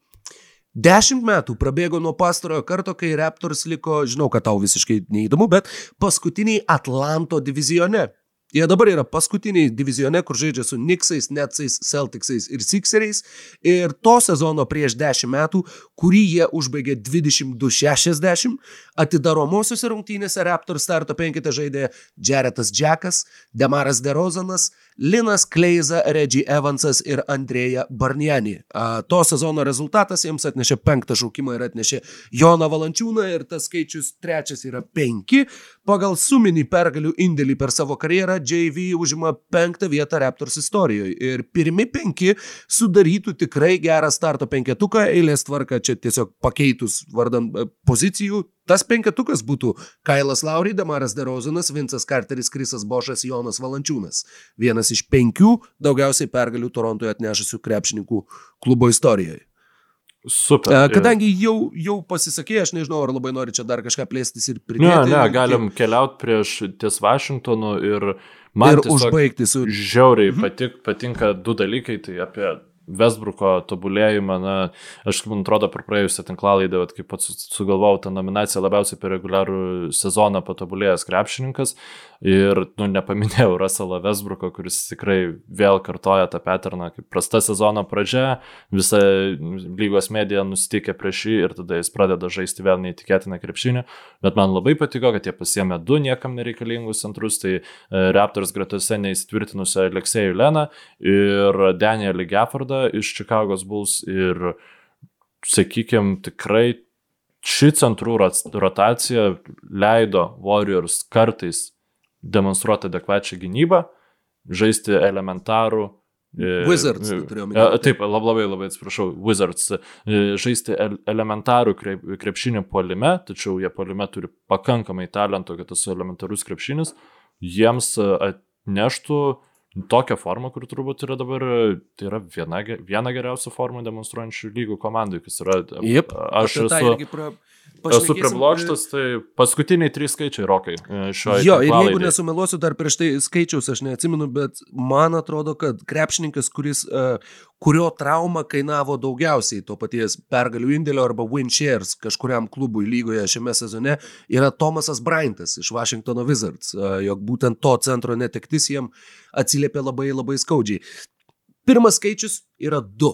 Dešimt metų prabėgo nuo pastarojo karto, kai Raptors liko, žinau, kad tau visiškai neįdomu, bet paskutiniai Atlanto divizione. Jie dabar yra paskutiniai divizione, kur žaidžia su Knicksais, Netsais, Celticsais ir Sixeriais. Ir to sezono prieš 10 metų, kurį jie užbaigė 22-60, atidaromosiuose rungtynėse Raptors starto penkite žaidė Jaretas Jackas, Demaras DeRozanas, Linas Kleiza, Reggie Evansas ir Andrėja Barniani. To sezono rezultatas jiems atnešė penktą šaukimą ir atnešė Joną Valančiūną ir tas skaičius trečias yra penki. Pagal suminį pergalių indėlį per savo karjerą JV užima penktą vietą Raptors istorijoje ir pirmi penki sudarytų tikrai gerą starto penketuką, eilės tvarka čia tiesiog pakeitus vardant pozicijų Tas penketukas būtų Kailas Laurį, Damaras Derozinas, Vincas Carteris, Krisas Bošas, Jonas Valančiūnas. Vienas iš penkių daugiausiai pergalių Torontoje atnešusių krepšininkų klubo istorijoje. Super. Kadangi jau, jau pasisakė, aš nežinau, ar labai nori čia dar kažką plėstis ir pridėti. Ne, ne, galim keliauti prieš ties Vašingtonu ir man ir užbaigti su... Žiauriai mhm. patik, patinka du dalykai, tai apie Vesbruko tobulėjimą, na, aš, man atrodo, per praėjusią tinklalaidę, kai pats sugalvojau tą nominaciją labiausiai per reguliarų sezoną patobulėjęs krepšininkas ir, nu, nepaminėjau Russellą Vesbruko, kuris tikrai vėl kartoja tą paterną, kaip prasta sezono pradžia, visa lygos medija nustikė prieš jį ir tada jis pradeda žaisti vėl neįtikėtiną krepšinį, bet man labai patiko, kad jie pasiemė du niekam nereikalingus centrus, tai e, Raptors gretose neįsitvirtinusią Aleksėjų Leną ir Danielį Geffordą iš Chicago's Bulls. Ir, sakykime, tikrai ši centrų rotacija leido Warriors kartais demonstruoti adekvačią gynybą, žaisti elementarų e, Wizards, e, minėti. Taip, labai labai atsiprašau, Wizards. E, žaisti elementarų krepšinį polime, tačiau jie polime turi pakankamai talento, kad tas elementarus krepšinis jiems atneštų tokią formą, kur turbūt yra dabar, tai yra viena, viena geriausia forma demonstruojančių lygų komandai, kas yra... Yep, aš esu... Pra... Esu priblokštas, tai paskutiniai trys skaičiai rokai e. Jo, ir jeigu nesumeluosiu dar prieš tai skaičiaus, aš neatsimenu, bet man atrodo, kad krepšininkas, kuris, uh, kurio trauma kainavo daugiausiai to paties pergalių indėlio arba win shares kažkuriam klubui lygoje šiame sezone, yra Tomasas Bryantas iš Washingtono Wizards, uh, jog būtent to centro netektis jiem atsiliepia labai labai skaudžiai. Pirmas skaičius yra 2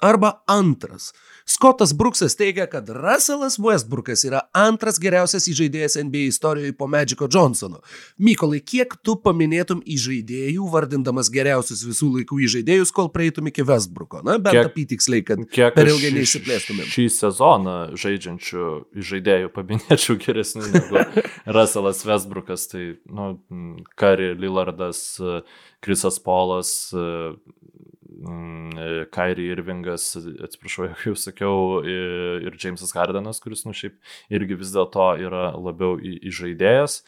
arba antras. Scottas Brooksas teigia, kad Russellas Westbrookas yra antras geriausias įžaidėjas NBA istorijoje po Magiko Johnsono. Mykolai, kiek tu paminėtum įžaidėjų, vardindamas geriausius visų laikų įžaidėjus, kol prieitum iki Westbrooko? Na, bent apytiksliai, kad per ilgai neišsiplėstumėm. Šį sezoną žaidžiančių įžaidėjų paminėčiau geresnių negu (laughs) Russellas Westbrookas, tai, nu, Kari Lillardas, Krisas Polas, Kairi Irvingas, atsiprašau, (laughs) jau sakiau, ir Jamesas Hardenas, kuris, nu, šiaip irgi vis dėlto yra labiau įžaidėjas.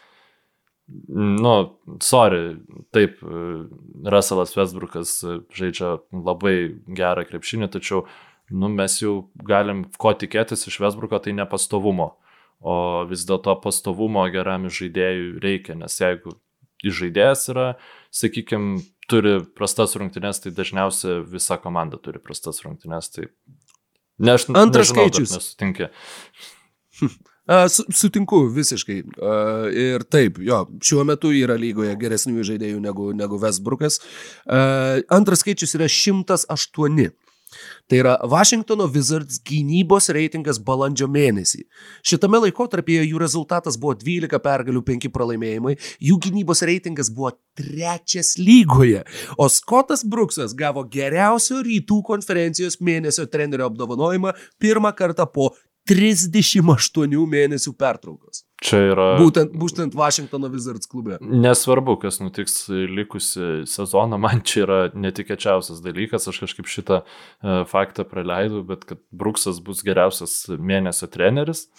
Nu, sorry, taip, Russellas Westbrookas žaidžia labai gerą krepšinį, tačiau, nu, mes jau galim ko tikėtis iš Westbrooko, tai nepastovumo. O vis dėlto pastovumo geram žaidėjui reikia, nes jeigu žaidėjas yra, sakykime, turi prastas rungtynes, tai dažniausiai visa komanda turi prastas rungtynes. Tai ne, aš Antras nežinau, skaičius. Nesutinkia. (laughs) Sutinku visiškai. Ir taip, jo, šiuo metu yra lygoje geresnių žaidėjų negu, negu Westbrookas. Antras skaičius yra 108. Tai yra Washingtono Wizards gynybos reitingas balandžio mėnesį. Šitame laikotarpyje jų rezultatas buvo 12 pergalių, 5 pralaimėjimai, jų gynybos reitingas buvo trečias lygoje, o Scottas Brooksas gavo geriausio rytų konferencijos mėnesio trenerio apdovanojimą pirmą kartą po 38 mėnesių pertraukos. Čia yra. Būtent, būtent Washingtono Wizards klube. Nesvarbu, kas nutiks likusi sezoną, man čia yra netikėčiausias dalykas, aš kažkaip šitą uh, faktą praleidau, bet kad Bruksas bus geriausias mėnesio treneris.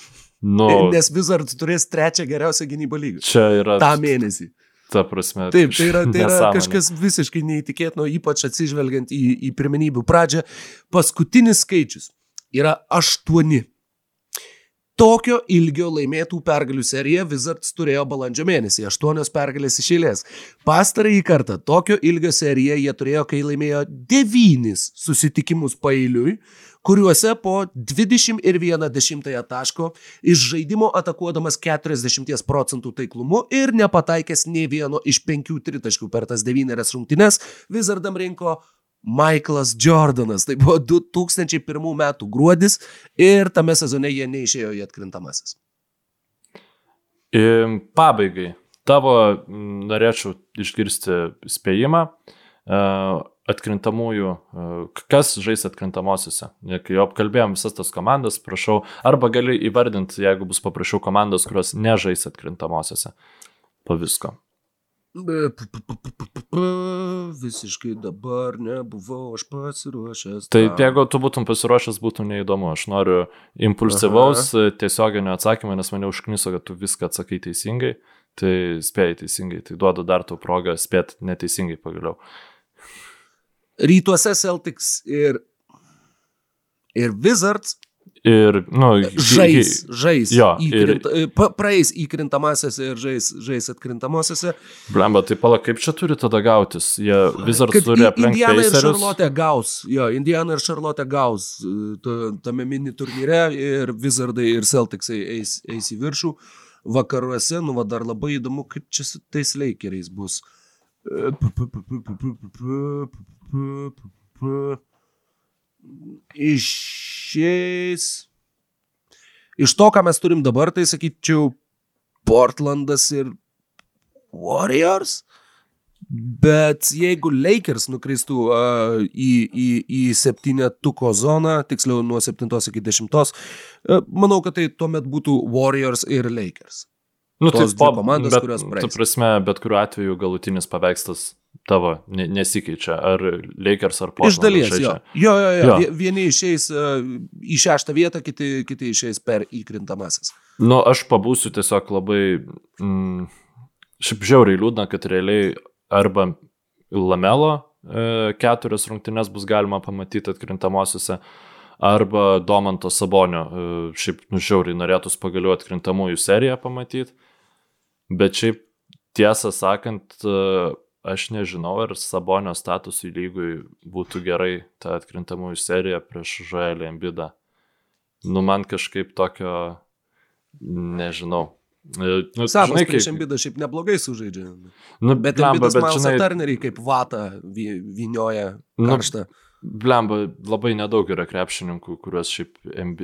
Nu, (laughs) Nes Wizards turės trečią geriausią gynybą lygą. Čia yra. Ta mėnesį. Ta prasme. Taip, tai yra, tai yra kažkas visiškai neįtikėtino, ypač atsižvelgiant į, į pirmenybių pradžią. Paskutinis skaičius yra aštuoni Tokio ilgio laimėtų pergalių seriją Wizards turėjo balandžio mėnesį, aštuonios pergalės iš eilės. Pastarąjį kartą tokio ilgio seriją jie turėjo, kai laimėjo devynis susitikimus pailiui, kuriuose po 21 taško iš žaidimo atakuodamas 40 procentų taiklumu ir nepataikęs nei vieno iš penkių tritaškių per tas devynerias rungtynes, Wizardam rinko Michaelas Jordanas. Tai buvo 2001 metų gruodis ir tame sezone jie neišėjo į atkrintamasis. Pabaigai, tavo norėčiau išgirsti spėjimą atkrintamųjų, kas žais atkrintamosiose. Kai jau apkalbėjom visas tas komandas, prašau, arba gali įvardinti, jeigu bus paprašiau komandas, kurios nežais atkrintamosiose. Po visko. Visiškai dabar nebuvau aš pasiruošęs. Tai jeigu tu būtum pasiruošęs, būtų neįdomu. Aš noriu impulsyvaus Aha. tiesioginio atsakymo, nes mane užkniso, kad tu viską atsakai teisingai. Tai spėjai teisingai, tai duodu dar tau progą spėti neteisingai pagaliau. Rytuose Celtics ir, ir Wizards Ir, nu, žais, žais. Jo, įkrint, ir... Praeis įkrintamasias ir žais, žais atkrintamosiose. Blemba, tai pala, kaip čia turi tada gautis? Jie vis dar turi aplenkti. Indiana ir Charlotte gaus, jo, Indiana ir Charlotte gaus e, tame mini turnyre ir Wizardai ir Celticsai eis, eis į viršų. Vakaruose, nu, va, dar labai įdomu, kaip čia su tais Lakeriais bus. Išės. Iš to, ką mes turim dabar, tai sakyčiau, Portlandas ir Warriors. Bet jeigu Lakers nukristų uh, į, į, į septynetuko zoną, tiksliau nuo 7 iki 10, uh, manau, kad tai tuomet būtų Warriors ir Lakers. Nu, tai po komandos, bet, kurios praeis. Tu prasme, bet kuriuo atveju galutinis paveikslas tavo nesikeičia, ar Lakers ar Portland. Iš dalies, jo. Jo, jo, jo. jo. Vieni išeis uh, į šeštą vietą, kiti, kiti išeis per įkrintamasis. Nu, aš pabūsiu tiesiog labai, mm, šiaip žiauriai liūdna, kad realiai arba Lamelo e, keturias rungtynes bus galima pamatyti atkrintamosiose, arba Domanto Sabonio, e, šiaip nužiauriai norėtus pagaliau atkrintamųjų seriją pamatyti, bet šiaip tiesą sakant, e, aš nežinau, ar Sabonio statusui lygui būtų gerai ta atkrintamųjų serija prieš Žoelį Embidą. Nu, man kažkaip tokio, nežinau. E, nu, Sabas žinai, prieš. Embidą šiaip neblogai sužaidžia. Nu, bet Embidas bet, žinai, Turneriai kaip vata vynioja karštą. Nu, Blemba, labai nedaug yra krepšininkų, kuriuos šiaip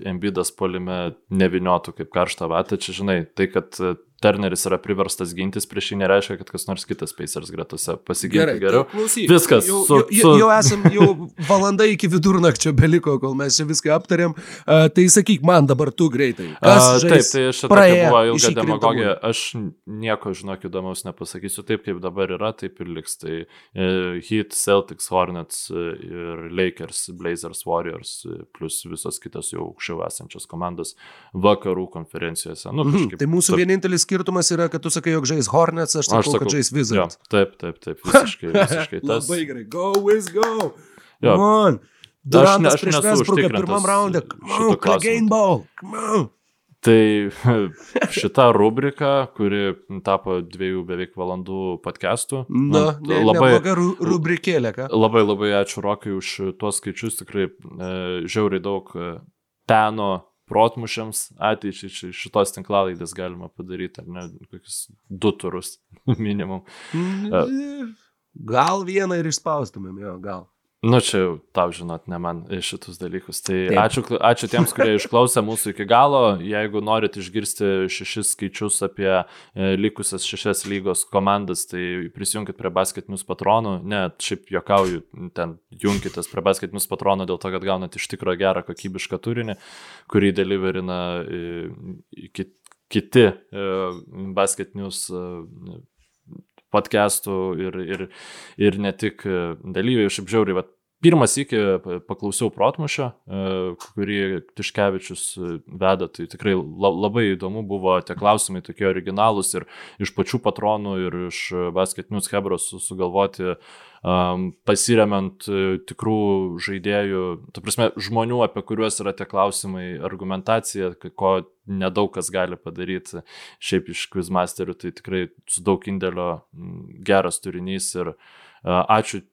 Embidas polime neviniotų kaip karštą vatą. Čia žinai, tai kad Turneris yra priverstas gintis prieš jį, nereiškia, kad kas nors kitas Pacers gretose pasigintų geriau. Klausyk, Viskas. Jau, su, jau, jau esam, jau valanda iki vidurnakčio beliko, kol mes čia viską aptarėm. Uh, tai sakyk man dabar tu greitai. Uh, taip, tai šitą buvo ilga demagogija. Aš nieko, žinok, įdomaus nepasakysiu. Taip, kaip dabar yra, taip ir liks. Tai uh, Heat, Celtics, Hornets uh, ir Lakers, Blazers, Warriors, uh, plus visos kitos jau aukščiau esančios komandos vakarų konferencijose. Nu, mhm, kažkaip, tai mūsų vienintelis skirtumas yra, kad tu sakai, jog žais Hornets, aš sakau, aš sakau kad žais Wizards. Ja, taip, taip, taip, visiškai. (laughs) visiškai tas... Labai gerai, go, Wiz, go. Ja. Come on. Durantas aš, aš prieš Westbrooką pirmam raunde. Come on, Clegane Ball. Come on. Tai (laughs) šita rubrika, kuri tapo dviejų beveik valandų podcastų. Na, ne, labai ru, rubrikėlė, ką? Labai labai ačiū Rokai už tuos skaičius, tikrai e, žiauriai daug e, peno protmušiams ateičiai šitos tinklalaidės galima padaryti, ar ne, kokius du turus (laughs) minimum. Mm, gal vieną ir išspaustumėm, jo, gal. Nu, čia jau tau žinot, ne man šitus dalykus. Tai Taip. ačiū, ačiū tiems, kurie išklausė mūsų iki galo. Jeigu norit išgirsti šešis skaičius apie e, likusias šešias lygos komandas, tai prisijungkite prie basketinius patronų. Ne, šiaip jokauju, ten jungkitės prie basketinius patronų dėl to, kad gaunat iš tikrųjų gerą kokybišką turinį, kurį deliverina e, kiti e, basketinius podcastų ir, ir, ir ne tik dalyviai, šiaip žiauriai, pirmas iki paklausiau protmušio, kurį Tiškevičius veda, tai tikrai labai įdomu buvo tie klausimai tokie originalūs ir iš pačių patronų ir iš Basket News Hebros sugalvoti pasiremiant tikrų žaidėjų, tu prasme, žmonių, apie kuriuos yra tie klausimai, argumentacija, ko nedaug kas gali padaryti šiaip iš quizmasterių, tai tikrai su daug indėlio geras turinys ir ačiū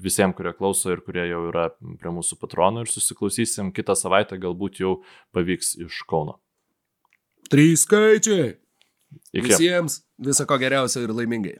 visiems, kurie klauso ir kurie jau yra prie mūsų patronų ir susiklausysim kitą savaitę, galbūt jau pavyks iš Kauno. Trys skaičiai. Iki. Visiems viso ko geriausio ir laimingai.